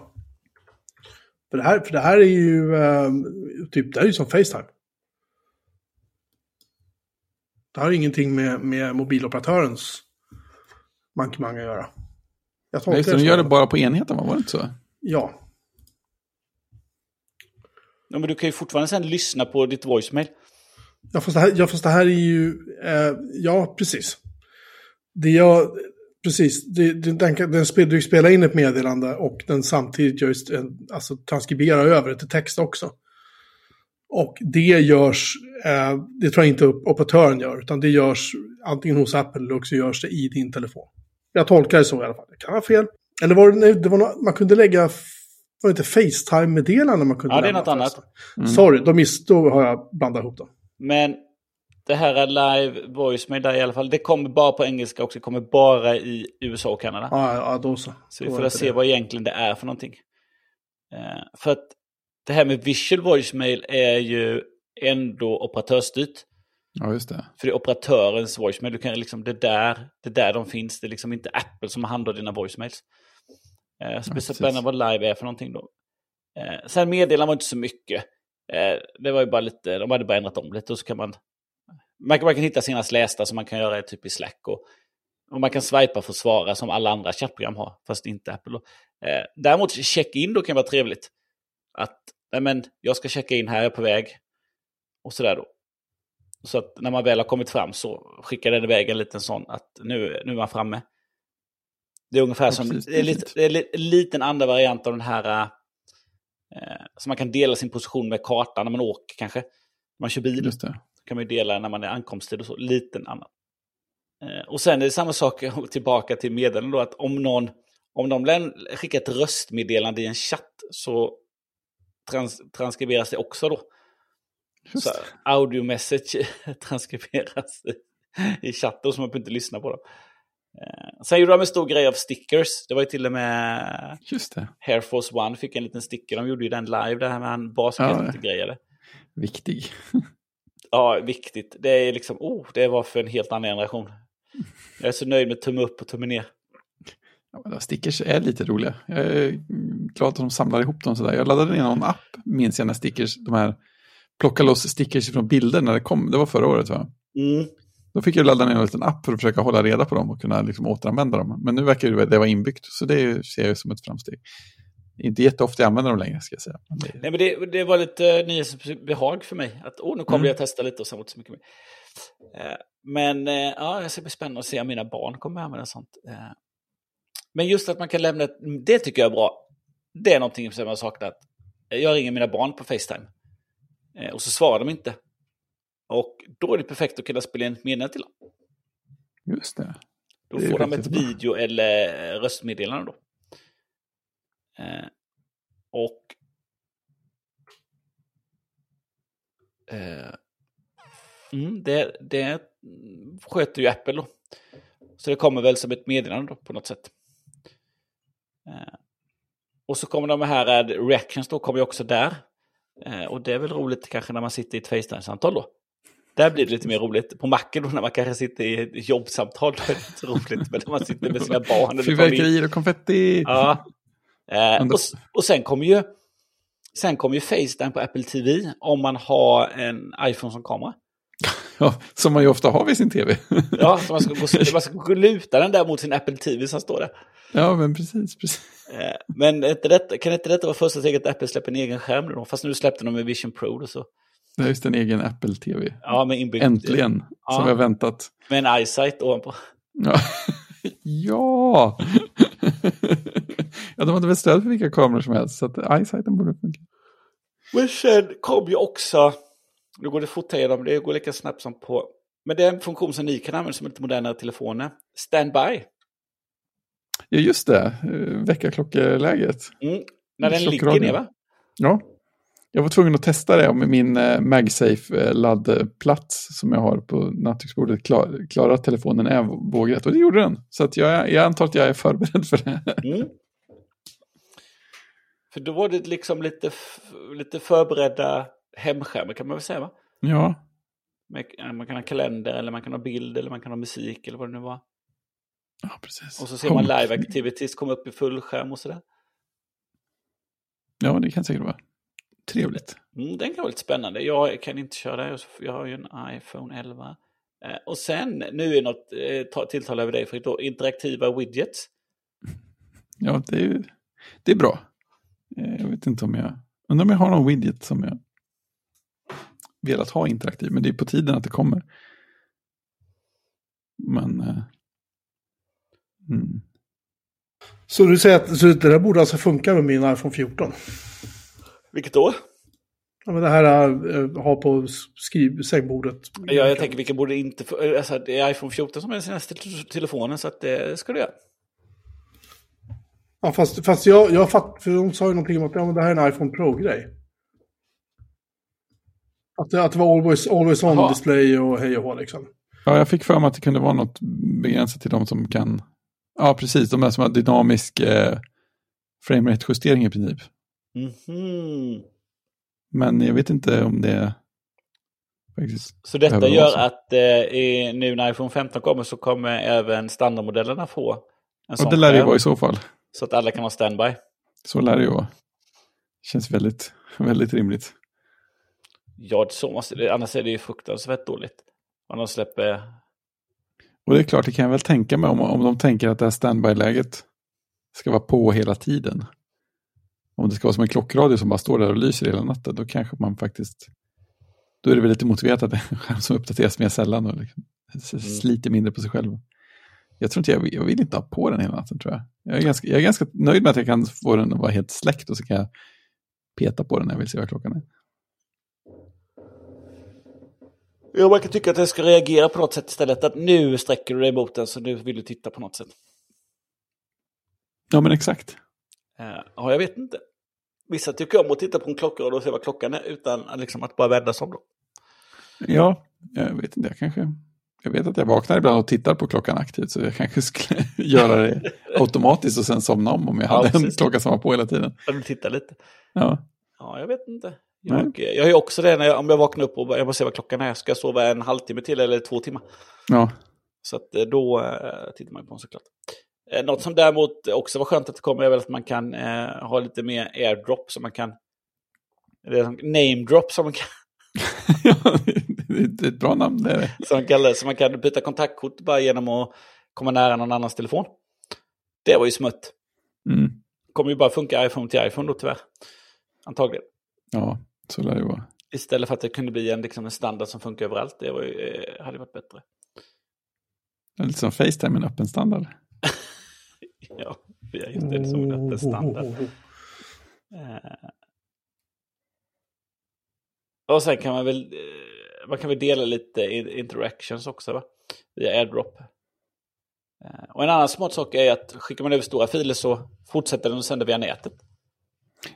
För det här, för det här är ju uh, typ, det här är ju som Facetime. Det har ingenting med, med mobiloperatörens mankemang att göra. Jag tolkar det, de gör det bara på enheten, var det inte så? Ja. Ja, men du kan ju fortfarande sen lyssna på ditt voicemail. Ja, fast det här, ja, fast det här är ju... Eh, ja, precis. Det jag... Precis, det, det, den, den spel, du spelar in ett meddelande och den samtidigt just, alltså, transkriberar över det till text också. Och det görs, eh, det tror jag inte operatören gör, utan det görs antingen hos Apple eller också görs det i din telefon. Jag tolkar det så i alla fall. Det kan vara fel. Eller var det, det var något, man kunde lägga, var det inte Facetime-meddelande man kunde Ja, det är något annat. Mm. Sorry, då, miss, då har jag blandat ihop dem. Men det här live voicemail där i alla fall, det kommer bara på engelska och det kommer bara i USA och Kanada. Ja, ja då så. Så vi får se det. vad egentligen det är för någonting. Uh, för att det här med visual voicemail är ju ändå operatörsstyrt. Ja, just det. För det är operatörens voicemail. Du kan liksom, det, där, det där de finns. Det är liksom inte Apple som handlar dina voicemails. Uh, så det blir spännande vad live är för någonting då. Uh, sen meddelar man inte så mycket. Uh, det var ju bara lite, de hade bara ändrat om lite och så kan man man kan, man kan hitta senast lästa som man kan göra typ i Slack. Och, och man kan swipa för att svara som alla andra chattprogram har, fast inte Apple. Eh, däremot check-in då kan vara trevligt. Att nej men, jag ska checka in här, jag är på väg. Och sådär då. Så att när man väl har kommit fram så skickar den iväg en liten sån att nu, nu är man framme. Det är ungefär som, det är, lite, det är en liten andra variant av den här, eh, så man kan dela sin position med kartan när man åker kanske. Man kör bil. Just det kan man ju dela när man är ankomsttid och så, liten annan. Eh, och sen är det samma sak tillbaka till meddelanden då, att om någon, om de skickar ett röstmeddelande i en chatt så trans, transkriberas det också då. Just. Så audio message transkriberas i chatten så man behöver inte lyssna på dem. Eh, sen gjorde de en stor grej av stickers. Det var ju till och med Just det. Air Force One fick en liten sticker. De gjorde ju den live, det här med han basketgrejade. Ja, viktig. Ja, viktigt. Det är liksom, oh, det var för en helt annan generation. Jag är så nöjd med tumme upp och tumme ner. Ja, stickers är lite roliga. Jag är glad att de samlar ihop dem sådär. Jag laddade ner någon app, minns jag, när stickers, de här plocka loss stickers från bilder när det kom. Det var förra året va? Mm. Då fick jag ladda ner en liten app för att försöka hålla reda på dem och kunna liksom återanvända dem. Men nu verkar det vara inbyggt, så det ser jag som ett framsteg. Inte jätteofta jag använder dem längre ska jag säga. Men det... Nej, men det, det var lite nyhetsbehag för mig. Att oh, nu kommer mm. jag testa lite och sen var det så mycket mer. Eh, men eh, ja, det ska bli spännande att se om mina barn kommer att använda sånt. Eh, men just att man kan lämna, det tycker jag är bra. Det är någonting som jag har saknat. Jag ringer mina barn på Facetime. Och så svarar de inte. Och då är det perfekt att kunna spela in ett meddelande till dem. Just det. Då det får de ett video eller röstmeddelande då. Eh, och eh, mm, det, det sköter ju Apple då. Så det kommer väl som ett meddelande då på något sätt. Eh, Och så kommer de här uh, reactions då, kommer ju också där. Uh, och det är väl roligt kanske när man sitter i ett Facetime-samtal då. Där blir det lite mer roligt. På macken då när man kanske sitter i ett jobbsamtal, då är det inte roligt. Men när man sitter med sina barn. Fyrverkerier och konfetti. Ja. Eh, och, och sen kommer ju sen kommer ju Facetime på Apple TV om man har en iPhone som kamera. Ja, som man ju ofta har vid sin tv. ja, så man ska, gå, man ska luta den där mot sin Apple TV som står där. Ja, men precis. precis. Eh, men inte detta, kan inte detta vara första steget att Apple släpper en egen skärm då? Fast nu släppte de med Vision Pro och så. Det är just en egen Apple TV. Ja, med inbyggt. Äntligen, ja. som vi har väntat. Med en iSight ovanpå. Ja. ja. ja, de hade väl stöd för vilka kameror som helst, så att iSighten borde funka. Men sen kom ju också, nu går det fort igenom, det går lika snabbt som på, men det är en funktion som ni kan använda som lite modernare telefoner, standby. Ja, just det, väckarklockeläget. Mm. När den ligger ner va? Ja. Jag var tvungen att testa det med min eh, MagSafe-laddplats som jag har på nattduksbordet. Klar, klarar telefonen är vågrätt och det gjorde den. Så att jag, jag antar att jag är förberedd för det. Mm. För då var det liksom lite, lite förberedda hemskärmar kan man väl säga va? Ja. Man kan ha kalender eller man kan ha bild eller man kan ha musik eller vad det nu var. Ja, precis. Och så ser man live activities komma upp i fullskärm och sådär. Ja, det kan säkert vara. Trevligt. Mm, den kan vara lite spännande. Jag kan inte köra det. Jag har ju en iPhone 11. Eh, och sen, nu är något eh, tilltal över dig Fredrik, interaktiva widgets. Ja, det är, det är bra. Eh, jag vet inte om jag... Undrar om jag har någon widget som jag velat ha interaktiv. Men det är på tiden att det kommer. Men... Eh, mm. Så du säger att så det där borde alltså funka med min iPhone 14? Vilket då? Ja, men det här äh, ha på skriv, sängbordet. Ja, jag tänker vilka borde inte... Alltså, det är iPhone 14 som är den senaste telefonen, så att det ska du göra. Ja, fast, fast jag, jag fatt, för de sa ju någonting om att ja, men det här är en iPhone Pro-grej. Att det, att det var always, always on Aha. display och hej och hå liksom. Ja, jag fick för mig att det kunde vara något begränsat till de som kan... Ja, precis. De där som har dynamisk eh, framerate-justering i princip. Mm -hmm. Men jag vet inte om det faktiskt Så detta gör att eh, nu när iPhone 15 kommer så kommer även standardmodellerna få en sån. Och det lär det vara i så fall. Så att alla kan ha standby. Så lär det ju vara. Känns väldigt, väldigt rimligt. Ja, så måste det, annars är det ju fruktansvärt dåligt. Om de släpper... Och det är klart, det kan jag väl tänka mig om, om de tänker att det här standby-läget ska vara på hela tiden. Om det ska vara som en klockradio som bara står där och lyser hela natten, då kanske man faktiskt... Då är det väl lite motiverat att det är en skärm som uppdateras mer sällan och liksom mm. sliter mindre på sig själv. Jag tror inte jag, jag vill inte ha på den hela natten tror jag. Jag är, ganska, jag är ganska nöjd med att jag kan få den att vara helt släckt och så kan jag peta på den när jag vill se vad klockan är. Ja, man kan tycka att den ska reagera på något sätt istället. Att nu sträcker du dig mot den så nu vill du titta på något sätt. Ja, men exakt. Uh, ja, jag vet inte. Vissa tycker om att titta på en klocka och se vad klockan är utan liksom, att bara vända sig om. Då. Ja, jag vet inte. Jag kanske... Jag vet att jag vaknar ibland och tittar på klockan aktivt så jag kanske skulle göra det automatiskt och sen somna om om jag hade ja, en klocka som var på hela tiden. Jag vill titta lite. Ja. Ja, jag vet inte. Jag, jag har också det när jag, om jag vaknar upp och jag måste se vad klockan är. Ska jag sova en halvtimme till eller två timmar? Ja. Så att eh, då äh, tittar man på den såklart. Eh, något som däremot också var skönt att det kommer är väl att man kan eh, ha lite mer airdrop så man kan... Eller name drop som man kan... det är ett bra namn. Det är det. Så, man kan, så man kan byta kontaktkort bara genom att komma nära någon annans telefon. Det var ju smutt. Mm. Kommer ju bara funka iPhone till iPhone då tyvärr. Antagligen. Ja, så lär det vara. Istället för att det kunde bli en, liksom, en standard som funkar överallt. Det var ju, eh, hade varit bättre. Lite som Facetime, en öppen standard. ja, just det, som en öppen standard. Uh, och sen kan man väl, uh, man kan väl dela lite interactions också va? Via AirDrop. Och en annan smart sak är att skickar man över stora filer så fortsätter den att sända via nätet.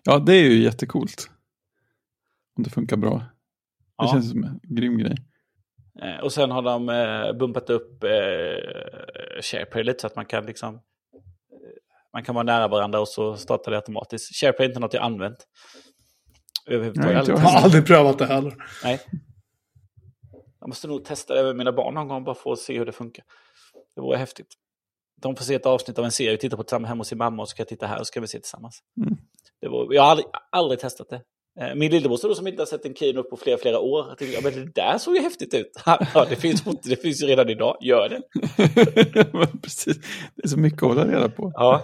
Ja, det är ju jättekult. Om det funkar bra. Det ja. känns som en grym grej. Eh, och sen har de eh, bumpat upp eh, SharePlay lite så att man kan liksom Man kan vara nära varandra och så startar det automatiskt. SharePlay är inte något jag använt. Överhuvudtaget. Jag har aldrig prövat det heller. Nej. Jag måste nog testa det med mina barn någon gång bara för att se hur det funkar. Det vore häftigt. De får se ett avsnitt av en serie, titta på det hemma hos sin mamma och så ska jag titta här och så ska vi se tillsammans. Mm. Det var, jag har aldrig, aldrig testat det. Eh, min lillebror som inte har sett en Kino på flera, flera år. Jag tänkte, ja, men det där såg ju häftigt ut. Ja, det finns, det finns ju redan idag, gör det. Precis. Det är så mycket att hålla reda på. Ja.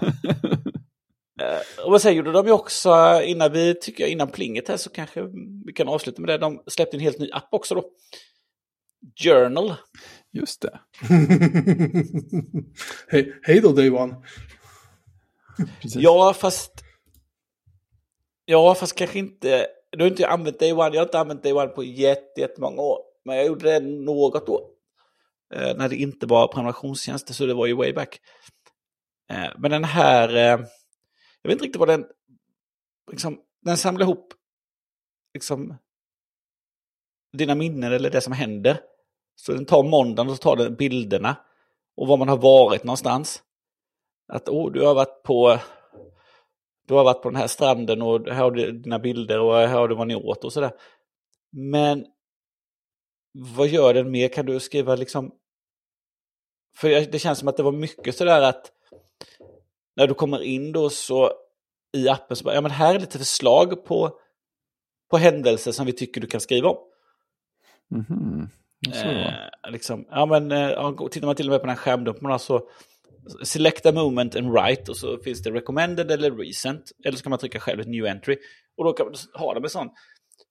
Eh, och sen gjorde de ju också, innan vi tycker innan plinget här så kanske vi kan avsluta med det. De släppte en helt ny app också då. Journal. Just det. hej, hej då Day One. Ja, fast Ja, fast kanske inte... Du har inte använt Day One. Jag har inte använt Day One på jättemånga år. Men jag gjorde det något år. Eh, när det inte var prenumerationstjänster, så det var ju way back. Eh, men den här... Eh, jag vet inte riktigt vad den... Liksom, den samlar ihop liksom, dina minnen eller det som händer. Så den tar måndagen och så tar den bilderna. Och var man har varit någonstans. Att oh, du har varit på du har varit på den här stranden och här har du dina bilder och här har du vad ni åt och sådär. Men vad gör den mer? Kan du skriva liksom... För det känns som att det var mycket sådär att när du kommer in då så i appen så bara, ja men här är lite förslag på, på händelser som vi tycker du kan skriva om. Mm -hmm. Eh, liksom, ja men eh, tittar man till och med på den här skärmdumpen så select a moment and write och så finns det recommended eller recent. Eller så kan man trycka själv ett new entry. Och då kan man ha det med sån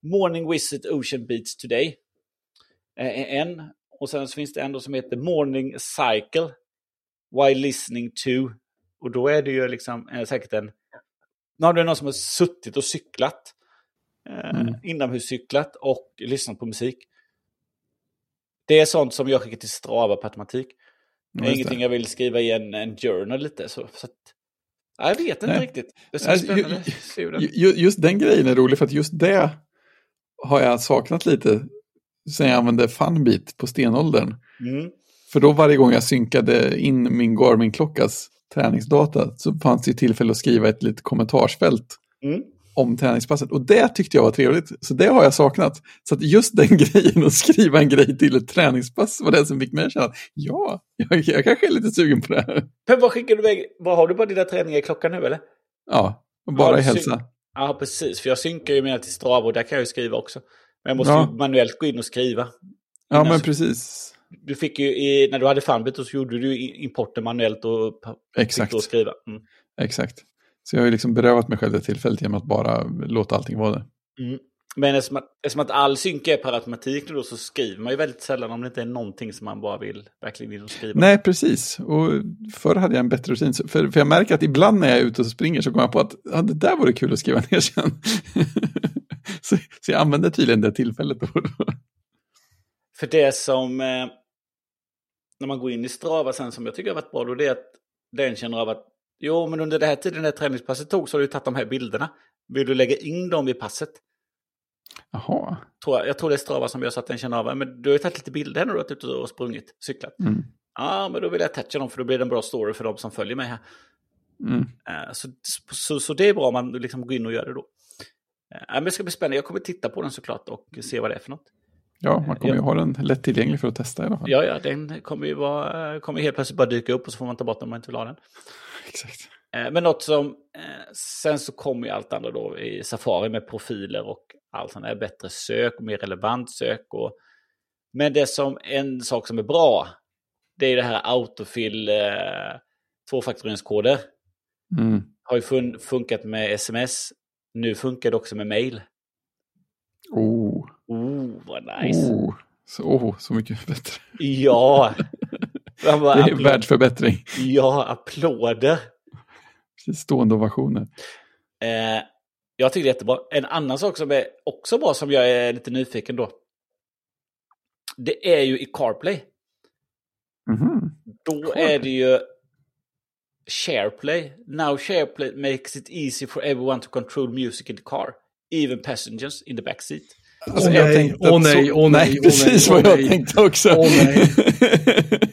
morning visit ocean beach today. Eh, en. Och sen så finns det en som heter morning cycle while listening to. Och då är det ju liksom eh, säkert en... Nu har du någon som har suttit och cyklat. Eh, mm. Inomhuscyklat och lyssnat på musik. Det är sånt som jag skickar till Strava på automatik. Det är ingenting jag vill skriva i en, en journal lite. Så, så att, jag vet inte Nej. riktigt. Det är alltså, spännande. Just den grejen är rolig för att just det har jag saknat lite sen jag använde Funbeat på stenåldern. Mm. För då varje gång jag synkade in min Garmin-klockas träningsdata så fanns det tillfälle att skriva ett litet kommentarsfält. Mm om träningspasset. Och det tyckte jag var trevligt. Så det har jag saknat. Så att just den grejen att skriva en grej till ett träningspass var det som fick mig att känna att ja, jag, jag kanske är lite sugen på det här. Men vad skickar du iväg? Vad har du på dina träningar i klockan nu eller? Ja, bara i hälsa. Ja, precis. För jag synkar ju mina till Strava och där kan jag ju skriva också. Men jag måste ja. ju manuellt gå in och skriva. Ja, men precis. Du fick ju, i, när du hade Funbit så gjorde du importen manuellt och Exakt. fick då skriva. Mm. Exakt. Så jag har ju liksom berövat mig själv det tillfället genom att bara låta allting vara det. Mm. Men eftersom att, eftersom att all synk är per automatik då så skriver man ju väldigt sällan om det inte är någonting som man bara vill verkligen vill skriva. Nej, precis. Och förr hade jag en bättre rutin. För, för jag märker att ibland när jag är ute och springer så kommer jag på att ja, det där vore kul att skriva ner sen. så, så jag använder tydligen det tillfället då. för det som, eh, när man går in i Strava sen som jag tycker har varit bra, då det är att den känner av att Jo, men under den här tiden när träningspasset tog så har du tagit de här bilderna. Vill du lägga in dem i passet? Jaha. Tror jag, tror det är Strava som gör så att den känner av, men du har ju tagit lite bilder när du har varit ute och sprungit, cyklat. Mm. Ja, men då vill jag toucha dem för då blir det en bra story för de som följer mig här. Mm. Uh, så, så, så, det är bra om man liksom går in och gör det då. Uh, men det ska bli spännande, jag kommer titta på den såklart och se vad det är för något. Ja, man kommer ju ha den lättillgänglig för att testa i alla fall. Ja, ja, den kommer ju vara, kommer helt plötsligt bara dyka upp och så får man ta bort den om man inte vill ha den. Exakt. Eh, men något som, eh, sen så kommer ju allt annat då i Safari med profiler och allt sånt där, bättre sök och mer relevant sök. Och, men det som, en sak som är bra, det är det här autofill eh, tvåfaktoreringskoder. Mm. Har ju fun funkat med sms, nu funkar det också med mail. Oh. Oh, vad nice. Oh. Så, oh, så mycket bättre. Ja. Bara, det är världsförbättring. Ja, applåder. Stående ovationer. Eh, jag tycker det är jättebra. En annan sak som är också bra som jag är lite nyfiken då. Det är ju i CarPlay. Mm -hmm. Då CarPlay. är det ju SharePlay. Now SharePlay makes it easy for everyone to control music in the car. Even passengers in the back seat. Alltså, åh, nej, åh nej, åh nej, nej, precis åh vad jag tänkte också. Åh nej.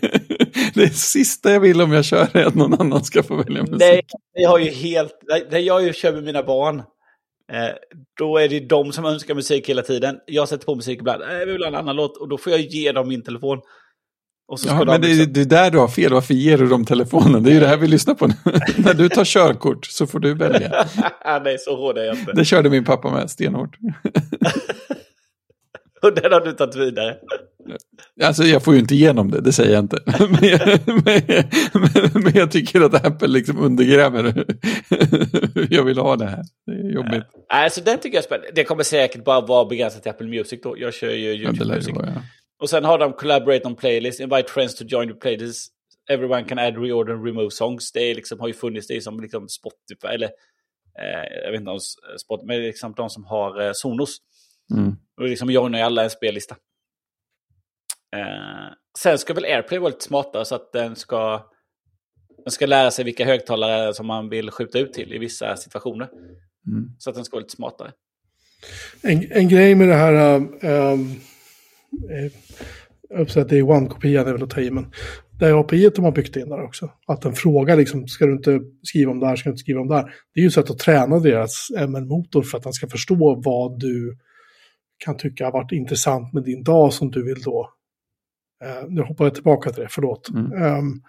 det sista jag vill om jag kör är att någon annan ska få välja musik. Nej, jag har ju helt... När jag kör med mina barn, eh, då är det de som önskar musik hela tiden. Jag sätter på musik ibland, eh, jag vill ha en annan låt, och då får jag ge dem min telefon. Och så ja, men det, liksom... det är där du har fel, varför ger du dem telefonen? Det är ju det här vi lyssnar på nu. När du tar körkort så får du välja. Nej, så hård är jag inte. Det körde min pappa med stenhårt. Och den har du tagit vidare. Alltså jag får ju inte igenom det, det säger jag inte. Men jag, men, men, men jag tycker att Apple liksom undergräver jag vill ha det här. Det är jobbigt. Alltså den tycker jag är spännande. Det kommer säkert bara vara begränsat till Apple Music då. Jag kör ju YouTube ja, Music. Vara, ja. Och sen har de Collaborate on Playlist, Invite Friends to join the playlist. Everyone can add, reorder and remove songs. Det är liksom, har ju funnits det som liksom Spotify, eller eh, jag vet inte om Spotify, men liksom de som har eh, Sonos. Mm. Och liksom joinar ju alla en spellista. Eh, sen ska väl AirPlay vara lite smartare så att den ska, den ska lära sig vilka högtalare som man vill skjuta ut till i vissa situationer. Mm. Så att den ska vara lite smartare. En, en grej med det här, um, uppsatt Day One-kopian är väl att ta i, men det är API de har byggt in där också. Att den frågar liksom, ska du inte skriva om det här, ska du inte skriva om det här. Det är ju ett sätt att träna deras ML-motor för att den ska förstå vad du kan tycka har varit intressant med din dag som du vill då. Eh, nu hoppar jag tillbaka till det, förlåt. Mm. Um,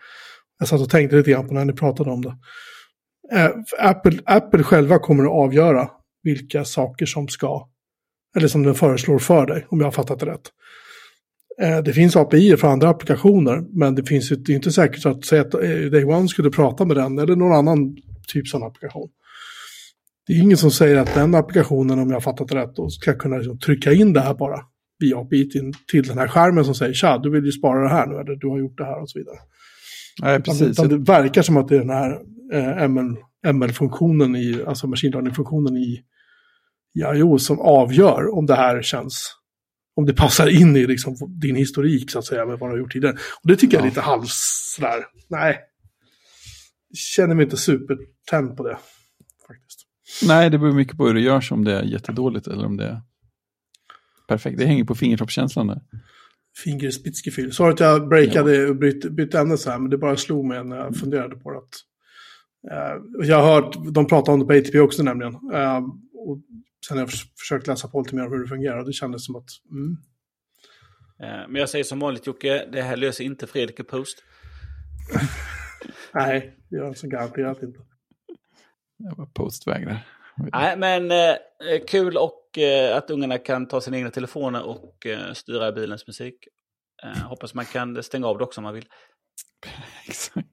jag satt och tänkte lite grann på när ni pratade om det. Eh, Apple, Apple själva kommer att avgöra vilka saker som ska, eller som den föreslår för dig, om jag har fattat det rätt. Eh, det finns API för andra applikationer, men det finns det är inte säkert att säga att eh, Day One skulle prata med den eller någon annan typ sån applikation. Det är ingen som säger att den applikationen, om jag har fattat rätt, då, ska kunna liksom trycka in det här bara via API till, till den här skärmen som säger tja, du vill ju spara det här nu, eller du har gjort det här och så vidare. Nej, precis. Utan, det verkar som att det är den här eh, ML, ML-funktionen, i, alltså machine learning-funktionen i, i iOS som avgör om det här känns, om det passar in i liksom, din historik så att säga med vad du har gjort tidigare. Och det tycker ja. jag är lite halvs sådär, nej, känner mig inte supertänd på det. Nej, det beror mycket på hur det görs, om det är jättedåligt eller om det är perfekt. Det hänger på fingertoppskänslan där. Fingerspitzgefühl. Sorry att jag breakade och bytte, bytte ämne så här, men det bara slog mig när jag funderade på det. Att, uh, jag har hört, de pratar om det på ATP också nämligen. Uh, och sen har jag försökt läsa på lite mer om hur det fungerar och det kändes som att... Mm. Uh, men jag säger som vanligt Jocke, det här löser inte Fredrik i Post. Nej, det gör han så garanterat inte. Jag var postvägrar. Nej, men eh, kul och eh, att ungarna kan ta sina egna telefoner och eh, styra bilens musik. Eh, hoppas man kan stänga av det också om man vill. Exakt.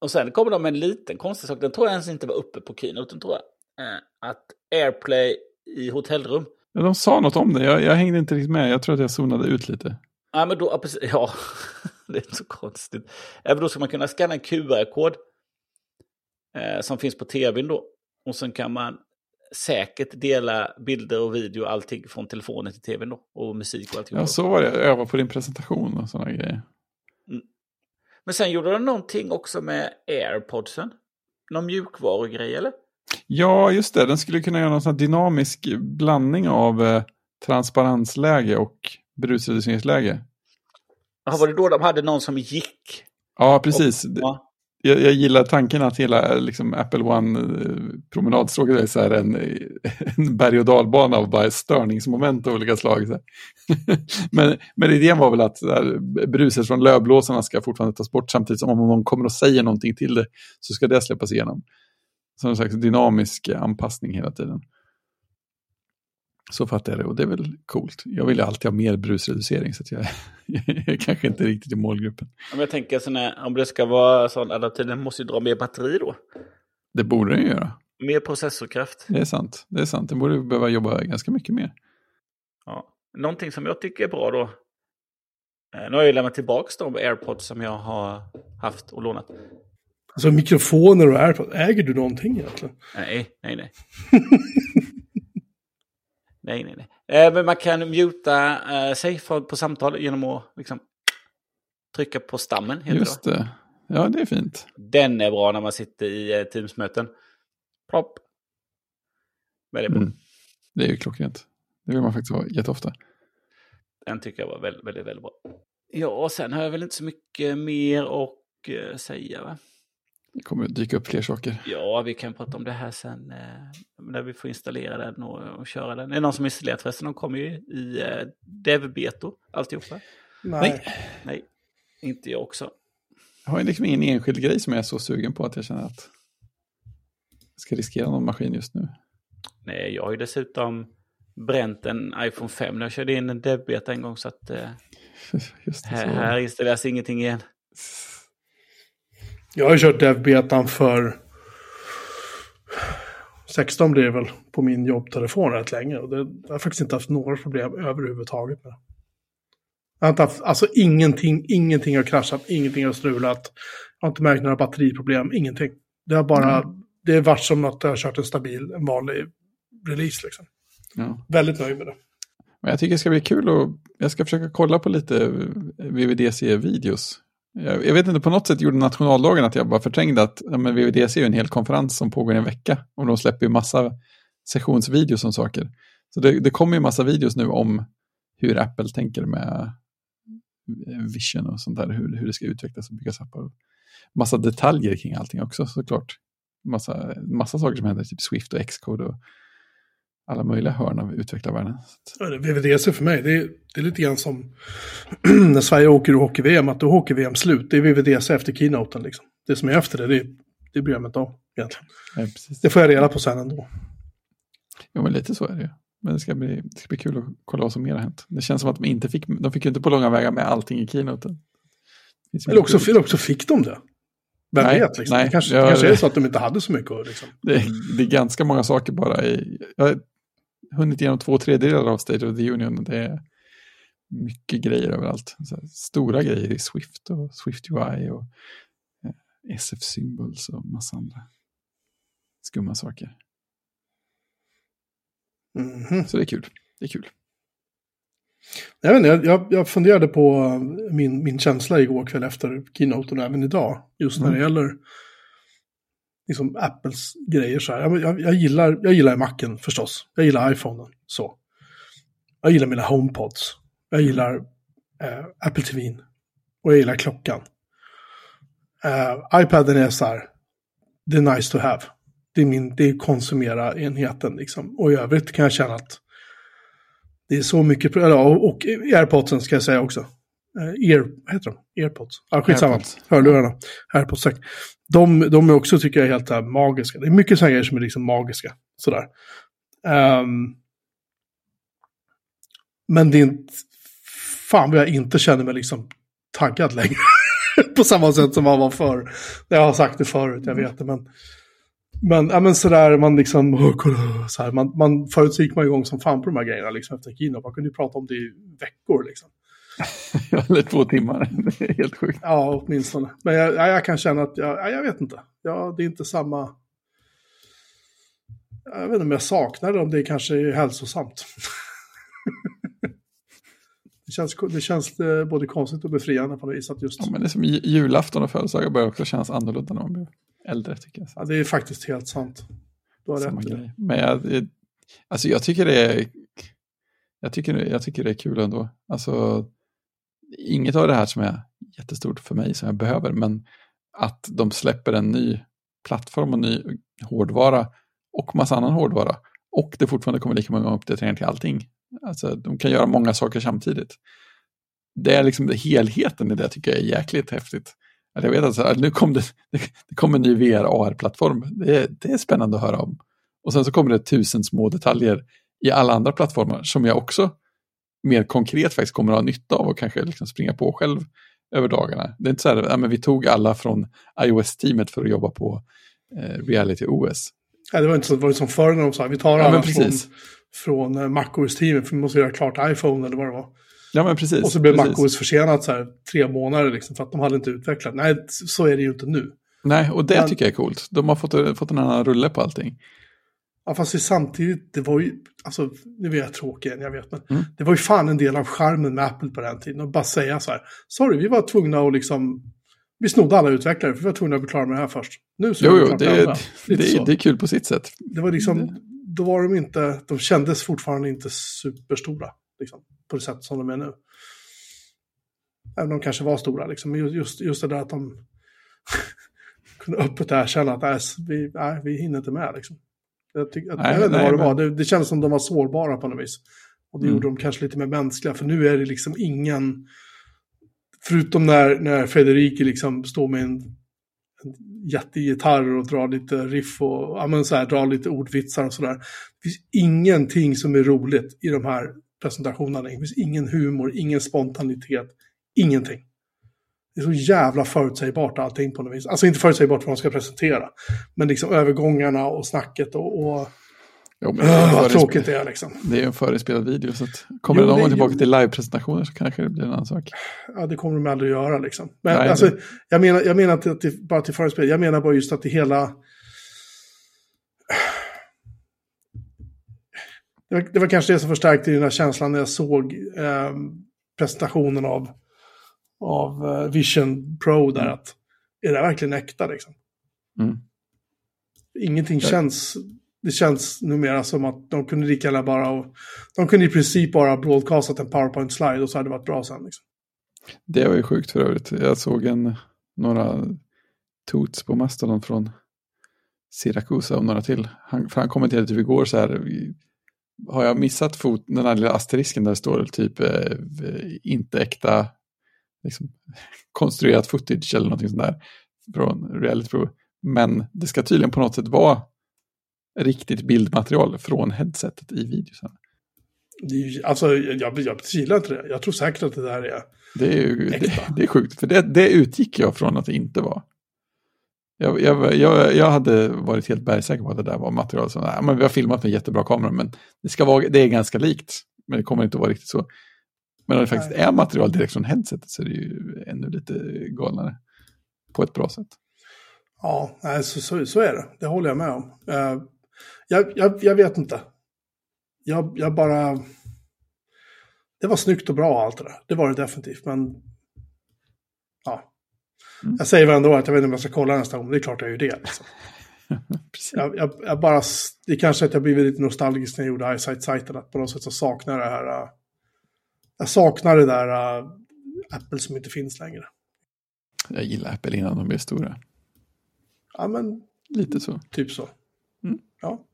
Och sen kommer de med en liten konstig sak, den tror jag ens inte var uppe på keynoten tror jag. Eh, att AirPlay i hotellrum. Ja, de sa något om det, jag, jag hängde inte riktigt med, jag tror att jag zonade ut lite. Ja, men då, ja, det är inte så konstigt. Även då ska man kunna scanna en QR-kod eh, som finns på tvn då. Och sen kan man säkert dela bilder och video och allting från telefonen till tvn då. Och musik och allting. Ja, så var det. Öva på din presentation och sådana grejer. Mm. Men sen gjorde de någonting också med airpodsen. Någon mjukvarugrej eller? Ja, just det. Den skulle kunna göra någon sån dynamisk blandning av eh, transparensläge och brusreduceringsläge. Jaha, var det då de hade någon som gick? Ja, precis. Och, ja jag, jag, gillar tanken att hela liksom, Apple One-promenadstråket eh, är så här en, en berg och dalbana av bara störningsmoment av olika slag. Så men, men idén var väl att här, bruset från lövblåsarna ska fortfarande tas bort samtidigt som om någon kommer och säger någonting till det så ska det släppas igenom. Som en slags dynamisk anpassning hela tiden. Så fattar jag det och det är väl coolt. Jag vill ju alltid ha mer brusreducering så att jag, jag är kanske inte riktigt i målgruppen. Om jag tänker så när, om det ska vara sån adaptiv, den måste ju dra mer batteri då. Det borde den göra. Mer processorkraft. Det är sant. Det är sant. Den borde behöva jobba ganska mycket mer. Ja. Någonting som jag tycker är bra då. Eh, nu har jag lämnat tillbaka de airpods som jag har haft och lånat. Alltså mikrofoner och airpods, äger du någonting egentligen? Nej, nej, nej. Nej, nej, nej. Eh, men man kan muta eh, sig för, på samtal genom att liksom, trycka på stammen. Just det. Ja, det är fint. Den är bra när man sitter i eh, Teams-möten. Plopp. Väldigt bra. Mm. Det är ju klockrent. Det vill man faktiskt ha jätteofta. Den tycker jag var väldigt, väldigt, väldigt bra. Ja, sen har jag väl inte så mycket mer att uh, säga va? Det kommer att dyka upp fler saker. Ja, vi kan prata om det här sen eh, när vi får installera den och, och köra den. Är det någon som installerat förresten? De kommer ju i eh, dev-beto alltihopa. Nej. Nej, inte jag också. Jag har liksom ingen enskild grej som jag är så sugen på att jag känner att jag ska riskera någon maskin just nu. Nej, jag har ju dessutom bränt en iPhone 5 när jag körde in en dev-beta en gång så att eh, Just det, här, så. här installeras ingenting igen. Jag har ju kört dev-betan för 16 blir det väl på min jobbtelefon rätt länge. Och det, jag har faktiskt inte haft några problem överhuvudtaget med det. Jag har inte haft, alltså ingenting, ingenting har kraschat, ingenting har strulat. Jag har inte märkt några batteriproblem, ingenting. Det har bara, det är varit som att jag har kört en stabil, en vanlig release liksom. Ja. Väldigt nöjd med det. Men jag tycker det ska bli kul och jag ska försöka kolla på lite VVDC-videos. Jag, jag vet inte, på något sätt gjorde nationaldagen att jag bara förträngde att ja, men VVDC är ju en hel konferens som pågår i en vecka. Och de släpper ju massa sessionsvideos om saker. Så det, det kommer ju massa videos nu om hur Apple tänker med eh, vision och sånt där, hur, hur det ska utvecklas och byggas upp. Och massa detaljer kring allting också såklart. Massa, massa saker som händer, typ Swift och Xcode och alla möjliga hörn av utvecklarvärlden. VVDC för mig, det är, det är lite grann som när Sverige åker ur hockey-VM, att då är hockey-VM slut. Det är VVDC efter keynoten liksom. Det som är efter det, det, det bryr jag mig inte om egentligen. Ja. Det får jag reda på sen ändå. Jo, men lite så är det ju. Men det ska, bli, det ska bli kul att kolla vad som mer har hänt. Det känns som att de inte fick, de fick ju inte på långa vägar med allting i keynoten. Eller också, eller också fick de det. Vem Nej, vet liksom. nej, det kanske, det kanske är så att de inte hade så mycket liksom. det, är- det är ganska många saker bara i... Jag hunnit igenom två tredjedelar av State of the Union. och Det är mycket grejer överallt. Stora grejer i Swift och Swift UI och eh, SF Symbols och massa andra skumma saker. Mhm. Så det är kul. Det är kul. Jag, inte, jag, jag, funderade på min, min känsla igår kväll efter keynoten och även idag. Just när det Mm. gäller liksom Apples grejer så här. Jag, jag, jag, gillar, jag gillar Macen förstås. Jag gillar iPhonen så. Jag gillar mina HomePods. Jag gillar eh, Apple TV. Och jag gillar klockan. Eh, iPaden är så här. Det är nice to have. Det är, min, det är konsumera-enheten liksom. Och i övrigt kan jag känna att det är så mycket, eller, och och airpodsen ska jag säga också. Eh, Ear, vad heter de? Airpods? Ja, skitsamma. Airpods. Hörlurarna. Airpods, tack. De, de är också, tycker jag, helt äh, magiska. Det är mycket sådana grejer som är liksom magiska. Sådär. Ehm, men det är inte, fan vad jag inte känner mig liksom taggad längre. På samma sätt som man var förr. Jag har sagt det förut, jag vet det, men men, ja, men sådär, man liksom, åh, kolla, så här, man, man, förut så gick man igång som fan på de här grejerna liksom efter keynote. Man kunde ju prata om det i veckor liksom. Eller två timmar. Det är helt sjukt. Ja, åtminstone. Men jag, ja, jag kan känna att, jag, ja, jag vet inte. Ja, det är inte samma... Jag vet inte om jag saknar det, om det kanske är hälsosamt. det känns, det känns eh, både konstigt och befriande på något vis att just... Ja, men det är som ju- julafton och födelsedagar börjar också kännas annorlunda när man blir äldre tycker jag. Ja, det är faktiskt helt sant. Du har Samma rätt grej. Men jag, det- alltså jag tycker det är jag tycker, jag tycker det är kul ändå. Alltså, inget av det här som är jättestort för mig som jag behöver, men att de släpper en ny plattform och ny hårdvara och massa annan hårdvara och det fortfarande kommer lika många uppdateringar till allting. Alltså, de kan göra många saker samtidigt. Det är liksom helheten i det tycker jag är jäkligt häftigt. Att jag vet att alltså, nu kom det, det kom en ny VR-AR-plattform. Det, det är spännande att höra om. Och sen så kommer det tusen små detaljer i alla andra plattformar som jag också mer konkret faktiskt kommer att ha nytta av och kanske liksom springa på själv över dagarna. Det är inte så här, ja, men vi tog alla från iOS-teamet för att jobba på eh, Reality OS. Ja, det var inte så, det var som förr när de sa vi tar Ja, alla men från, från eh, MacOS-teamet för vi måste göra klart iPhone eller vad det var. Ja, men precis. Och så blev precis. MacOS försenat så här tre månader liksom för att de hade inte utvecklat. Nej, så är det ju inte nu. Nej, och det Men- tycker jag är coolt. De har fått, fått en annan rulle på allting. Ja, fast det samtidigt, det var ju, alltså, nu är jag tråkig igen, jag vet, men Mm. det var ju fan en del av charmen med Apple på den tiden. Och bara säga så här, sorry, vi var tvungna att liksom, vi snodde alla utvecklare, för vi var tvungna att bli klara med det här först. Nu så Jo, jo, det, det, det, det är kul på sitt sätt. Det var liksom, då var de inte, de kändes fortfarande inte superstora, liksom, på det sätt som de är nu. Även om de kanske var stora, liksom. Men just, just det där att de kunde öppet erkänna att nej, vi, nej, vi hinner inte med. Liksom. Jag, tyck, nej, jag vet inte vad det men... var, det, det kändes som de var sårbara på något vis. Och det mm. gjorde dem kanske lite mer mänskliga, för nu är det liksom ingen... Förutom när, när Federici liksom står med en, en jättegitarr och drar lite riff och ja, men så här, drar lite ordvitsar och sådär. Det finns ingenting som är roligt i de här presentationerna. Det finns ingen humor, ingen spontanitet, ingenting. Det är så jävla förutsägbart allting på något vis. Alltså inte förutsägbart vad de ska presentera. Men liksom övergångarna och snacket och... och jo, men öh, vad tråkigt det är liksom. Det är en förespelad video så kommer jo, det någon gång tillbaka till livepresentationer så kanske det blir en annan sak. Ja, det kommer de aldrig att göra liksom. Men Nej, alltså, det... jag menar, jag menar inte till, bara till förespel. Jag menar bara just att det hela... Det var, det var kanske det som förstärkte den här känslan när jag såg eh, presentationen av av uh, Vision Pro där. Mm. Att, är det verkligen äkta liksom? Mm. Ingenting känns, det känns numera som att de kunde lika gärna bara, och, de kunde i princip bara broadcastat en PowerPoint-slide och så hade det varit bra sen. Liksom. Det var ju sjukt för övrigt. Jag såg en, några toots på Mastodon från Siracusa och några till. Han, för han kommenterade typ igår så här, har jag missat fot, den här lilla asterisken där det står typ eh, inte äkta liksom, konstruerat footage eller någonting sånt där från reality prov. Men det ska tydligen på något sätt vara riktigt bildmaterial från headsetet i videosen. Alltså, jag, jag gillar inte det. Jag tror säkert att det där är Det är, ju, det, det, är sjukt, för det, det utgick jag från att det inte var. Jag, jag, jag, jag hade varit helt bergsäker på att det där var material som, ja, men vi har filmat med jättebra kamera, men det, ska vara, det är ganska likt. Men det kommer inte att vara riktigt så. Men om det faktiskt är material direkt från headsetet så är det ju ännu lite galnare. På ett bra sätt. Ja, så, så, så är det. Det håller jag med om. Uh, jag, jag, jag, vet inte. Jag, jag bara... Det var snyggt och bra allt det där. Det var det definitivt, men... Ja. Mm. Jag säger väl ändå att jag vet inte om jag ska kolla nästa gång, men det är klart jag gör det. Liksom. jag, jag, jag, bara... Det är kanske att jag blivit lite nostalgisk när jag gjorde Eyesight-sajten, att på något sätt så saknar det här... Jag saknar det där uh, Apple som inte finns längre. Jag gillar Apple innan de blev stora. Ja, men... Lite så. Typ så. Mm. Ja.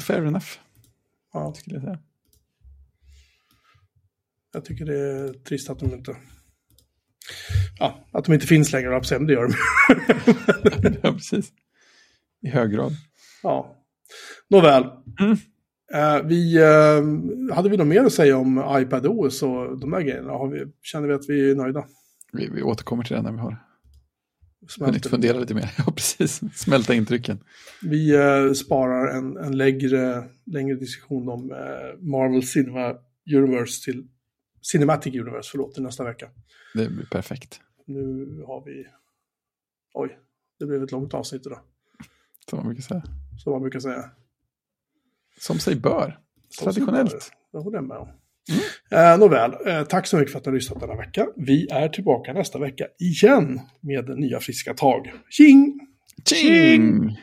Fair enough. Ja. Skulle jag säga. Jag tycker det är trist att de inte... Ja, att de inte finns längre, men det gör de. ja, precis. I hög grad. Ja. Nåväl. Mm. Uh, vi, uh, hade vi något mer att säga om iPad OS och de här grejerna? Har vi, känner vi att vi är nöjda? Vi, vi återkommer till det när vi har hunnit fundera lite mer. Ja, precis. Smälta intrycken. Vi uh, sparar en, en längre, längre diskussion om Marvel Cinema Universe till Cinematic Universe, förlåt, till nästa vecka. Det blir perfekt. Nu har vi... Oj, det blev ett långt avsnitt idag. Som man brukar säga. Som man brukar säga. Som sig bör. Som Traditionellt. Sig bör. Det håller jag med om. Mm. Eh, nåväl, eh, tack så mycket för att ni har lyssnat denna vecka. Vi är tillbaka nästa vecka igen med nya friska tag. Tjing! Tjing! Tjing!